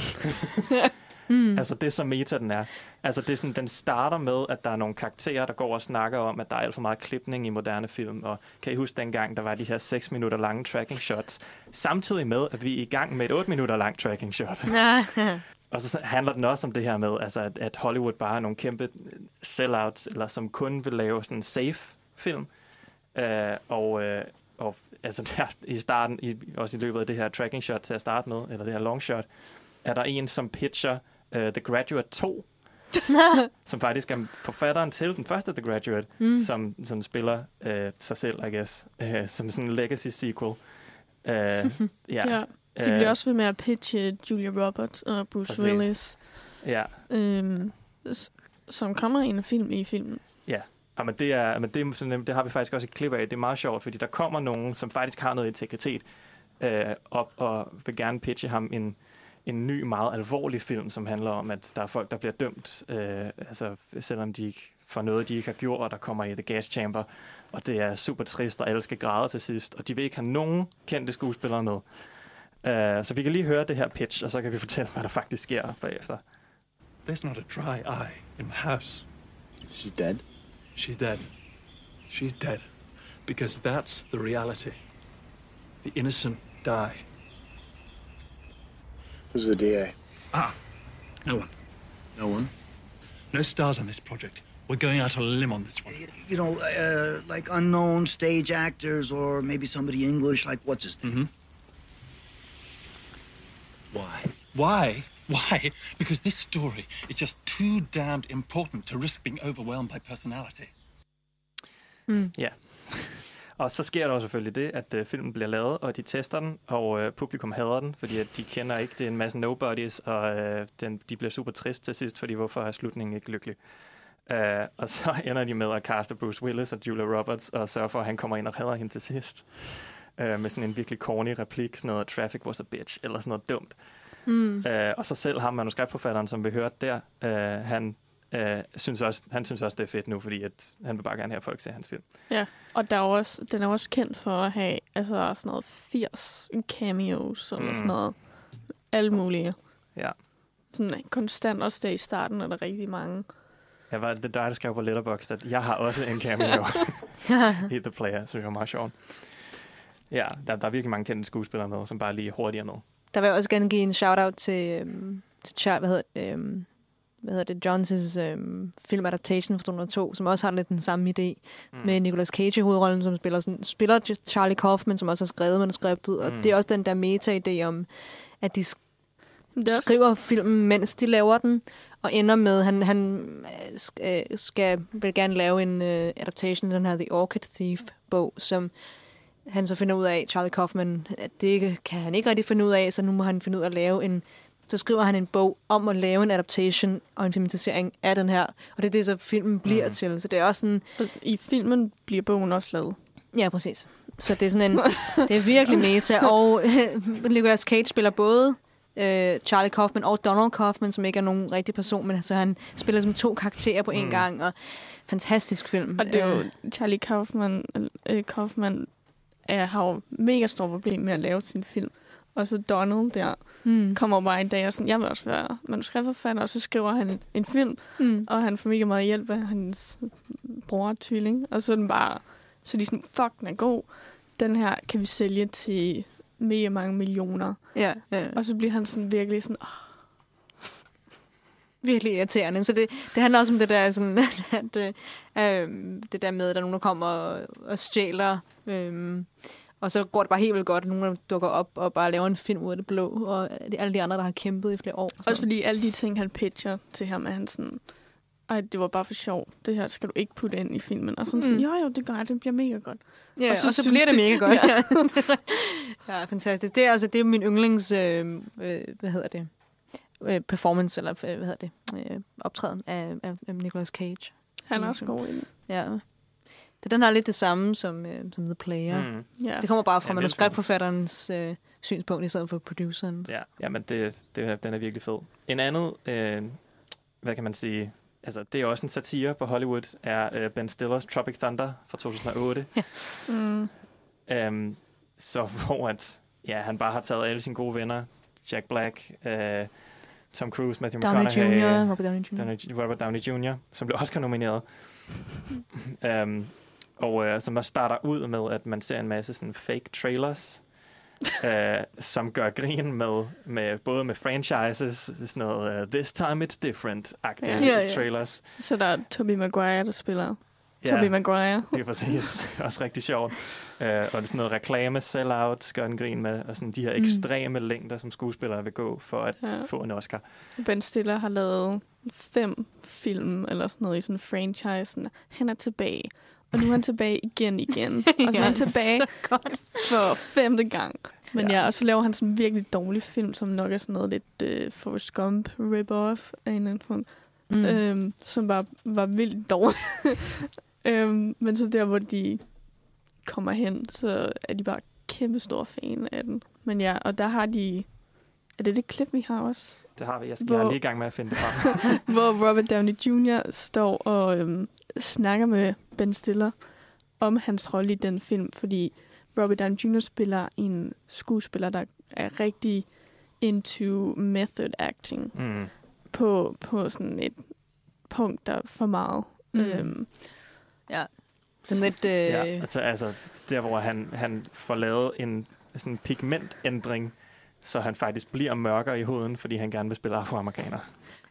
Mm. Altså, det er så meta, den er. Altså, det er sådan, den starter med, at der er nogle karakterer, der går og snakker om, at der er alt for meget klipning i moderne film. Og kan I huske dengang, der var de her 6 minutter lange tracking shots, samtidig med, at vi er i gang med et 8 minutter lang tracking shot. Og så handler den også om det her med, altså, at, at Hollywood bare er nogle kæmpe sellouts, eller som kun vil lave sådan en safe film. Øh, og, øh, og altså der, i starten, i, også i løbet af det her tracking shot til at starte med, eller det her long shot, er der en, som pitcher uh, The Graduate 2, som faktisk er forfatteren til den første The Graduate, Mm. som, som spiller uh, sig selv, I guess, uh, som sådan en legacy sequel. Uh, ja. ja. De Øh, bliver også ved med at pitche Julia Roberts og Bruce Præcis. Willis, Ja, øhm, som kommer i en film i filmen. ja. Ja, men det, er, men det, er sådan, det har vi faktisk også et klip af. Det er meget sjovt, fordi der kommer nogen, som faktisk har noget integritet øh, op og vil gerne pitche ham en, en ny, meget alvorlig film, som handler om, at der er folk, der bliver dømt, øh, altså, selvom de ikke for noget, de ikke har gjort, og der kommer i The Gas Chamber, og det er super trist, og alle skal græde til sidst, og de vil ikke have nogen kendte skuespillere med. Uh, så vi kan lige høre det her pitch, og så kan vi fortælle, hvad der faktisk sker bagefter. There's not a dry eye in the house. She's dead? She's dead. She's dead. Because that's the reality. The innocent die. Who's the DA? Ah, no one. No one? No stars on this project. We're going out on a limb on this one. You know, uh, like unknown stage actors or maybe somebody English, like what's his name? Mm-hmm. Why? Why? Why? Because this story is just too damned important to risk being overwhelmed by personality. Mm. Ja. Og så sker der jo selvfølgelig det, at øh, filmen bliver lavet, og de tester den, og øh, publikum hader den, fordi at de kender ikke, det er en masse nobodies, og øh, den, de bliver super trist til sidst, fordi hvorfor er slutningen ikke lykkelig? Uh, og så ender de med at kaste Bruce Willis og Julia Roberts, og sørge for, at han kommer ind og redder hende til sidst. Uh, med sådan en virkelig corny replik, sådan noget, traffic was a bitch, eller sådan noget dumt. Mm. Uh, og så selv ham, manuskriptforfatteren, som vi hørte der, uh, han, uh, synes også, han synes også, det er fedt nu, fordi at han vil bare gerne have, at folk ser hans film. Ja, og der er også, den er også kendt for at have altså, sådan noget 80 cameos og Mm. sådan noget. Alle mulige. Ja. Sådan konstant også der i starten er der rigtig mange. Jeg var, det dig, der skrev på Letterboxd, at jeg har også en cameo i The Player, så det var meget sjovt. Ja, der, der er virkelig mange kendte skuespillere med, som bare lige hurtigere med. Der vil jeg også gerne give en shout-out til, øhm, til Char, hvad hedder, øhm, hvad hedder det, Johns' øhm, filmadaptation fra 2002, som også har lidt den samme idé, mm. med Nicolas Cage i hovedrollen, som spiller, sådan, spiller Charlie Kaufman, som også har skrevet manuskriptet, og Mm. det er også den der meta-idé om, at de sk- er skriver filmen, mens de laver den, og ender med, han, han øh, øh, skal, vil gerne lave en uh, adaptation af den her The Orchid Thief-bog, som han så finder ud af, Charlie Kaufman, at det ikke, kan han ikke rigtig finde ud af, så nu må han finde ud af at lave en, så skriver han en bog om at lave en adaptation og en filmatisering af den her, og det er det, så filmen bliver mm. til. Så det er også sådan... I filmen bliver bogen også lavet. Ja, præcis. Så det er sådan en, det er virkelig meta, og Nicolas Cage spiller både øh, Charlie Kaufman og Donald Kaufman, som ikke er nogen rigtig person, men altså, han spiller som to karakterer på en Mm. gang, og fantastisk film. Og det er jo, Øh, Charlie Kaufman, øh, Kaufman er, har jo mega store problem med at lave sin film. Og så Donald der mm. kommer bare en dag og sådan, jeg vil også være manuskriptforfatter, og så skriver han en, film, mm. og han får mega meget hjælp af hans bror tvilling. Og så er den bare, så de sådan, fuck, den er god. Den her kan vi sælge til mega mange millioner. Ja, ja. Og så bliver han sådan virkelig sådan, oh, virkelig irriterende. Så det, det handler også om det der, sådan, at, øh, det der med, at der er nogen, der kommer og, og stjæler, øh, og så går det bare helt vildt godt, nogen der dukker op og bare laver en film ud af det blå, og det er alle de andre, der har kæmpet i flere år. Også fordi alle de ting, han pitcher til ham, er han sådan, ej, det var bare for sjov. Det her skal du ikke putte ind i filmen. Og sådan, mm. sådan jo jo, det gør jeg, det bliver mega godt. Ja, og så, og så bliver det mega godt. Ja. Ja, ja fantastisk. Det er, altså, det er min yndlings, øh, øh, hvad hedder det, øh, performance, eller øh, hvad hedder det, øh, optræden af, af, af Nicolas Cage. Han er også god i den. Ja. Det, den har lidt det samme som, øh, som The Player. Mm. Ja. Det kommer bare Ja, fra vildt manuskriptforfatterens øh, synspunkt, i stedet for produceren. Ja, ja men det, det, den er virkelig fed. En andet, øh, hvad kan man sige, altså det er også en satire på Hollywood, er øh, Ben Stillers Tropic Thunder fra 2008. Ja. Mm. Um, så hvor at, ja, han bare har taget alle sine gode venner, Jack Black, øh, Tom Cruise, Matthew Downey McConaughey, Jr., Robert Downey Jr. Downey, Robert Downey Jr., som blev Oscar nomineret. um, og øh, som også starter ud med, at man ser en masse sådan fake trailers, øh, som gør grin med, med både med franchises, sådan noget uh, This Time It's Different-agtige ja. Ja, ja. trailers. Så der er Tobey Maguire, der spiller. Ja. Tobey Maguire. Det er præcis. Også rigtig sjovt. Uh, og det er sådan noget reklame, sell-out, gør en grin med, og sådan de her Mm. ekstreme længder, som skuespillere vil gå for at Ja. få en Oscar. Ben Stiller har lavet fem film eller sådan noget i sådan en franchise. Sådan, Han er tilbage. Og nu er han tilbage igen igen. Og så er han tilbage for femte gang. Men Ja. ja. og så laver han sådan en virkelig dårlig film, som nok er sådan noget lidt uh, Forrest Gump rip-off af en eller anden form. Mm. Mm. Øhm, som bare var vildt dårlig. Øhm, men så der, hvor de kommer hen, så er de bare kæmpe store fan af den. Men ja, og der har de... Er det det klip, vi har også? Det har vi. Jeg, skal, Hvor- jeg er lige i gang med at finde det frem. hvor Robert Downey Jr. står og øhm, snakker med Ben Stiller om hans rolle i den film, fordi Robert Downey Jr. spiller en skuespiller, der er rigtig into method acting Mm. på, på sådan et punkt, der er for meget. Mm. Mm. Øhm, ja. Sådan lidt... Øh, Ja, altså, altså der, hvor han, han får lavet en sådan en pigmentændring, så han faktisk bliver mørkere i huden, fordi han gerne vil spille afroamerikaner.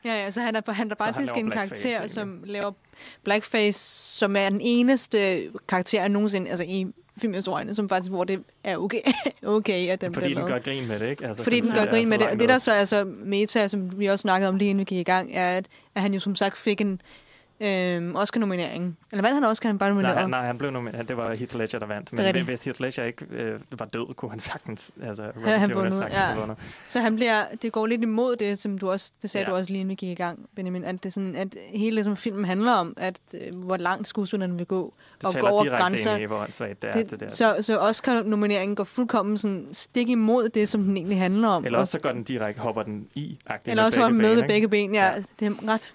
Ja, ja, så han er, han er Så han faktisk en karakter, egentlig. som laver blackface, som er den eneste karakter jeg nogensinde, altså i filmhistorien, som faktisk, hvor det er okay, okay at den Fordi bliver den gør grin med det, ikke? Altså, Fordi den gør er grin så med det. Og det, der så er så meta, som vi også snakkede om lige inden vi gik i gang, er, at, at han jo som sagt fik en øhm, Oscar-nominering. Eller hvad han Oscar, han bare Nej, nomineret? han- nej, han blev nomineret. Det var Heath Ledger, der vandt. Det Men rigtigt. hvis Heath Ledger ikke øh, var død, kunne han sagtens... Altså, Ja, han vundet, sagtens ja. vundet. Så han bliver, det går lidt imod det, som du også, det sagde Ja. ja. du også lige inden vi gik i gang, Benjamin, at, det sådan, at hele som filmen handler om, at øh, hvor langt skuespillerne vil gå, Det og gå taler over grænser. ind i, hvor åndssvagt det er, det, det der. Så, så Oscar-nomineringen går fuldkommen sådan stik imod det, som den egentlig handler om. Eller Og- også så går den direkte, hopper den i. eller også var den med ikke? begge ben. Ja, det er ret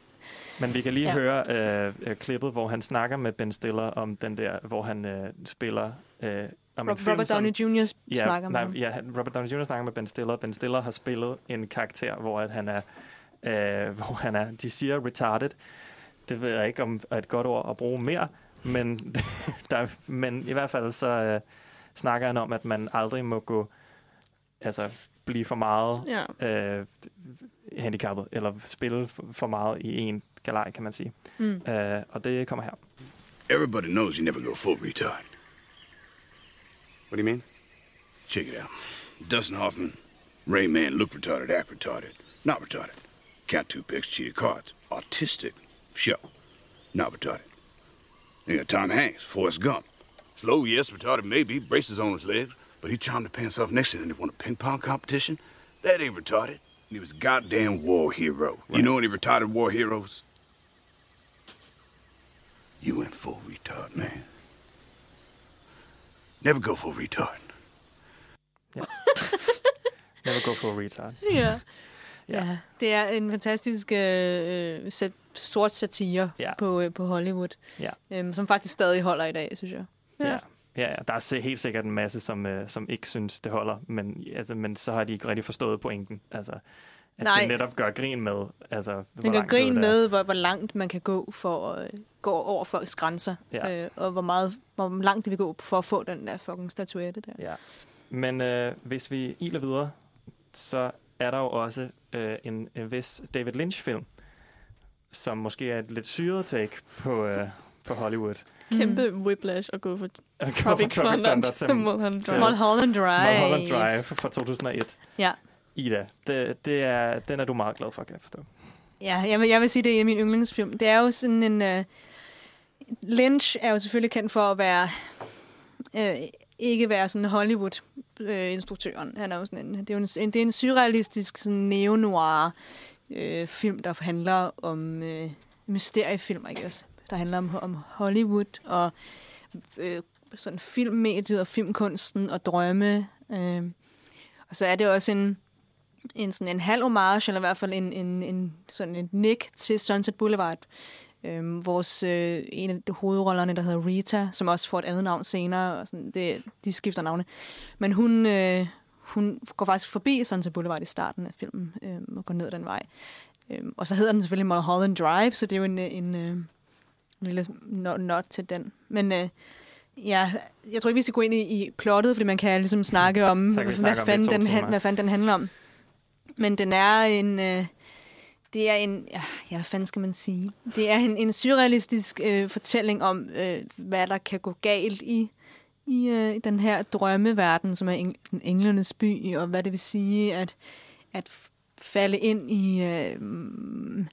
Men vi kan lige Ja. høre øh, øh, klippet, hvor han snakker med Ben Stiller om den der, hvor han øh, spiller... Øh, om en Rob- film, Robert som- Downey Jr. ja, snakker med nej. Ja, Robert Downey Jr. snakker med Ben Stiller. Ben Stiller har spillet en karakter, hvor at han er... Øh, hvor han er... De siger retarded. Det ved jeg ikke, om er et godt ord at bruge mere. Men, der, men i hvert fald så øh, snakker han om, at man aldrig må gå... Altså, blive for meget Ja. øh, handicappet, eller spille for, for meget i en galej, kan man sige. Mm. Øh, og det kommer her. Everybody knows you never go full retard. What do you mean? Check it out. Dustin Hoffman, Rayman, look retarded, act retarded, not retarded. Count two picks, cheated cards. Autistic, sure, not retarded. You got Tom Hanks, Forrest Gump. Slow, yes, retarded maybe, braces on his legs, but he charmed the pants off next to him and won a ping pong competition. That ain't retarded. He was a goddamn war hero. You know any retarded war heroes? You went full retard, man. Never go full retard. Never go for a retard. Ja. ja. Det er en fantastisk øh, sat, sort satire Ja. på, øh, på Hollywood, Ja. øhm, som faktisk stadig holder i dag, synes jeg. Ja. Ja, ja, der er helt sikkert en masse, som, øh, som ikke synes, det holder, men, altså, men så har de ikke rigtig forstået pointen. Altså, at Nej. det netop gør grin med, altså, hvor Den gør grin det med, hvor, hvor langt man kan gå for at øh, gå over folks grænser, Ja. øh, og hvor, meget, hvor langt det vil gå for at få den der fucking statuette der. Ja. Men øh, hvis vi iler videre, så er der jo også øh, en, en vis David Lynch-film, som måske er et lidt syret take på, øh, på Hollywood. Kæmpe whiplash at gå for At gå Tropic fra Thunder Thunder til Mulholland Drive. Mulholland Drive. Mulholland Drive fra 2001. Ja. Ida, det, det er, den er du meget glad for, kan jeg forstå. Ja, jeg vil, jeg vil sige, det er en af mine yndlingsfilm. Det er jo sådan en... Uh, Lynch er jo selvfølgelig kendt for at være... Uh, ikke være sådan Hollywood-instruktøren. Han er jo sådan en, det er jo en, det er en surrealistisk sådan neo-noir øh, film, der handler om øh, mysteriefilm, I guess. Der handler om, om Hollywood og øh, sådan filmmediet og filmkunsten og drømme. Øh. Og så er det også en, en, sådan en halv homage, eller i hvert fald en, en, en, sådan en nick til Sunset Boulevard, Øhm, vores, øh, en af de hovedrollerne, der hedder Rita, som også får et andet navn senere, og sådan, det, de skifter navne. Men hun, øh, hun går faktisk forbi Sunset Boulevard i starten af filmen, øh, og går ned den vej. Øhm, og så hedder den selvfølgelig Mulholland Drive, så det er jo en, en, øh, en lille not til den. Men øh, ja, jeg tror ikke, vi skal gå ind i, i plottet, fordi man kan ligesom snakke om, kan vi hvad, snakke om fanden den, han, hvad fanden den handler om. Men den er en... Øh, det er en... Ja, hvad fanden skal man sige? Det er en, en surrealistisk øh, fortælling om, øh, hvad der kan gå galt i, i øh, den her drømmeverden, som er eng, den englenes by, og hvad det vil sige at, at falde ind i, øh, mm,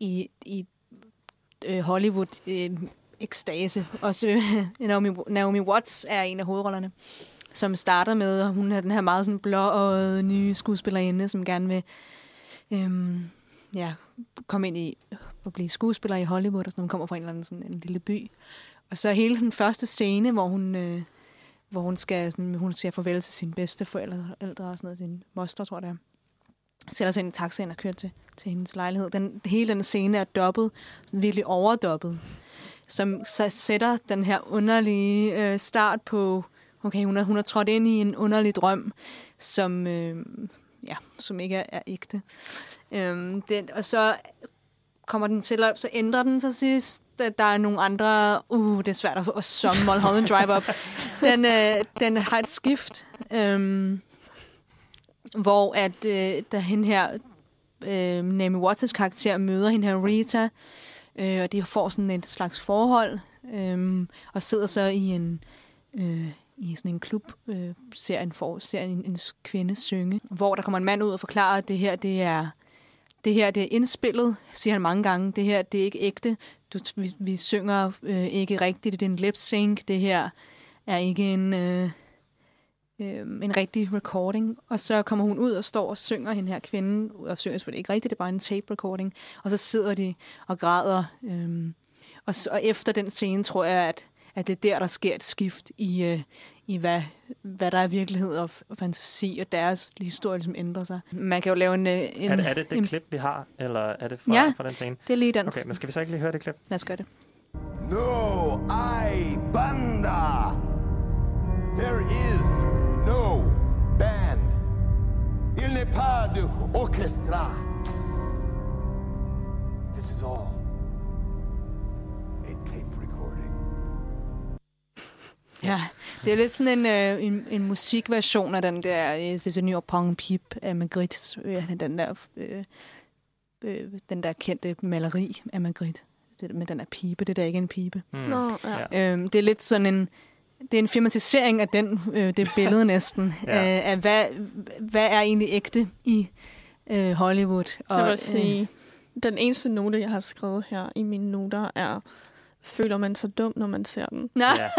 i, i øh, Hollywood øh, ekstase. Også øh, Naomi, Naomi Watts er en af hovedrollerne, som starter med, og hun er den her meget sådan blå nye skuespillerinde, som gerne vil øh, ja, komme ind i at blive skuespiller i Hollywood, og sådan, hun kommer fra en eller anden sådan en lille by. Og så hele den første scene, hvor hun, øh, hvor hun skal, sådan, hun skal farvel til sine bedste forældre og sådan noget, sin moster, tror jeg det er sætter sig ind i taxaen og kører til, til hendes lejlighed. Den, hele den scene er dobbelt, sådan virkelig overdobbelt, som så sætter den her underlige øh, start på, okay, hun har, hun har trådt ind i en underlig drøm, som, øh, ja, som ikke er, er ægte. Øhm, den, og så kommer den til op, så ændrer den sig sidst. Der der er nogle andre... Uh, det er svært at, at summe Mulholland Drive op. Den, øh, den har et skift. Øhm, hvor at øh, da hende her, øh, Naomi Watts' karakter, møder hende her Rita, øh, og de får sådan et slags forhold, øh, og sidder så i en øh, i sådan en klub, øh, ser, en, for, ser en, en kvinde synge, hvor der kommer en mand ud og forklarer, at det her, det er det her det er indspillet, siger han mange gange. Det her det er ikke ægte. Du, vi, vi synger øh, ikke rigtigt. Det er en lip sync. Det her er ikke en... Øh, øh, en rigtig recording, og så kommer hun ud og står og synger hende her kvinde, og synger selvfølgelig ikke rigtigt, det er bare en tape recording, og så sidder de og græder. Øh, og, så, og efter den scene tror jeg, at, at det er der, der sker et skift i, øh, i hvad, hvad der er virkelighed og, og fantasi, og deres historie ligesom ændrer sig. Man kan jo lave en... øh, en Er det, er det det en, klip, vi har, eller er det fra, Ja, fra den scene? det er lige den. Okay, men skal vi så ikke lige høre det klip? Lad os gøre det. No hay banda. There is no band. Il n'est pas de orchestra. This is all a tape recording. Ja, det er lidt sådan en, øh, en, en musikversion af den der øh, C'est une Pong Pip af Magritte. Øh, den der, øh, øh, den der kendte maleri af Magritte. Det, med den der pibe, det der ikke er en pibe. Mm. Nå, ja. Øhm, det er lidt sådan en, det er en filmatisering af den, øh, det billede næsten, Ja. øh, af hvad, hvad er egentlig ægte i øh, Hollywood. Jeg vil sige, den eneste note, jeg har skrevet her i mine noter, er, føler man sig dum, når man ser den? Nå. Ja.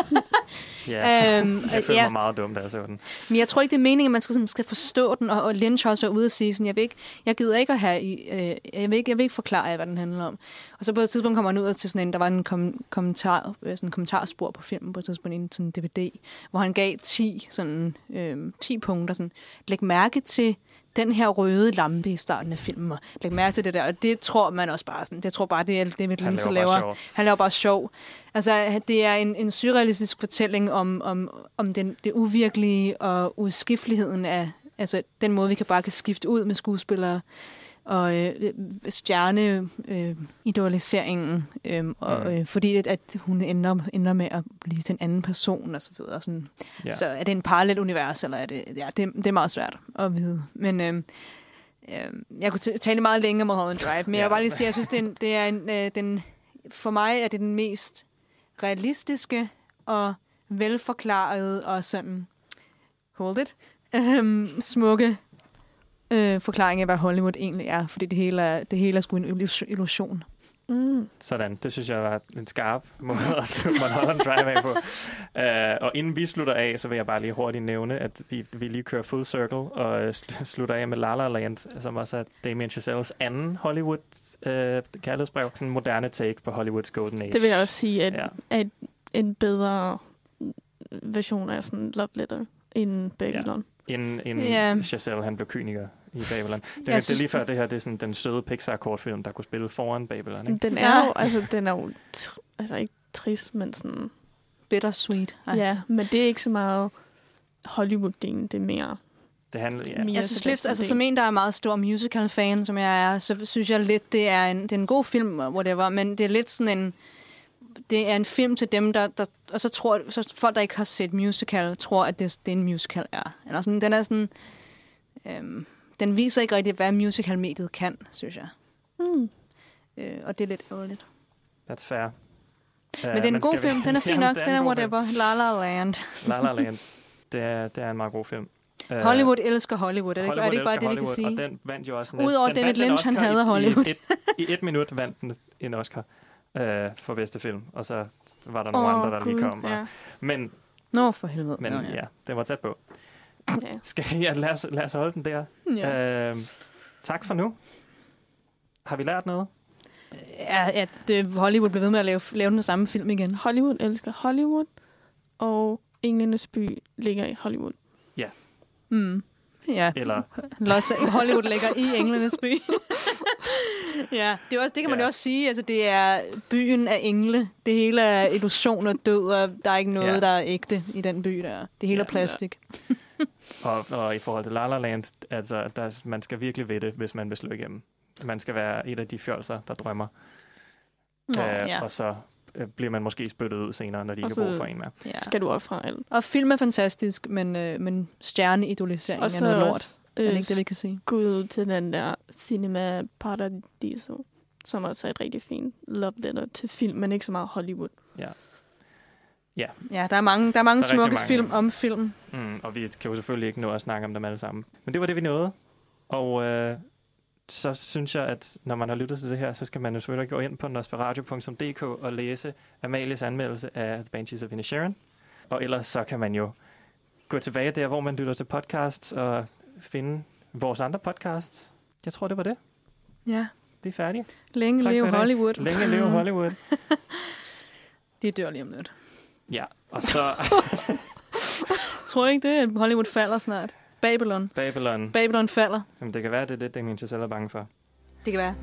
ja. Øhm, jeg føler ja. mig meget dum, da jeg så den. Men jeg tror ikke, det er meningen, at man skal, sådan, skal forstå den, og, og Lynch også været ude og sige sådan, jeg, vil ikke, jeg gider ikke at have, i, øh, jeg, vil ikke, jeg vil ikke forklare jer, hvad den handler om. Og så på et tidspunkt kommer han ud til sådan en, der var en kom, kommentar, øh, sådan en kommentarspor på filmen på et tidspunkt, en sådan DVD, hvor han gav 10, sådan, øh, 10 punkter, sådan, læg mærke til den her røde lampe i starten af filmen, og læg mærke til det der, og det tror man også bare sådan, det tror bare, det er det, David Han Lynch laver laver. Han laver bare sjov. Altså, det er en, en surrealistisk fortælling om, om, om den, det uvirkelige og udskifteligheden af altså, den måde, vi kan bare kan skifte ud med skuespillere og øh, stjerne øh, idealiseringen, øh, og, Mm. øh, fordi at, at hun ender, ender med at blive til en anden person og så videre. Sådan. Ja. Så er det en parallel univers, eller er det, ja, det, det er meget svært at vide. Men øh, øh, jeg kunne tale meget længe om Mulholland Drive, men ja. jeg vil bare lige sige, at jeg synes, det er, en, det er en, øh, den, for mig er det den mest realistiske og velforklarede og sådan, hold it, øhm, smukke øh, forklaring af, hvad Hollywood egentlig er, fordi det hele er, det hele er sgu en illus- illusion. Mm. Sådan, det synes jeg var en skarp måde at slutte Mulholland Drive af på. Uh, og inden vi slutter af, så vil jeg bare lige hurtigt nævne, at vi, vi lige kører full circle og uh, sl- slutter af med La La Land, som også er Damien Chazelles anden Hollywood uh, kærlighedsbrev. Sådan en moderne take på Hollywoods Golden Age. Det vil jeg også sige, at, Ja. ja. at en bedre version af sådan Love Letter end Babylon. Inden, inden Ja. yeah. Chazelle han blev kyniker i Babylon. Det, Jeg det synes, er lige før det her, det er sådan den søde Pixar-kortfilm, der kunne spille foran Babylon. Ikke? Den er jo, altså, den er jo, tr- altså ikke trist, men sådan... Bittersweet. Ja, men det er ikke så meget Hollywood-delen, det er mere... Det handler, ja. Jeg synes lidt, altså som en, der er meget stor musical-fan, som jeg er, så synes jeg lidt, det er en, det er en god film, whatever, men det er lidt sådan en, det er en film til dem, der, der og så tror så folk, der ikke har set musical, tror, at det, det er en musical er. Eller sådan, den er sådan, øhm, den viser ikke rigtig, hvad musical-mediet kan, synes jeg. Mm. Øh, og det er lidt ærgerligt. That's fair. Men det er en god film, den er fin nok, den er whatever. La La Land. La La Land. Det er, det er en meget god film. Øh, Hollywood elsker Hollywood, er det, ikke- er det ikke bare det, vi kan Hollywood, sige? Og den vandt jo også Udover den David en Lynch, han Oscar hader i, Hollywood. I et, I et minut vandt den en Oscar øh, for bedste film, og så var der nogle Åh, andre, der lige kom. Og, ja. Men, Nå, for helvede. men Nå, ja. ja. ja, det var tæt på. Ja. Skal jeg, lad, os, lad os holde den der. Ja. Øh, tak for nu. Har vi lært noget? Ja, at øh, Hollywood bliver ved med at lave, lave den samme film igen. Hollywood elsker Hollywood, og Englenes by ligger i Hollywood. Ja. Mm. Ja. Eller Los, Hollywood ligger i Englenes by. ja, det, er også, det kan man Ja. jo også sige. Altså, det er byen af engle. Det hele er illusion og død, og der er ikke noget, Ja. der er ægte i den by der. Det hele Ja. er plastik. Og, og i forhold til La La Land, altså, der, man skal virkelig ved det, hvis man vil slå igennem. Man skal være et af de fjolser, der drømmer. Nå, Øh, ja. Og så øh, bliver man måske spyttet ud senere, når de ikke har brug for en mere. Ja. Skal du op fra alt. Og film er fantastisk, men, øh, men stjerneidolisering Og er noget lort. også, er det øh, ikke det, vi kan sige? Gå ud til den der Cinema Paradiso, som også er et rigtig fint love letter til film, men ikke så meget Hollywood. Ja. Ja. Ja, der er mange, der er mange Der er smukke mange. film om film. Mm, og vi kan jo selvfølgelig ikke nå at snakke om dem alle sammen. Men det var det, vi nåede. Og øh, så synes jeg, at når man har lyttet til det her, så skal man jo selvfølgelig gå ind på nosferadio.dk og læse Amalies anmeldelse af The Banshees of Inisherin. Og ellers så kan man jo gå tilbage der, hvor man lytter til podcasts og finde vores andre podcasts. Jeg tror, det var det. Ja. Det er færdigt. Længe Tak leve. Hollywood. Længe leve. Hollywood. Det dør lige om lidt. Ja, og så Tror I ikke det, at Hollywood falder snart? Babylon. Babylon. Babylon falder. Jamen, det kan være, det er det, Damien Chazelle er bange for. Det kan være.